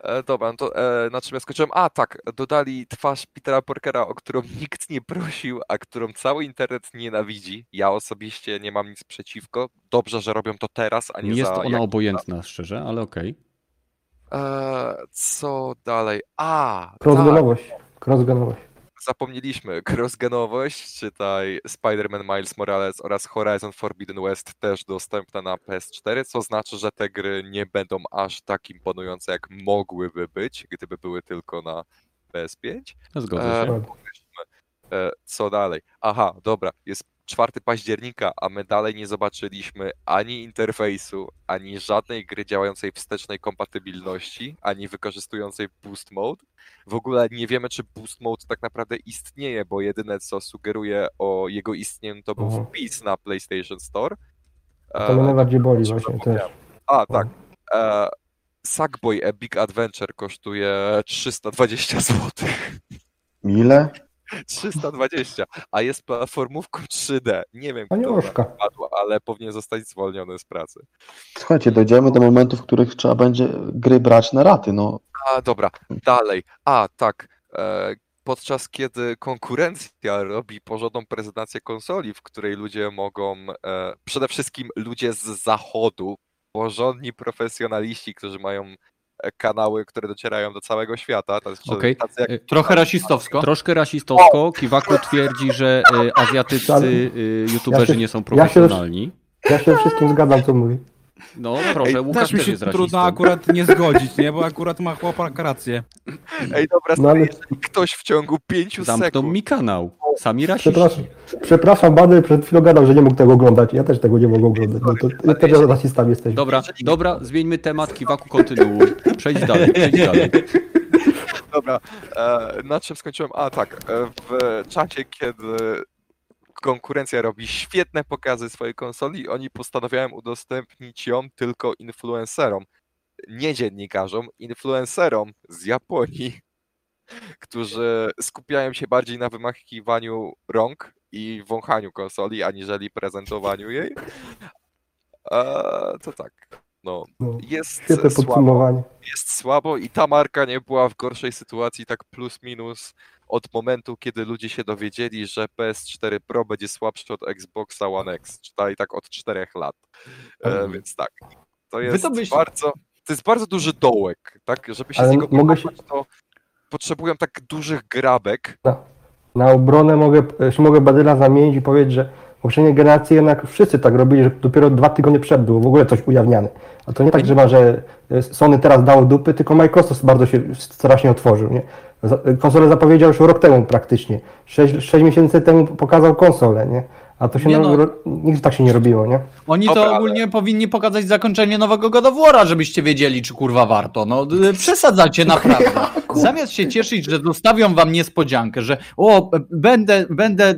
Speaker 2: E, dobra, no to e, na czym ja skończyłem? A, tak, dodali twarz Petera Parkera, o którą nikt nie prosił, a którą cały internet nienawidzi. Ja osobiście nie mam nic przeciwko. Dobrze, że robią to teraz, a nie
Speaker 1: Nie jest
Speaker 2: za
Speaker 1: ona
Speaker 2: jak-
Speaker 1: obojętna, szczerze, ale okej.
Speaker 2: E, co dalej? A, tak,
Speaker 4: Crossgenowość.
Speaker 2: Zapomnieliśmy. Crossgenowość, czytaj Spider-Man Miles Morales oraz Horizon Forbidden West też dostępne na PS4, co znaczy, że te gry nie będą aż tak imponujące, jak mogłyby być, gdyby były tylko na PS5.
Speaker 1: Zgodzę się.
Speaker 2: E, co dalej? Aha, dobra, jest 4 października, a my dalej nie zobaczyliśmy ani interfejsu, ani żadnej gry działającej wstecznej kompatybilności, ani wykorzystującej Boost Mode. W ogóle nie wiemy, czy Boost Mode tak naprawdę istnieje, bo jedyne co sugeruje o jego istnieniu to był
Speaker 4: Mhm.
Speaker 2: wpis na PlayStation Store.
Speaker 4: To mnie
Speaker 2: E,
Speaker 4: najbardziej boli właśnie też.
Speaker 2: A, tak. E, Sackboy A Big Adventure kosztuje 320 zł.
Speaker 5: Ile?
Speaker 2: 320, a jest platformówką 3D. Nie wiem, kto wpadł, ale powinien zostać zwolniony z pracy.
Speaker 5: Słuchajcie, dojdziemy do momentów, w których trzeba będzie gry brać na raty. No,
Speaker 2: A dobra, dalej. A tak. E, podczas kiedy konkurencja robi porządną prezentację konsoli, w której ludzie mogą, e, przede wszystkim ludzie z zachodu, porządni profesjonaliści, którzy mają kanały, które docierają do całego świata, tacy,
Speaker 1: Okej.
Speaker 2: tacy jak
Speaker 1: E,
Speaker 3: Trochę rasistowsko.
Speaker 1: Troszkę rasistowsko. Kiwaku twierdzi, że e, azjatyccy
Speaker 4: Ale-
Speaker 1: e, youtuberzy
Speaker 4: ja się-
Speaker 1: nie są
Speaker 4: ja się-
Speaker 1: profesjonalni.
Speaker 4: Ja się wszystkim zgadzam, co mówi.
Speaker 1: No proszę, Łukasz
Speaker 6: Też mi się
Speaker 1: jest
Speaker 6: trudno
Speaker 1: rasistą.
Speaker 6: akurat nie zgodzić, nie? Bo akurat ma chłopak rację.
Speaker 2: Ej, dobra,
Speaker 4: No
Speaker 2: stary,
Speaker 4: ale-
Speaker 2: jeżeli ktoś w ciągu 5
Speaker 1: Zamknął
Speaker 2: sekund
Speaker 1: mi kanał. Sami rasiści.
Speaker 4: Przepraszam, przepraszam, Bady przed chwilą gadał, że nie mógł tego oglądać. Ja też tego nie mogę oglądać. No to
Speaker 2: Ale
Speaker 4: też
Speaker 2: jeżeli-
Speaker 4: rasistami jesteśmy.
Speaker 1: Dobra, dobra, zmieńmy temat, Kiwaku kontynuuj. Przejdź dalej, przejdź dalej.
Speaker 2: Dobra, e, na czym skończyłem? A tak, e, w czacie, kiedy konkurencja robi świetne pokazy swojej konsoli, oni postanawiają udostępnić ją tylko influencerom, nie dziennikarzom, influencerom z Japonii, którzy skupiają się bardziej na wymachiwaniu rąk i wąchaniu konsoli, aniżeli prezentowaniu jej. To tak, no,
Speaker 4: No,
Speaker 2: jest
Speaker 4: Świetne
Speaker 2: słabo. jest słabo i ta marka nie była w gorszej sytuacji tak plus minus od momentu, kiedy ludzie się dowiedzieli, że PS4 Pro będzie słabszy od Xboxa One X, czyli tak od 4 lat. E, więc tak, to jest
Speaker 3: to byś-
Speaker 2: bardzo, to jest bardzo duży dołek, tak, żeby się
Speaker 4: Ale
Speaker 2: z niego
Speaker 4: mogę się-
Speaker 2: to potrzebują tak dużych grabek,
Speaker 4: Na obronę mogę, się mogę Badyla zamienić i powiedzieć, że poprzedniej generacji jednak wszyscy tak robili, że dopiero dwa tygodnie przed było w ogóle coś ujawniane. A to nie tak, że ma, że Sony teraz dało dupy, tylko Microsoft bardzo się strasznie otworzył. Nie? Za- Konsolę zapowiedział już rok temu praktycznie. Sześć, sześć miesięcy temu pokazał konsolę, nie? A to się
Speaker 3: Nie
Speaker 4: no,
Speaker 3: no.
Speaker 4: nigdy tak się nie robiło, nie?
Speaker 3: Oni
Speaker 2: Dobra,
Speaker 3: to
Speaker 2: ale-
Speaker 3: ogólnie powinni pokazać zakończenie nowego God żebyście wiedzieli, czy kurwa warto. No, przesadzacie naprawdę. Zamiast się cieszyć, że zostawią wam niespodziankę, że o, będę, będę,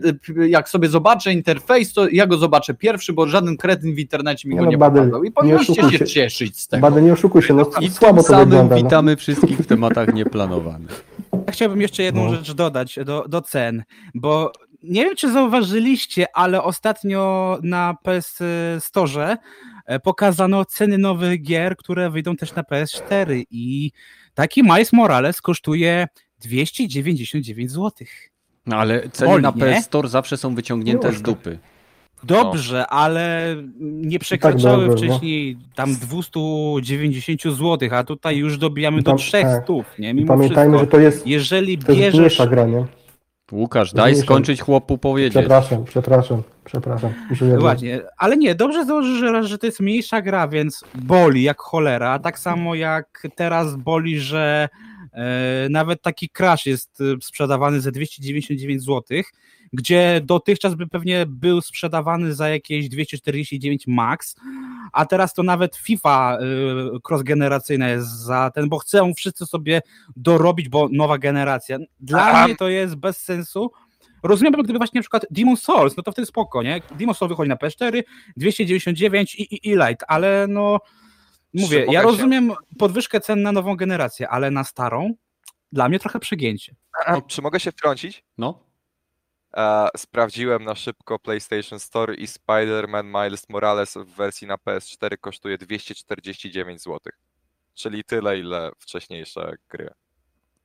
Speaker 3: jak sobie zobaczę interfejs, to ja go zobaczę pierwszy, bo żaden kretyn w internecie mi
Speaker 4: Nie
Speaker 3: go
Speaker 4: no,
Speaker 3: nie
Speaker 4: Badyl,
Speaker 3: pokazał. I powinniście się
Speaker 4: się.
Speaker 3: cieszyć z tego.
Speaker 4: Bady, nie oszukuj się, no
Speaker 1: I
Speaker 4: słabo
Speaker 1: tym
Speaker 4: to
Speaker 1: samym
Speaker 4: wygląda. No.
Speaker 1: witamy wszystkich w tematach nieplanowanych.
Speaker 6: Ja chciałbym jeszcze jedną
Speaker 4: No.
Speaker 6: rzecz dodać do, do cen, bo nie wiem, czy zauważyliście, ale ostatnio na PS Store e, pokazano ceny nowych gier, które wyjdą też na PS4 i taki Miles Morales kosztuje 299 zł.
Speaker 1: No ale ceny
Speaker 6: Boli,
Speaker 1: na? PS Store zawsze są wyciągnięte z
Speaker 4: Miłoszko.
Speaker 1: dupy.
Speaker 6: Dobrze, ale nie przekraczały
Speaker 4: no.
Speaker 6: wcześniej tam 290 zł, a tutaj już dobijamy
Speaker 4: I
Speaker 6: do
Speaker 4: tam-
Speaker 6: 300,
Speaker 4: tak.
Speaker 6: nie? Mimo
Speaker 4: pamiętajmy, że
Speaker 6: wszystko,
Speaker 4: to jest,
Speaker 6: jeżeli
Speaker 4: to jest
Speaker 6: bierzesz
Speaker 4: gra, nie?
Speaker 1: Łukasz, daj skończyć chłopu powiedzieć.
Speaker 4: Przepraszam, przepraszam, przepraszam.
Speaker 6: Ładnie, ale nie, dobrze założy, że, że to jest mniejsza gra, więc boli jak cholera, tak samo jak teraz boli, że e, nawet taki Crash jest e, sprzedawany za 299 zł, gdzie dotychczas by pewnie był sprzedawany za jakieś 249 max, a teraz to nawet FIFA y, cross-generacyjna jest za ten, bo chcą wszyscy sobie dorobić, bo nowa generacja. Dla
Speaker 2: Aha.
Speaker 6: mnie to jest bez sensu. Rozumiem, gdyby właśnie na przykład Demon Souls, no to wtedy spoko, nie? Demon Souls wychodzi na PS4, 299 i, i, i Lite, ale no mówię, ja rozumiem podwyżkę cen na nową generację, ale na starą dla mnie trochę przegięcie.
Speaker 2: Czy mogę się wtrącić?
Speaker 1: No,
Speaker 2: E, sprawdziłem na szybko PlayStation Store i Spider-Man Miles Morales w wersji na PS4 kosztuje 249 zł. Czyli tyle, ile wcześniejsze gry.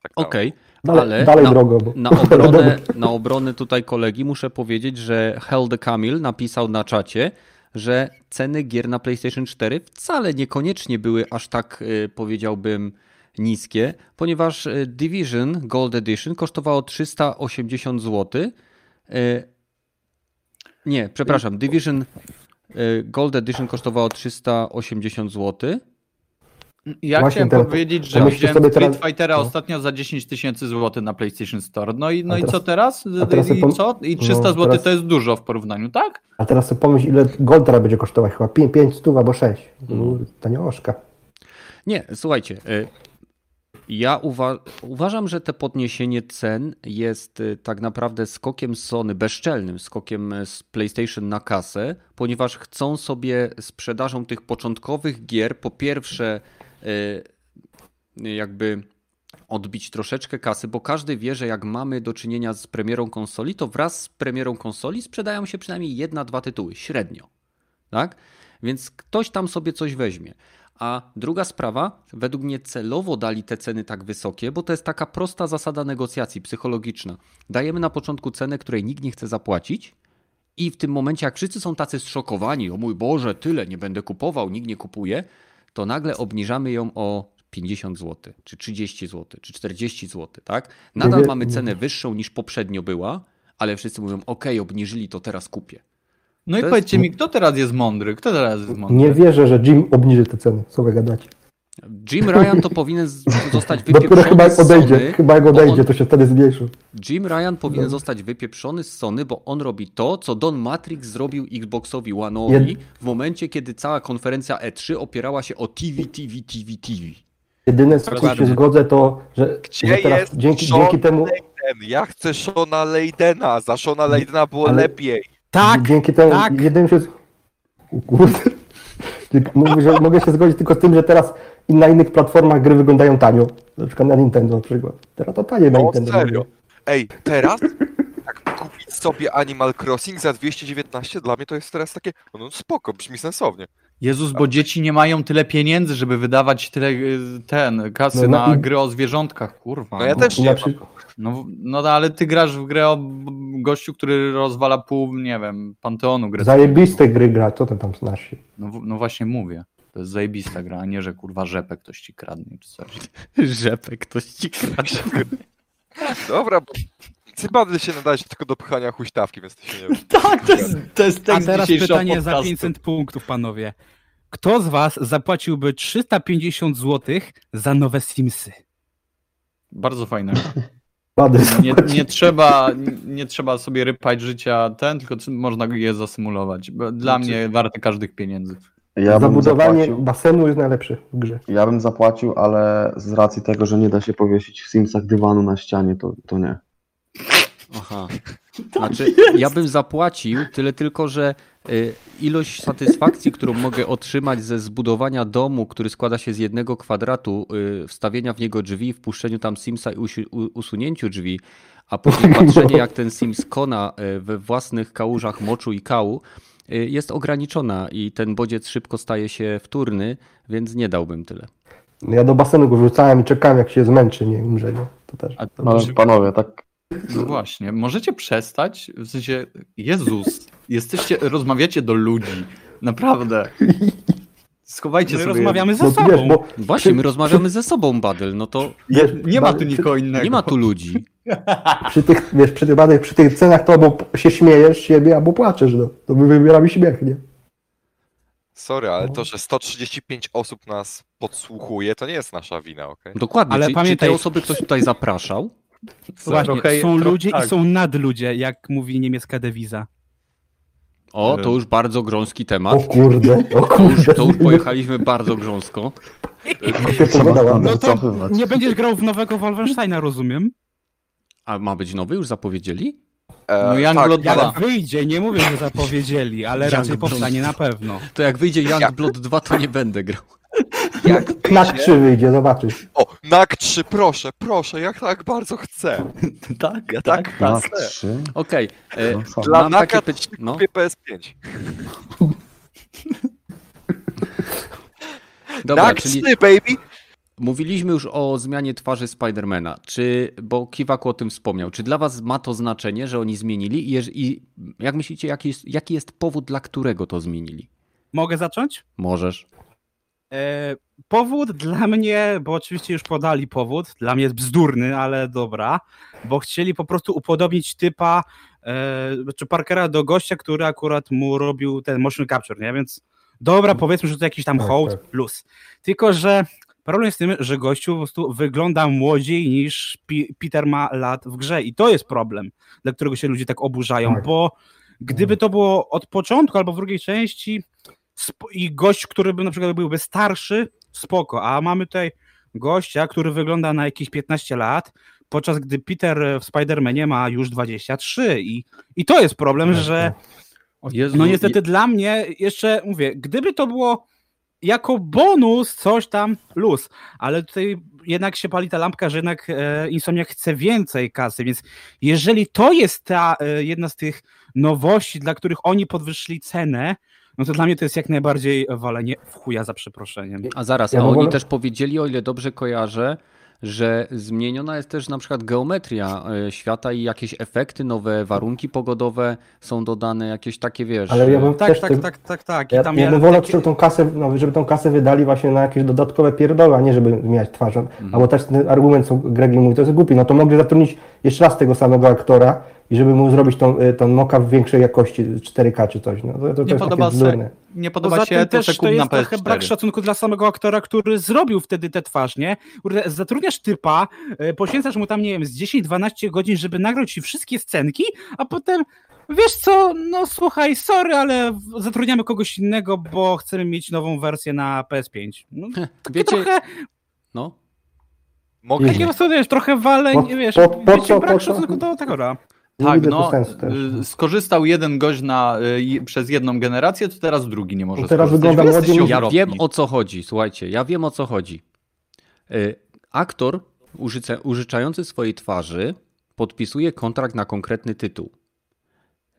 Speaker 2: Tak
Speaker 1: okej,
Speaker 4: Dalej,
Speaker 1: ale
Speaker 4: dalej
Speaker 1: na,
Speaker 4: drogo. Bo...
Speaker 1: na, obronę, na obronę tutaj kolegi muszę powiedzieć, że Hell the Camil napisał na czacie, że ceny gier na PlayStation 4 wcale niekoniecznie były aż tak, y, powiedziałbym, niskie, ponieważ y, Division Gold Edition kosztowało 380 zł. Y, Nie, przepraszam, Division y, Gold Edition kosztowało 380 zł.
Speaker 3: Ja
Speaker 4: Właśnie
Speaker 3: chciałem
Speaker 4: teraz-
Speaker 3: powiedzieć, że widziałem
Speaker 4: sobie
Speaker 3: Street
Speaker 4: teraz-
Speaker 3: Fightera
Speaker 4: no.
Speaker 3: ostatnio za 10 tysięcy złotych na PlayStation Store. No i, no
Speaker 4: A
Speaker 3: i
Speaker 4: teraz-
Speaker 3: co teraz?
Speaker 4: teraz
Speaker 3: I, co? I 300
Speaker 4: no,
Speaker 3: zł
Speaker 4: teraz-
Speaker 3: to jest dużo w porównaniu, tak?
Speaker 4: A teraz sobie pomyśl, ile gold teraz będzie kosztować. Chyba 5, 5 stów albo 6.
Speaker 1: No.
Speaker 4: Tanioszka.
Speaker 1: Nie, słuchajcie. Ja uwa- uważam, że te podniesienie cen jest y, tak naprawdę skokiem Sony, bezczelnym skokiem y, z PlayStation na kasę, ponieważ chcą sobie sprzedażą tych początkowych gier po pierwsze y, jakby odbić troszeczkę kasy, bo każdy wie, że jak mamy do czynienia z premierą konsoli, to wraz z premierą konsoli sprzedają się przynajmniej jedna, dwa tytuły, średnio. Tak? Więc ktoś tam sobie coś weźmie. A druga sprawa, według mnie celowo dali te ceny tak wysokie, bo to jest taka prosta zasada negocjacji psychologiczna. Dajemy na początku cenę, której nikt nie chce zapłacić, i w tym momencie, jak wszyscy są tacy zszokowani, o mój Boże, tyle nie będę kupował, nikt nie kupuje, to nagle obniżamy ją o 50 zł, czy 30 zł, czy 40 zł, tak? Nadal mamy cenę wyższą niż poprzednio była, ale wszyscy mówią, ok, obniżyli, to teraz kupię.
Speaker 3: No i
Speaker 1: jest-
Speaker 3: powiedzcie mi, kto teraz jest mądry? Kto teraz jest mądry?
Speaker 4: Nie wierzę, że Jim obniży te ceny. Co wy gadacie?
Speaker 1: Jim Ryan to powinien z- zostać
Speaker 4: Dopiero chyba
Speaker 1: wypieprzony
Speaker 4: jak
Speaker 1: z
Speaker 4: odejdzie,
Speaker 1: Sony,
Speaker 4: chyba jak odejdzie,
Speaker 1: on-
Speaker 4: to się wtedy zmniejszy.
Speaker 1: Jim Ryan powinien
Speaker 4: No.
Speaker 1: zostać wypieprzony z Sony, bo on robi to, co Don Matrix zrobił Xboxowi One'owi
Speaker 4: Jed-
Speaker 1: w momencie, kiedy cała konferencja E3 opierała się o TV, TV, TV, TV.
Speaker 4: Jedyne, z czym się zgodzę, to, że,
Speaker 2: Gdzie
Speaker 4: że teraz
Speaker 2: jest
Speaker 4: dzięki,
Speaker 2: Sean
Speaker 4: dzięki temu,
Speaker 2: ja chcę Shona Leidena, za Shona Leidena było
Speaker 4: Ale-
Speaker 2: lepiej.
Speaker 6: Tak,
Speaker 4: dzięki temu,
Speaker 6: tak.
Speaker 4: jedynym się... Kurde. Mówię, że mogę się zgodzić tylko z tym, że teraz na innych platformach gry wyglądają tanio. Na przykład na Nintendo na przykład. Teraz to tanie na
Speaker 2: No
Speaker 4: Nintendo.
Speaker 2: serio. Ej, teraz jak kupić sobie Animal Crossing za 219, dla mnie to jest teraz takie, no spoko, brzmi sensownie.
Speaker 3: Jezus, bo dzieci nie mają tyle pieniędzy, żeby wydawać tyle y, ten, kasy
Speaker 4: No, no
Speaker 3: na
Speaker 4: i-
Speaker 3: gry o zwierzątkach, kurwa.
Speaker 2: No ja
Speaker 3: no.
Speaker 2: też nie
Speaker 3: No, no ale ty grasz w grę o gościu, który rozwala pół, nie wiem, panteonu gry.
Speaker 4: zajebiste gry gra, co ty tam znasz?
Speaker 3: No, no właśnie mówię. To jest zajebista gra, a nie, że kurwa rzepę ktoś ci kradnie czy coś.
Speaker 1: Rzepek, ktoś ci kradnie.
Speaker 2: Dobra, Cybadly się nadaje tylko do pchania huśtawki, więc to się nie...
Speaker 3: Tak, to jest, to jest
Speaker 6: A
Speaker 3: tekst
Speaker 6: teraz
Speaker 3: dzisiejszego
Speaker 6: pytanie za
Speaker 3: podcastu.
Speaker 6: 500 punktów, panowie. Kto z was zapłaciłby 350 zł za nowe Simsy?
Speaker 3: Bardzo fajne. Nie, nie, trzeba, nie trzeba sobie rypać życia ten, tylko można je zasymulować. Dla
Speaker 2: Znaczy-
Speaker 3: mnie warte każdych pieniędzy.
Speaker 5: Ja bym
Speaker 4: Zabudowanie
Speaker 5: zapłacił,
Speaker 4: basenu jest najlepsze w grze.
Speaker 5: ja bym zapłacił, ale z racji tego, że nie da się powiesić w Simsach dywanu na ścianie, to, to nie.
Speaker 1: Aha. Znaczy, ja bym zapłacił, tyle tylko, że y, ilość satysfakcji, którą mogę otrzymać ze zbudowania domu, który składa się z jednego kwadratu, y, wstawienia w niego drzwi, wpuszczeniu tam Simsa i usunięciu drzwi, a później patrzenie, jak ten Sims kona y, we własnych kałużach moczu i kału, jest ograniczona i ten bodziec szybko staje się wtórny, więc nie dałbym tyle.
Speaker 4: No Ja do basenu go wrzucałem i czekałem, jak się zmęczy, nie umrze, nie? To też.
Speaker 3: A to
Speaker 5: No, panowie, tak
Speaker 3: No właśnie, możecie przestać? W sensie, Jezus, jesteście, rozmawiacie do ludzi. Naprawdę. Schowajcie
Speaker 6: My
Speaker 3: sobie.
Speaker 6: rozmawiamy ze
Speaker 4: No
Speaker 6: sobą.
Speaker 4: wiesz, bo
Speaker 1: Właśnie, my rozmawiamy ze sobą, Badyl, no to
Speaker 3: Nie, nie ma tu nikogo innego.
Speaker 1: nie ma tu ludzi.
Speaker 4: przy tych, wiesz, przy tych, badach, przy tych cenach to albo się śmiejesz siebie, albo płaczesz, no. To my wybieramy śmiech, nie?
Speaker 2: Sorry, ale to, że 135 osób nas podsłuchuje, to nie jest nasza wina, okej?
Speaker 1: Dokładnie,
Speaker 6: Ale
Speaker 1: Ale czy,
Speaker 6: pamiętaj-
Speaker 1: czy te osoby ktoś tutaj zapraszał?
Speaker 6: Właśnie,
Speaker 3: Trochę-
Speaker 6: są ludzie
Speaker 3: tak.
Speaker 6: i są nadludzie, jak mówi niemiecka dewiza.
Speaker 1: O, to już bardzo grząski
Speaker 4: O
Speaker 1: temat.
Speaker 4: kurde, o
Speaker 1: To już,
Speaker 4: kurde.
Speaker 1: to już pojechaliśmy bardzo grząsko.
Speaker 6: No to nie będziesz grał w nowego Wolfensteina, rozumiem?
Speaker 1: A ma być nowy? Już zapowiedzieli?
Speaker 2: E,
Speaker 3: No Youngblood
Speaker 2: tak,
Speaker 3: dwa.
Speaker 6: Jak wyjdzie, nie mówię, że zapowiedzieli, ale raczej powstanie na pewno.
Speaker 1: To jak wyjdzie Youngblood 2, to nie będę grał.
Speaker 2: Jak
Speaker 4: Knak
Speaker 2: wyjdzie-
Speaker 4: 3 wyjdzie, zobaczysz.
Speaker 2: O, NAK 3, proszę, proszę, jak tak bardzo chcę.
Speaker 3: Tak,
Speaker 2: Ja
Speaker 3: tak,
Speaker 2: tak chcę.
Speaker 5: trzy.
Speaker 1: Okej. e,
Speaker 5: No co?
Speaker 2: Dla
Speaker 1: Mam
Speaker 2: NAKA
Speaker 1: takie
Speaker 2: 3
Speaker 1: no.
Speaker 2: kupię PS5.
Speaker 1: Dobra,
Speaker 2: NAK
Speaker 1: czyli
Speaker 2: 3, baby!
Speaker 1: mówiliśmy już o zmianie twarzy Spidermana. Czy, bo Kiwaku o tym wspomniał, czy dla was ma to znaczenie, że oni zmienili i, i jak myślicie, jaki jest, jaki jest powód, dla którego to zmienili?
Speaker 6: Mogę zacząć?
Speaker 1: Możesz.
Speaker 6: E, powód dla mnie, bo oczywiście już podali powód, dla mnie jest bzdurny, ale dobra, bo chcieli po prostu upodobnić typa, e, czy Parkera do gościa, który akurat mu robił ten motion capture, nie? Więc dobra, powiedzmy, że to jakiś tam
Speaker 4: Tak,
Speaker 6: hołd
Speaker 4: tak.
Speaker 6: plus. Tylko, że problem jest z tym, że gościu po prostu wygląda młodziej niż Peter ma lat w grze i to jest problem, dla którego się ludzie tak oburzają,
Speaker 4: Tak.
Speaker 6: bo gdyby to było od początku albo w drugiej części, i gość, który by na przykład byłby starszy, spoko, a mamy tutaj gościa, który wygląda na jakieś 15 lat, podczas gdy Peter w Spider-Manie ma już 23 i, i to jest problem, że no niestety dla mnie jeszcze mówię, gdyby to było jako bonus coś tam luz, ale tutaj jednak się pali ta lampka, że jednak e, Insomniac chce więcej kasy, więc jeżeli to jest ta e, jedna z tych nowości, dla których oni podwyższyli cenę, no to dla mnie to jest jak najbardziej walenie w chuja za przeproszeniem.
Speaker 1: A zaraz,
Speaker 4: Ja
Speaker 1: a
Speaker 4: ogóle-
Speaker 1: oni też powiedzieli, o ile dobrze kojarzę, że zmieniona jest też na przykład geometria e, świata i jakieś efekty, nowe warunki pogodowe są dodane, jakieś takie, wiesz...
Speaker 4: Ale ja bym
Speaker 6: Tak,
Speaker 4: też
Speaker 6: tak,
Speaker 4: tym-
Speaker 6: tak, tak, tak.
Speaker 4: Ja, ja
Speaker 6: ja
Speaker 4: bym wolał, żeby tą, kasę, no, żeby tą kasę wydali właśnie na jakieś dodatkowe pierdoły, a nie żeby zmieniać twarz.
Speaker 6: Mhm.
Speaker 4: Albo też ten argument, co Gregi mówi, to jest głupi. No to mogli zatrudnić jeszcze raz tego samego aktora i żeby mu zrobić tą, y, tą moka w większej jakości, 4K czy coś. No, to, to,
Speaker 3: Nie
Speaker 4: jest
Speaker 3: podoba
Speaker 4: takie
Speaker 3: się, nie podoba się, to
Speaker 6: też
Speaker 3: se
Speaker 6: to
Speaker 3: kup na
Speaker 6: jest trochę brak
Speaker 3: PS4.
Speaker 6: szacunku dla samego aktora, który zrobił wtedy tę twarz, nie? Zatrudniasz typa, e, poświęcasz mu tam, nie wiem, z 10-12 godzin, żeby nagrał ci wszystkie scenki, a potem wiesz co, no słuchaj, sorry, ale zatrudniamy kogoś innego, bo chcemy mieć nową wersję na PS5. No, takie
Speaker 1: Wiecie,
Speaker 6: trochę,
Speaker 1: no,
Speaker 2: Mogę
Speaker 4: Nie.
Speaker 6: takie po wiesz, trochę wale,
Speaker 4: Po-
Speaker 6: wiesz,
Speaker 4: po- po
Speaker 6: wiecie,
Speaker 4: co-
Speaker 6: brak
Speaker 4: po co?
Speaker 6: szacunku do aktora.
Speaker 3: Tak, no, y, skorzystał jeden gość na, y, i- przez jedną generację, to teraz drugi nie może
Speaker 4: No teraz
Speaker 3: skorzystać.
Speaker 4: wygląda niż-
Speaker 1: ja wiem o co chodzi, słuchajcie, ja wiem o co chodzi. Y, Aktor użyce, użyczający swojej twarzy podpisuje kontrakt na konkretny tytuł.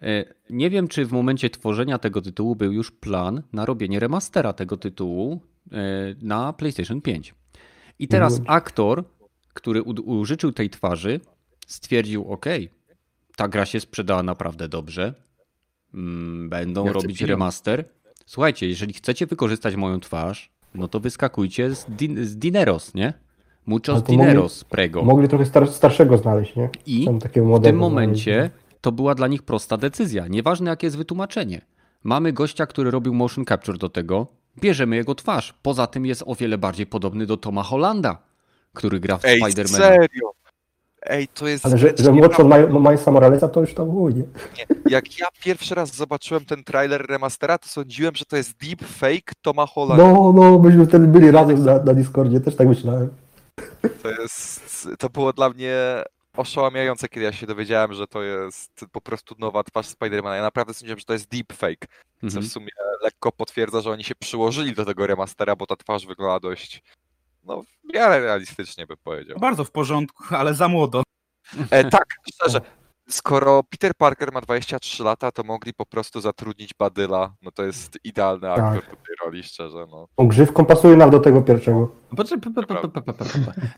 Speaker 1: Y, Nie wiem, czy w momencie tworzenia tego tytułu był już plan na robienie remastera tego tytułu y, na PlayStation 5. I teraz
Speaker 4: Mhm.
Speaker 1: aktor, który u- użyczył tej twarzy, stwierdził: OK, ta gra się sprzedała naprawdę dobrze. Mm, Będą
Speaker 3: Ja
Speaker 1: robić remaster. Słuchajcie, jeżeli chcecie wykorzystać moją twarz, no to wyskakujcie z, din z Dineros, nie? Muchos
Speaker 4: Ale to mogli-
Speaker 1: Dineros, prego.
Speaker 4: Mogli trochę star, starszego znaleźć, nie?
Speaker 1: I w tym momencie to była dla nich prosta decyzja. Nieważne jakie jest wytłumaczenie. Mamy gościa, który robił motion capture do tego, bierzemy jego twarz. Poza tym jest o wiele bardziej podobny do Toma Hollanda, który gra w Spider-Man.
Speaker 2: serio! Ej, to jest
Speaker 4: Ale że, że młodszy od Milesa Moralesa to już tam chuj, nie?
Speaker 2: Jak ja pierwszy raz zobaczyłem ten trailer remastera, to sądziłem, że to jest deep fake Toma Hollanda.
Speaker 4: No, no, myśmy wtedy byli razem na, na Discordzie, też tak myślałem.
Speaker 2: To, jest, to było dla mnie oszałamiające, kiedy ja się dowiedziałem, że to jest po prostu nowa twarz Spidermana. Ja naprawdę sądziłem, że to jest deepfake, co
Speaker 1: Mhm.
Speaker 2: w sumie lekko potwierdza, że oni się przyłożyli do tego remastera, bo ta twarz wygląda dość, no, w miarę realistycznie bym powiedział.
Speaker 6: Bardzo w porządku, ale za młodo.
Speaker 2: E, tak, szczerze. Skoro Peter Parker ma 23 lata, to mogli po prostu zatrudnić Badyla. No to jest idealny aktor do tej roli, szczerze. No.
Speaker 4: Grzywką pasuje nam do tego pierwszego.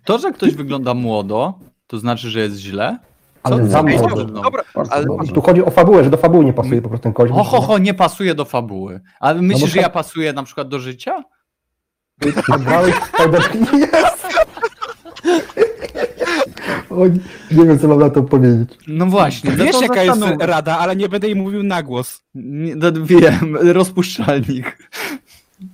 Speaker 3: To, że ktoś wygląda młodo, to znaczy, że jest źle?
Speaker 4: Ale
Speaker 3: ty
Speaker 4: za młodo.
Speaker 3: no?
Speaker 2: Dobra, ale.
Speaker 4: Tu chodzi o fabułę, że do fabuły nie pasuje po prostu ten kość.
Speaker 3: Ho, ho, ho, nie pasuje do fabuły. A myślisz,
Speaker 4: bo
Speaker 3: że
Speaker 4: to-
Speaker 3: ja pasuję na przykład do życia?
Speaker 4: Spider- Jest! O, nie- wiem, co mam na to powiedzieć.
Speaker 3: No właśnie. no
Speaker 6: Wiesz,
Speaker 3: to
Speaker 6: jaka jest
Speaker 3: zastanów-
Speaker 6: rada, ale nie będę jej mówił na głos.
Speaker 3: Nie, no, wiem, rozpuszczalnik.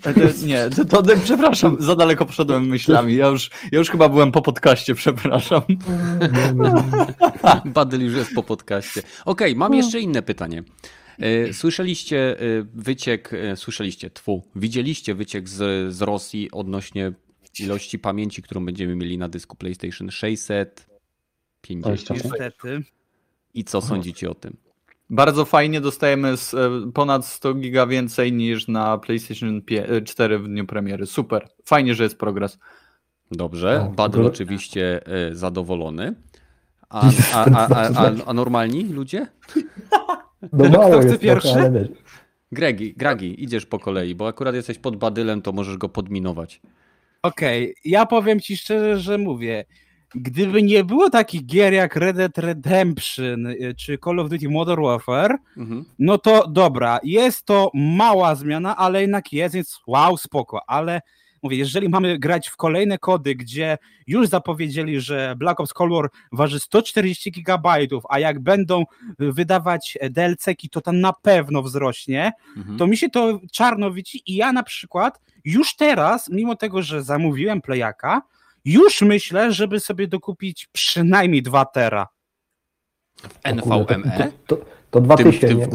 Speaker 3: E, to, nie, to, to, przepraszam, za daleko poszedłem myślami. Ja już, ja już chyba byłem po podcaście, przepraszam.
Speaker 1: Badyl już jest po podcaście. Okej, okay, mam jeszcze inne pytanie. E, słyszeliście e, wyciek, słyszeliście, tfu, widzieliście wyciek z, z Rosji odnośnie ilości pamięci, którą będziemy mieli na dysku PlayStation 650.
Speaker 6: Niestety.
Speaker 1: I co sądzicie o tym?
Speaker 3: Bardzo fajnie dostajemy ponad 100 giga więcej niż na PlayStation 4 w dniu premiery. Super. Fajnie, że jest progres.
Speaker 1: Dobrze. Badl oczywiście e, zadowolony. A, a, a, a, normalni ludzie?
Speaker 4: No mało Kto chce
Speaker 6: pierwszy?
Speaker 1: Gregi, Gragi, idziesz po kolei, bo akurat jesteś pod badylem, to możesz go podminować.
Speaker 6: Okej, okay. ja powiem ci szczerze, że mówię, gdyby nie było takich gier jak Red Dead Redemption y, czy Call of Duty Modern Warfare, mhm. no to dobra, jest to mała zmiana, ale jednak jest, więc wow, spoko, ale mówię, jeżeli mamy grać w kolejne kody, gdzie już zapowiedzieli, że Black Ops Cold War waży 140 gigabajtów, a jak będą wydawać DLC-ki, to tam na pewno wzrośnie, mhm. to mi się to czarno widzi i ja na przykład już teraz, mimo tego, że zamówiłem Playaka, już myślę, żeby sobie dokupić przynajmniej 2 tera.
Speaker 1: W NVMe?
Speaker 4: To, to, to dwa tysiące.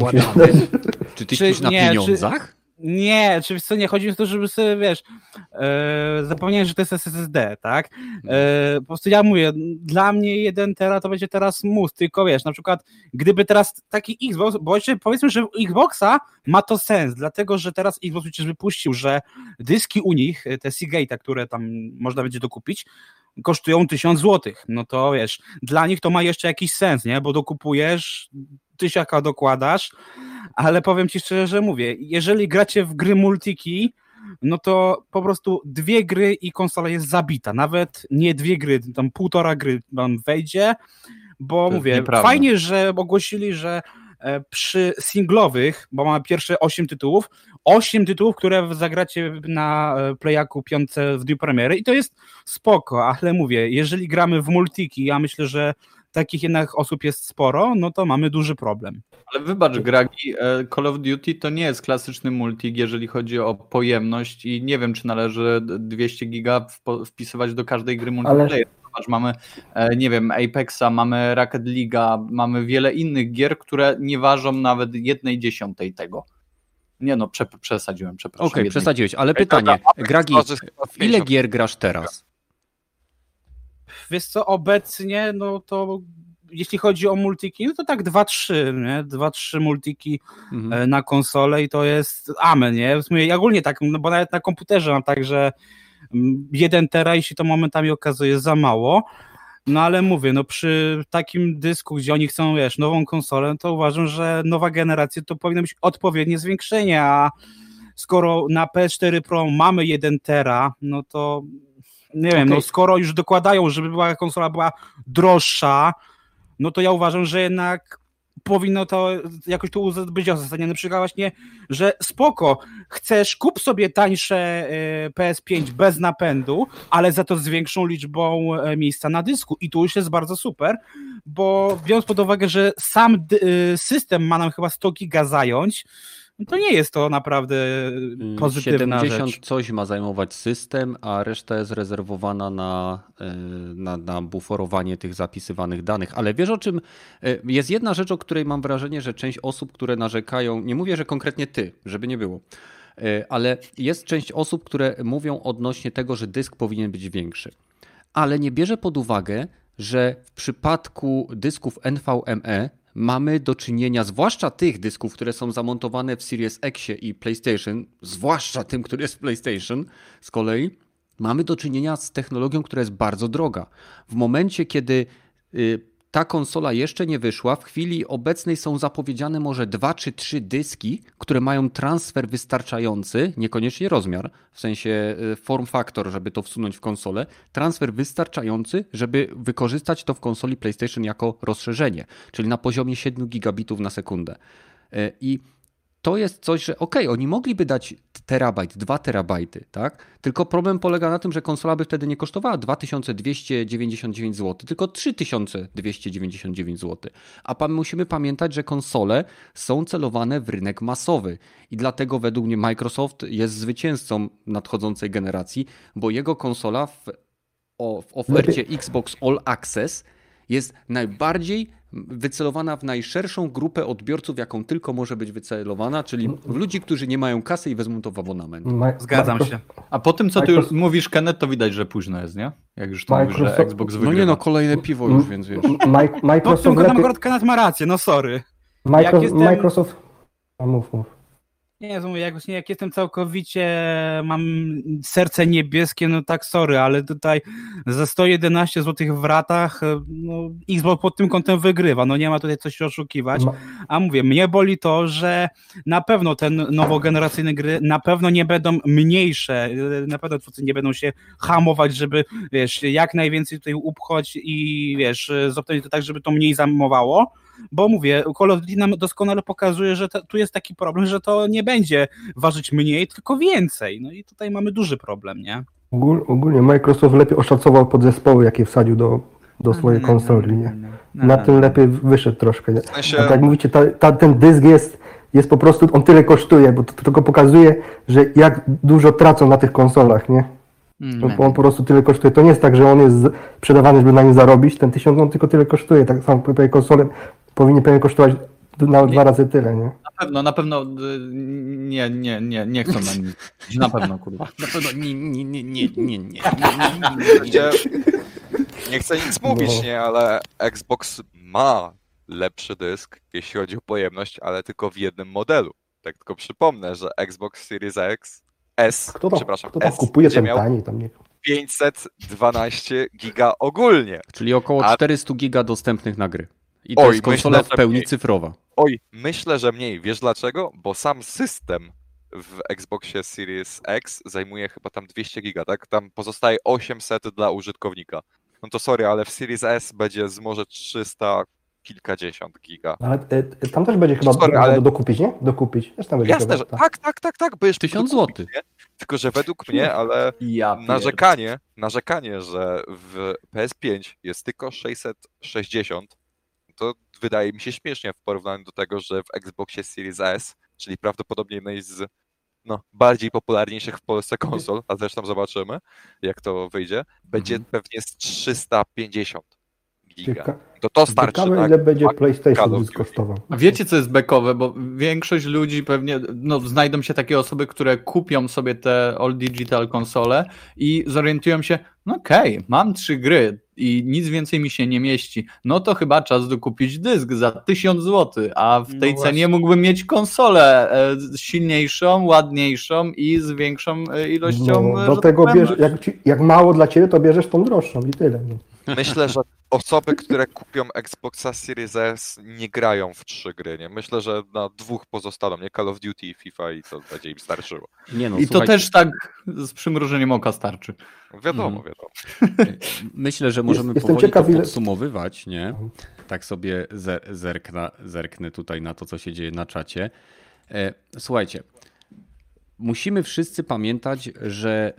Speaker 1: Czy ty śpisz na nie, pieniądzach?
Speaker 6: Nie, oczywiście nie chodzi o to, żeby sobie, wiesz, e, zapomniałem, że to jest SSD, tak? E, po prostu ja mówię, dla mnie jeden tera to będzie teraz mus, tylko wiesz, na przykład gdyby teraz taki Xbox, bo jeszcze powiedzmy, że Xboxa ma to sens, dlatego, że teraz Xbox przecież wypuścił, że dyski u nich, te Seagate, które tam można będzie dokupić, kosztują 1000 zł. No to wiesz, dla nich to ma jeszcze jakiś sens, nie? Bo dokupujesz, tysiaka dokładasz, ale powiem ci szczerze, że mówię, jeżeli gracie w gry multiki, no to po prostu dwie gry i konsola jest zabita. Nawet nie dwie gry, tam półtora gry tam wejdzie, bo to mówię, fajnie, że ogłosili, że e, przy singlowych, bo mamy pierwsze 8 tytułów, 8 tytułów, które zagracie na e, Playaku piątce w dniu premiery i to jest spoko, ale mówię, jeżeli gramy w multiki, ja myślę, że takich jednak osób jest sporo, no to mamy duży problem.
Speaker 3: Ale wybacz, Gragi, e, Call of Duty to nie jest klasyczny multi, jeżeli chodzi o pojemność i nie wiem, czy należy 200 giga wpisywać do każdej gry multiplayer. Ale... Zobacz, mamy, e, nie wiem, Apexa, mamy Rocket League, mamy wiele innych gier, które nie ważą nawet jednej dziesiątej tego. Nie no, prze, przesadziłem, przepraszam.
Speaker 1: Okej, okay, przesadziłeś, ale pytanie, Gragi, ile gier grasz teraz?
Speaker 6: Wiesz co, obecnie, no to jeśli chodzi o multiki, no to tak 2-3, nie? 2-3 multiki mhm. E, na konsolę i to jest amen, nie? W sumie ogólnie tak, no bo nawet na komputerze mam tak, że 1 mm, tera i się to momentami okazuje za mało, no ale mówię, no przy takim dysku, gdzie oni chcą, wiesz, nową konsolę, to uważam, że nowa generacja to powinno być odpowiednie zwiększenie, a skoro na PS4 Pro mamy 1 tera, no to nie wiem, okay. no skoro już dokładają, żeby była konsola była droższa, no to ja uważam, że jednak powinno to jakoś tu być uzasadnione. Przykład właśnie, że spoko, chcesz, kup sobie tańsze e, PS5 bez napędu, ale za to z większą liczbą e, miejsca na dysku i tu już jest bardzo super, bo biorąc pod uwagę, że sam e, system ma nam chyba 100 giga zająć, to nie jest to naprawdę mm, pozytywna 70 rzecz.
Speaker 1: coś ma zajmować system, a reszta jest rezerwowana na, e, na, na buforowanie tych zapisywanych danych. Ale wiesz o czym? E, jest jedna rzecz, o której mam wrażenie, że część osób, które narzekają, nie mówię, że konkretnie ty, żeby nie było, e, ale jest część osób, które mówią odnośnie tego, że dysk powinien być większy. Ale nie bierze pod uwagę, że w przypadku dysków NVMe mamy do czynienia, zwłaszcza tych dysków, które są zamontowane w Series X i PlayStation, zwłaszcza tym, który jest w PlayStation z kolei, mamy do czynienia z technologią, która jest bardzo droga. W momencie, kiedy y, ta konsola jeszcze nie wyszła. W chwili obecnej są zapowiedziane może dwa czy trzy dyski, które mają transfer wystarczający, niekoniecznie rozmiar, w sensie e, form factor, żeby to wsunąć w konsolę, transfer wystarczający, żeby wykorzystać to w konsoli PlayStation jako rozszerzenie, czyli na poziomie 7 gigabitów na sekundę. E, I to jest coś, że okej, okay, oni mogliby dać terabajt, 2 terabajty, tak? Tylko problem polega na tym, że konsola by wtedy nie kosztowała 2299 zł, tylko 3299 zł. A pan, musimy pamiętać, że konsole są celowane w rynek masowy i dlatego według mnie Microsoft jest zwycięzcą nadchodzącej generacji, bo jego konsola w, w ofercie Xbox All Access jest najbardziej wycelowana w najszerszą grupę odbiorców, jaką tylko może być wycelowana, czyli w ludzi, którzy nie mają kasy i wezmą to w abonament.
Speaker 6: Zgadzam się.
Speaker 3: A po tym, co ty już mówisz, Kenneth, to widać, że późno jest, nie? Jak już to mówisz, że Xbox wygrywa.
Speaker 1: No nie no, kolejne piwo już, więc wiesz.
Speaker 6: Microsoft no, lepiej... akurat Kenneth ma rację, no sorry.
Speaker 4: Micro... Jestem... Microsoft... A mów, mów.
Speaker 6: Nie, jak, jak jestem całkowicie, mam serce niebieskie, no tak sorry, ale tutaj za 111 zł w ratach, e, no Xbox pod tym kątem wygrywa, no nie ma tutaj coś oszukiwać, a mówię, mnie boli to, że na pewno te nowogeneracyjne gry na pewno nie będą mniejsze, e, na pewno twórcy nie będą się hamować, żeby, wiesz, jak najwięcej tutaj upchać i, wiesz, zoptać to tak, żeby to mniej zajmowało, bo mówię, Call of Duty nam doskonale pokazuje, że to, tu jest taki problem, że to nie będzie ważyć mniej, tylko więcej. No i tutaj mamy duży problem, nie?
Speaker 4: Ogólnie Microsoft lepiej oszacował podzespoły, jakie wsadził do, do swojej no, konsoli, nie? No, Na tym lepiej wyszedł troszkę. Nie? A tak jak mówicie, ta, ta, ten dysk jest, jest po prostu, on tyle kosztuje, bo to, tylko pokazuje, że jak dużo tracą na tych konsolach, nie? Mm. On, on po prostu tyle kosztuje. To nie jest tak, że on jest sprzedawany, żeby na nim zarobić. Ten tysiąc on tylko tyle kosztuje. Tak samo konsolę powinien pewnie kosztować na dwa razy tyle, nie?
Speaker 3: Na pewno, na pewno nie, nie, nie, nie chcą na nim. Na pewno, kurwa.
Speaker 1: Na pewno nie, nie, nie, nie, nie, nie.
Speaker 2: Nie chcę nic mówić, nie, ale Xbox ma lepszy dysk, jeśli chodzi o pojemność, ale tylko w jednym modelu. Tak tylko przypomnę, że Xbox Series X S,
Speaker 4: kto tam,
Speaker 2: przepraszam,
Speaker 4: kto tam S kupuje ten tani, tam nie...
Speaker 2: 512 giga ogólnie.
Speaker 1: Czyli około a... 400 giga dostępnych na gry. I to Oj, jest konsola myślę, w pełni mniej. cyfrowa.
Speaker 2: Oj, myślę, że mniej. Wiesz dlaczego? Bo sam system w Xboxie Series X zajmuje chyba tam 200 giga, tak? Tam pozostaje 800 dla użytkownika. No to sorry, ale w Series S będzie z może 300 kilkadziesiąt giga.
Speaker 4: Ale e, tam też będzie chyba sorry, ale... dokupić, nie? Dokupić. Też tam będzie
Speaker 2: Jasne, że tak, tak, tak, tak. Będziesz
Speaker 1: 1000 zł.
Speaker 2: Tylko, że według mnie, ale ja narzekanie, narzekanie, że w PS5 jest tylko 660 to wydaje mi się śmiesznie w porównaniu do tego, że w Xboxie Series S, czyli prawdopodobnie jednej z no, bardziej popularniejszych w Polsce konsol, a zresztą zobaczymy, jak to wyjdzie, będzie mhm. pewnie z 350 giga. To to starczy.
Speaker 4: Ciekawe, tak? ile będzie PlayStation kosztował.
Speaker 3: A wiecie, co jest bekowe, bo większość ludzi pewnie, no znajdą się takie osoby, które kupią sobie te all digital konsole i zorientują się, no okej, okay, mam trzy gry i nic więcej mi się nie mieści, no to chyba czas dokupić dysk za 1000 zł, a w tej no cenie mógłbym mieć konsolę e, silniejszą, ładniejszą i z większą e, ilością.
Speaker 4: No, do tego bierz, jak, jak, mało dla ciebie, to bierzesz tą droższą i tyle. No.
Speaker 2: Myślę, że osoby, które kupią Xboxa Series S nie grają w trzy gry, nie? Myślę, że na dwóch pozostaną, nie? Call of Duty i FIFA i to będzie im starczyło.
Speaker 3: Nie no, I słuchajcie. to też tak z przymrużeniem oka starczy.
Speaker 2: Wiadomo, mhm. wiadomo.
Speaker 1: Myślę, że możemy Jest, powoli ciekaw, to podsumowywać, nie? Mhm. Tak sobie zerknę, zerknę tutaj na to, co się dzieje na czacie. E, słuchajcie, musimy wszyscy pamiętać, że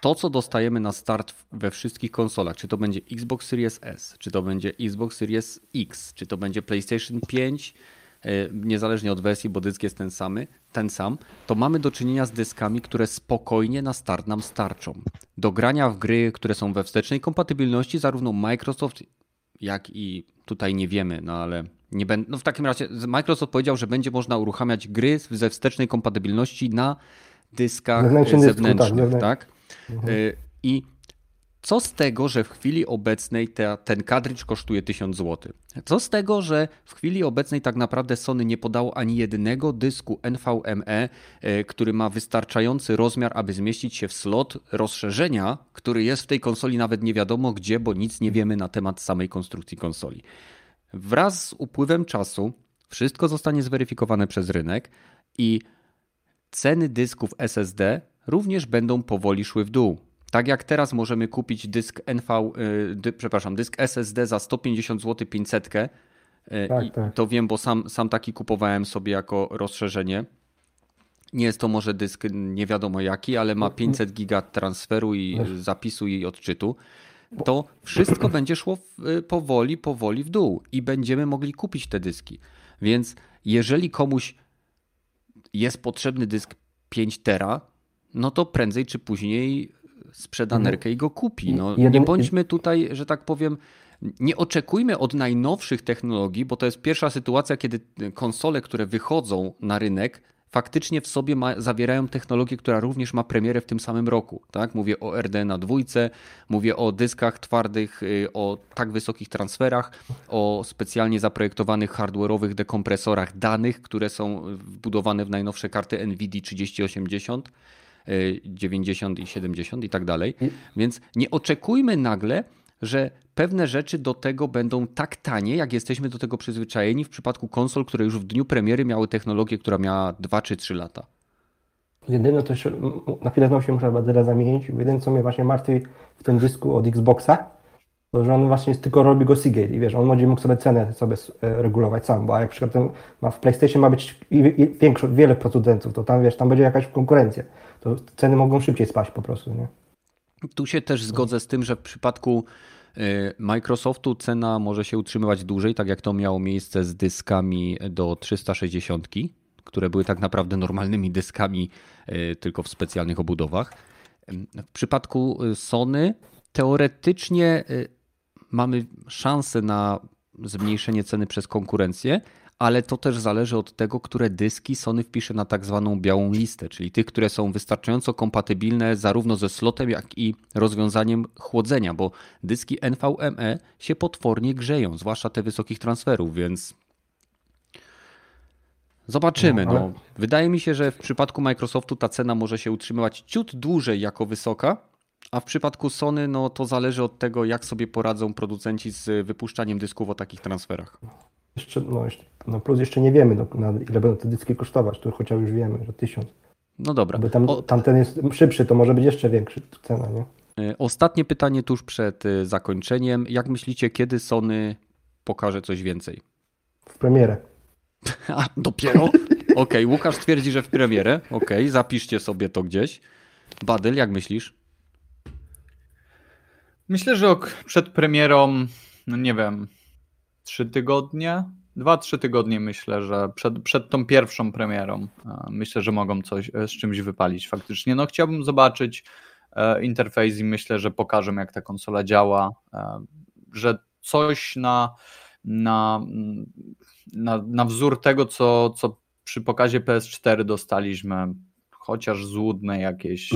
Speaker 1: to, co dostajemy na start we wszystkich konsolach, czy to będzie Xbox Series S, czy to będzie Xbox Series X, czy to będzie PlayStation 5, e, niezależnie od wersji, bo dysk jest ten, samy, ten sam, to mamy do czynienia z dyskami, które spokojnie na start nam starczą. Do grania w gry, które są we wstecznej kompatybilności, zarówno Microsoft, jak i tutaj nie wiemy, no ale nie ben... no w takim razie Microsoft powiedział, że będzie można uruchamiać gry ze wstecznej kompatybilności na dyskach zewnętrznych, zewnętrznych tak? tak? Mhm. Y, I co z tego, że w chwili obecnej te, ten kadrycz kosztuje 1000 zł? Co z tego, że w chwili obecnej tak naprawdę Sony nie podało ani jednego dysku NVMe, y, który ma wystarczający rozmiar, aby zmieścić się w slot rozszerzenia, który jest w tej konsoli nawet nie wiadomo gdzie, bo nic nie wiemy na temat samej konstrukcji konsoli. Wraz z upływem czasu wszystko zostanie zweryfikowane przez rynek i ceny dysków SSD również będą powoli szły w dół. Tak jak teraz możemy kupić dysk NV, y, przepraszam, dysk SSD za 150 zł 500. Tak, I tak. To wiem, bo sam, sam taki kupowałem sobie jako rozszerzenie. Nie jest to może dysk nie wiadomo jaki, ale ma 500 giga transferu i zapisu i odczytu. To wszystko będzie szło w- powoli, powoli w dół i będziemy mogli kupić te dyski. Więc jeżeli komuś jest potrzebny dysk 5 tera, no to prędzej czy później sprzeda nerkę i go kupi. No, nie bądźmy tutaj, że tak powiem, nie oczekujmy od najnowszych technologii, bo to jest pierwsza sytuacja, kiedy konsole, które wychodzą na rynek, faktycznie w sobie ma, zawierają technologię, która również ma premierę w tym samym roku. Tak? Mówię o RD na dwójce, mówię o dyskach twardych, y, o tak wysokich transferach, o specjalnie zaprojektowanych hardware'owych dekompresorach danych, które są wbudowane w najnowsze karty NVIDIA 3080, y, 90 i 70 i tak dalej. Więc nie oczekujmy nagle, że pewne rzeczy do tego będą tak tanie, jak jesteśmy do tego przyzwyczajeni w przypadku konsol, które już w dniu premiery miały technologię, która miała 2 czy 3 lata.
Speaker 4: Jedyne to m- na chwilę znowu się muszę Badera zamienić. Jedyne co mnie właśnie martwi w tym dysku od Xboxa, to że on właśnie jest, tylko robi go Seagate i wiesz, on będzie mógł sobie cenę sobie e, regulować sam, bo jak przykład ma w PlayStation ma być i, i większo, wiele producentów, to tam wiesz, tam będzie jakaś konkurencja. To ceny mogą szybciej spaść po prostu, nie?
Speaker 1: Tu się też zgodzę z tym, że w przypadku y, Microsoftu cena może się utrzymywać dłużej, tak jak to miało miejsce z dyskami do 360, które były tak naprawdę normalnymi dyskami, y, tylko w specjalnych obudowach. W przypadku y, Sony teoretycznie mamy szansę na zmniejszenie ceny przez konkurencję, ale to też zależy od tego, które dyski Sony wpisze na tak zwaną białą listę, czyli tych, które są wystarczająco kompatybilne zarówno ze slotem, jak i rozwiązaniem chłodzenia, bo dyski NVMe się potwornie grzeją, zwłaszcza te wysokich transferów, więc zobaczymy.
Speaker 4: No,
Speaker 1: No,
Speaker 4: ale-
Speaker 1: Wydaje mi się, że w przypadku Microsoftu ta cena może się utrzymywać ciut dłużej jako wysoka, a w przypadku Sony no, to zależy od tego, jak sobie poradzą producenci z wypuszczaniem dysków o takich transferach.
Speaker 4: Jeszcze, no, jeszcze, no plus jeszcze nie wiemy, no, na ile będą te dyski kosztować, to chociaż już wiemy, że tysiąc.
Speaker 1: No dobra.
Speaker 4: Bo tam,
Speaker 1: O,
Speaker 4: tamten jest szybszy, to może być jeszcze większy cena, nie?
Speaker 1: y, ostatnie pytanie tuż przed y, zakończeniem. Jak myślicie, kiedy Sony pokaże coś więcej?
Speaker 4: W premierę.
Speaker 1: A, dopiero? Okej, Łukasz twierdzi, że w premierę. Okej, zapiszcie sobie to gdzieś. Badyl, jak myślisz?
Speaker 3: Myślę, że ok, przed premierą, no nie wiem, trzy tygodnie, dwa, trzy tygodnie myślę, że przed, przed tą pierwszą premierą myślę, że mogą coś e, z czymś wypalić faktycznie. No chciałbym zobaczyć e, interfejs i myślę, że pokażę jak ta konsola działa, e, że coś na, na, na, na wzór tego, co, co przy pokazie PS4 dostaliśmy, chociaż złudne jakieś,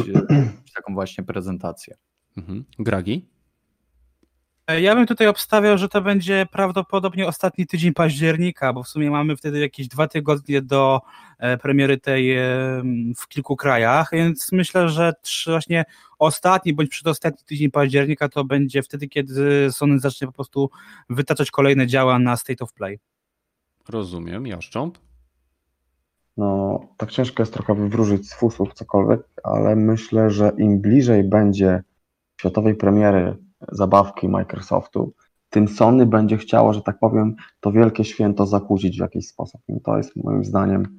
Speaker 3: taką właśnie prezentację.
Speaker 1: Mhm. Gragi?
Speaker 6: E, Ja bym tutaj obstawiał, że to będzie prawdopodobnie ostatni tydzień października, bo w sumie mamy wtedy jakieś dwa tygodnie do e, premiery tej e, w kilku krajach, więc myślę, że właśnie ostatni bądź przedostatni tydzień października to będzie wtedy, kiedy Sony zacznie po prostu wytaczać kolejne działa na State of Play.
Speaker 1: Rozumiem, Jaszcząb.
Speaker 5: No, tak ciężko jest trochę wywróżyć z fusów cokolwiek, ale myślę, że im bliżej będzie światowej premiery zabawki Microsoftu, tym Sony będzie chciało, że tak powiem, to wielkie święto zakłócić w jakiś sposób. I to jest moim zdaniem,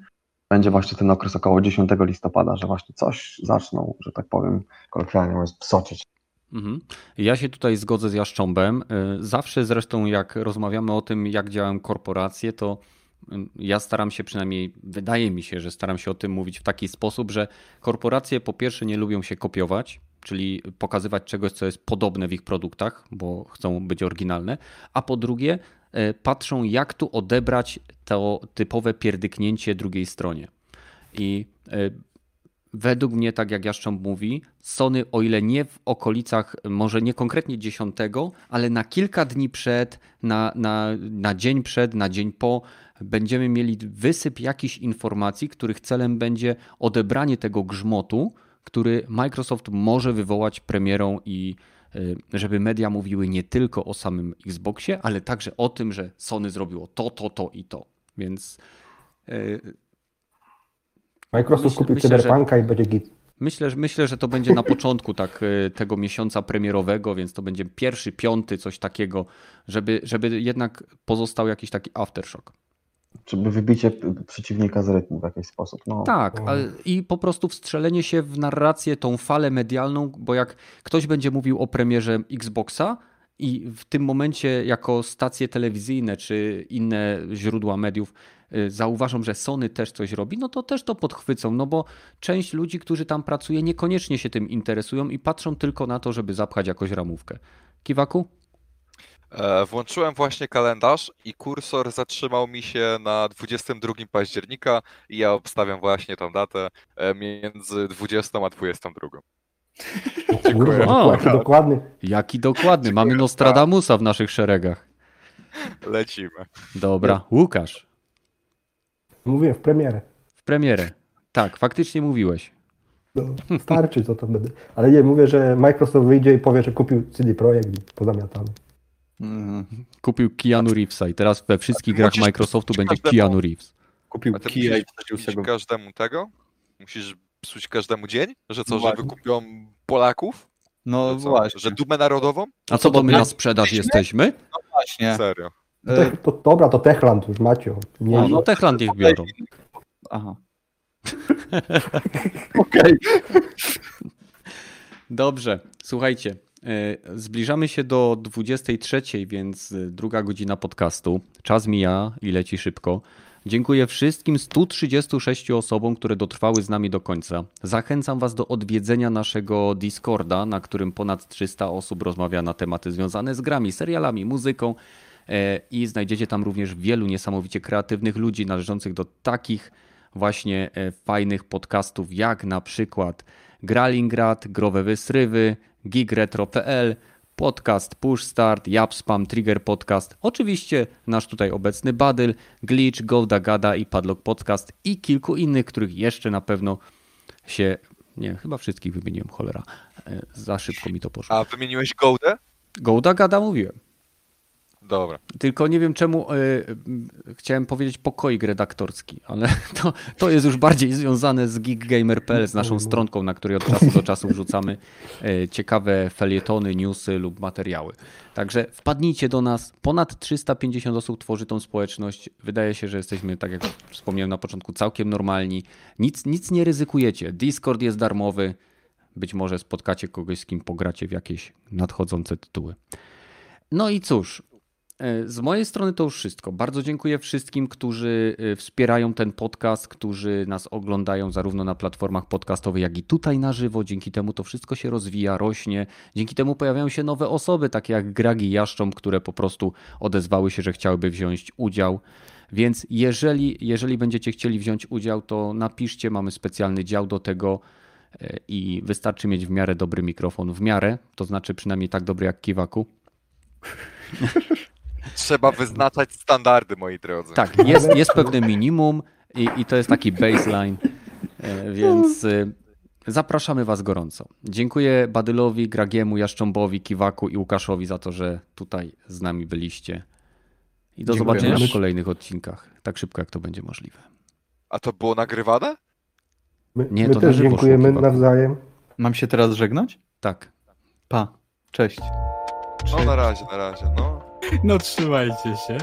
Speaker 5: będzie właśnie ten okres około 10 listopada, że właśnie coś zaczną, że tak powiem, kolokwialnie mówiąc.
Speaker 1: Mhm. Ja się tutaj zgodzę z Jaszcząbem. Y, Zawsze zresztą jak rozmawiamy o tym, jak działają korporacje, to y, ja staram się przynajmniej, wydaje mi się, że staram się o tym mówić w taki sposób, że korporacje po pierwsze nie lubią się kopiować, czyli pokazywać czegoś, co jest podobne w ich produktach, bo chcą być oryginalne, a po drugie y, patrzą, jak tu odebrać to typowe pierdyknięcie drugiej stronie. I y, według mnie, tak jak Jaszcząb mówi, Sony, o ile nie w okolicach, może nie konkretnie 10, ale na kilka dni przed, na, na, na dzień przed, na dzień po, będziemy mieli wysyp jakichś informacji, których celem będzie odebranie tego grzmotu, który Microsoft może wywołać premierą i y, żeby media mówiły nie tylko o samym Xboxie, ale także o tym, że Sony zrobiło to, to, to i to. Więc y,
Speaker 4: Microsoft
Speaker 1: Myślę-
Speaker 4: kupi
Speaker 1: myślę, że-
Speaker 4: Cyberpunka i będzie git.
Speaker 1: Myślę, że- myślę, że to będzie na początku tak y, tego miesiąca premierowego, więc to będzie pierwszy, piąty, coś takiego, żeby, żeby jednak pozostał jakiś taki aftershock.
Speaker 5: Czy by wybicie przeciwnika z rytmu w jakiś sposób. No,
Speaker 1: Tak,
Speaker 4: No.
Speaker 1: i po prostu wstrzelenie się w narrację, tą falę medialną, bo jak ktoś będzie mówił o premierze Xboxa i w tym momencie jako stacje telewizyjne czy inne źródła mediów y, zauważą, że Sony też coś robi, no to też to podchwycą, no bo część ludzi, którzy tam pracuje, niekoniecznie się tym interesują i patrzą tylko na to, żeby zapchać jakąś ramówkę. Kiwaku?
Speaker 2: E, Włączyłem właśnie kalendarz i kursor zatrzymał mi się na 22 października i ja obstawiam właśnie tą datę e, między 20 a 22.
Speaker 4: Kurwa,
Speaker 1: O,
Speaker 4: jaki dokładny.
Speaker 1: Jaki dokładny, mamy
Speaker 2: Dziękuję.
Speaker 1: Nostradamusa w naszych szeregach.
Speaker 2: Lecimy.
Speaker 1: Dobra, Łukasz,
Speaker 4: Mówię w premierę.
Speaker 1: w premierę. Tak, faktycznie mówiłeś.
Speaker 4: No, starczy co to będę. Ale nie, mówię, że Microsoft wyjdzie i powie, że kupił CD Projekt i pozamiatamy.
Speaker 3: Mhm.
Speaker 1: Kupił Keanu Reevesa i teraz we wszystkich grach Microsoftu będzie
Speaker 2: każdemu.
Speaker 1: Keanu Reeves.
Speaker 3: Kupił
Speaker 2: A ty
Speaker 3: kija i
Speaker 2: każdemu tego? Musisz psuć każdemu dzień? Że co, że wykupią Polaków?
Speaker 3: No
Speaker 2: Że co?
Speaker 3: właśnie.
Speaker 2: Że dumę narodową?
Speaker 1: A co to my na sprzedaż jesteśmy?
Speaker 3: właśnie.
Speaker 2: Serio.
Speaker 4: To, dobra, to Techland już macie. Nie,
Speaker 1: no Techland niech biorą.
Speaker 3: Aha.
Speaker 1: Dobrze, słuchajcie. E, Zbliżamy się do 23, więc e, druga godzina podcastu. Czas mija i leci szybko. Dziękuję wszystkim 136 osobom, które dotrwały z nami do końca. Zachęcam Was do odwiedzenia naszego Discorda, na którym ponad 300 osób rozmawia na tematy związane z grami, serialami, muzyką e, i znajdziecie tam również wielu niesamowicie kreatywnych ludzi należących do takich właśnie fajnych podcastów, jak na przykład Gralingrad, Growe Wysrywy, gigretro.pl, podcast Push Start, Japspam, Trigger Podcast, oczywiście nasz tutaj obecny Badyl, Glitch, Golda Gada i Padlock Podcast i kilku innych, których jeszcze na pewno się, nie, chyba wszystkich wymieniłem, cholera, E, za szybko mi to poszło.
Speaker 2: A wymieniłeś Gołdę?
Speaker 1: Golda Gada mówiłem.
Speaker 2: Dobra.
Speaker 1: Tylko nie wiem czemu y, chciałem powiedzieć pokoik redaktorski, ale to, to jest już bardziej związane z geekgamer.pl, z naszą stronką, na której od czasu do czasu wrzucamy y, ciekawe felietony, newsy lub materiały. Także wpadnijcie do nas. Ponad 350 osób tworzy tą społeczność. Wydaje się, że jesteśmy, tak jak wspomniałem na początku, całkiem normalni. Nic, nic nie ryzykujecie. Discord jest darmowy. Być może spotkacie kogoś, z kim pogracie w jakieś nadchodzące tytuły. No i cóż, Z mojej strony to już wszystko. Bardzo dziękuję wszystkim, którzy e, wspierają ten podcast, którzy nas oglądają zarówno na platformach podcastowych, jak i tutaj na żywo. Dzięki temu to wszystko się rozwija, rośnie. Dzięki temu pojawiają się nowe osoby, takie jak Gragi Jaszcząb, które po prostu odezwały się, że chciałyby wziąć udział. Więc jeżeli, jeżeli będziecie chcieli wziąć udział, to napiszcie, mamy specjalny dział do tego e, i wystarczy mieć w miarę dobry mikrofon. W miarę, to znaczy przynajmniej tak dobry jak Kiwaku.
Speaker 2: Trzeba wyznaczać standardy, moi drodzy.
Speaker 1: Tak, jest, jest pewne minimum i, i to jest taki baseline, e, więc e, zapraszamy Was gorąco. Dziękuję Badylowi, Gragiemu, Jaszcząbowi, Kiwaku i Łukaszowi za to, że tutaj z nami byliście. I do
Speaker 3: Dziękujemy.
Speaker 1: zobaczenia w kolejnych odcinkach, tak szybko jak to będzie możliwe.
Speaker 2: A to było nagrywane?
Speaker 4: My,
Speaker 1: Nie,
Speaker 4: my
Speaker 1: to
Speaker 4: też dziękujemy
Speaker 1: szło chyba.
Speaker 4: nawzajem.
Speaker 3: Mam się teraz żegnać?
Speaker 1: Tak.
Speaker 3: Pa. Cześć.
Speaker 2: No na razie, na razie, no.
Speaker 6: No trzymajcie się.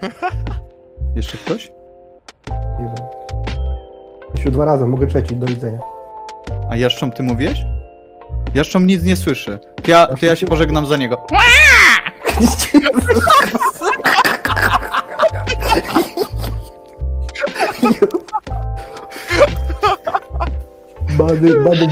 Speaker 3: Jeszcze ktoś?
Speaker 4: Nie wiem. Jeszcze dwa razy, mogę trzeci, do widzenia.
Speaker 3: A Jaszcząb, ty mówiłeś? Jaszcząb nic nie słyszy. To ja, to ja się pożegnam za niego.
Speaker 4: Bady, bady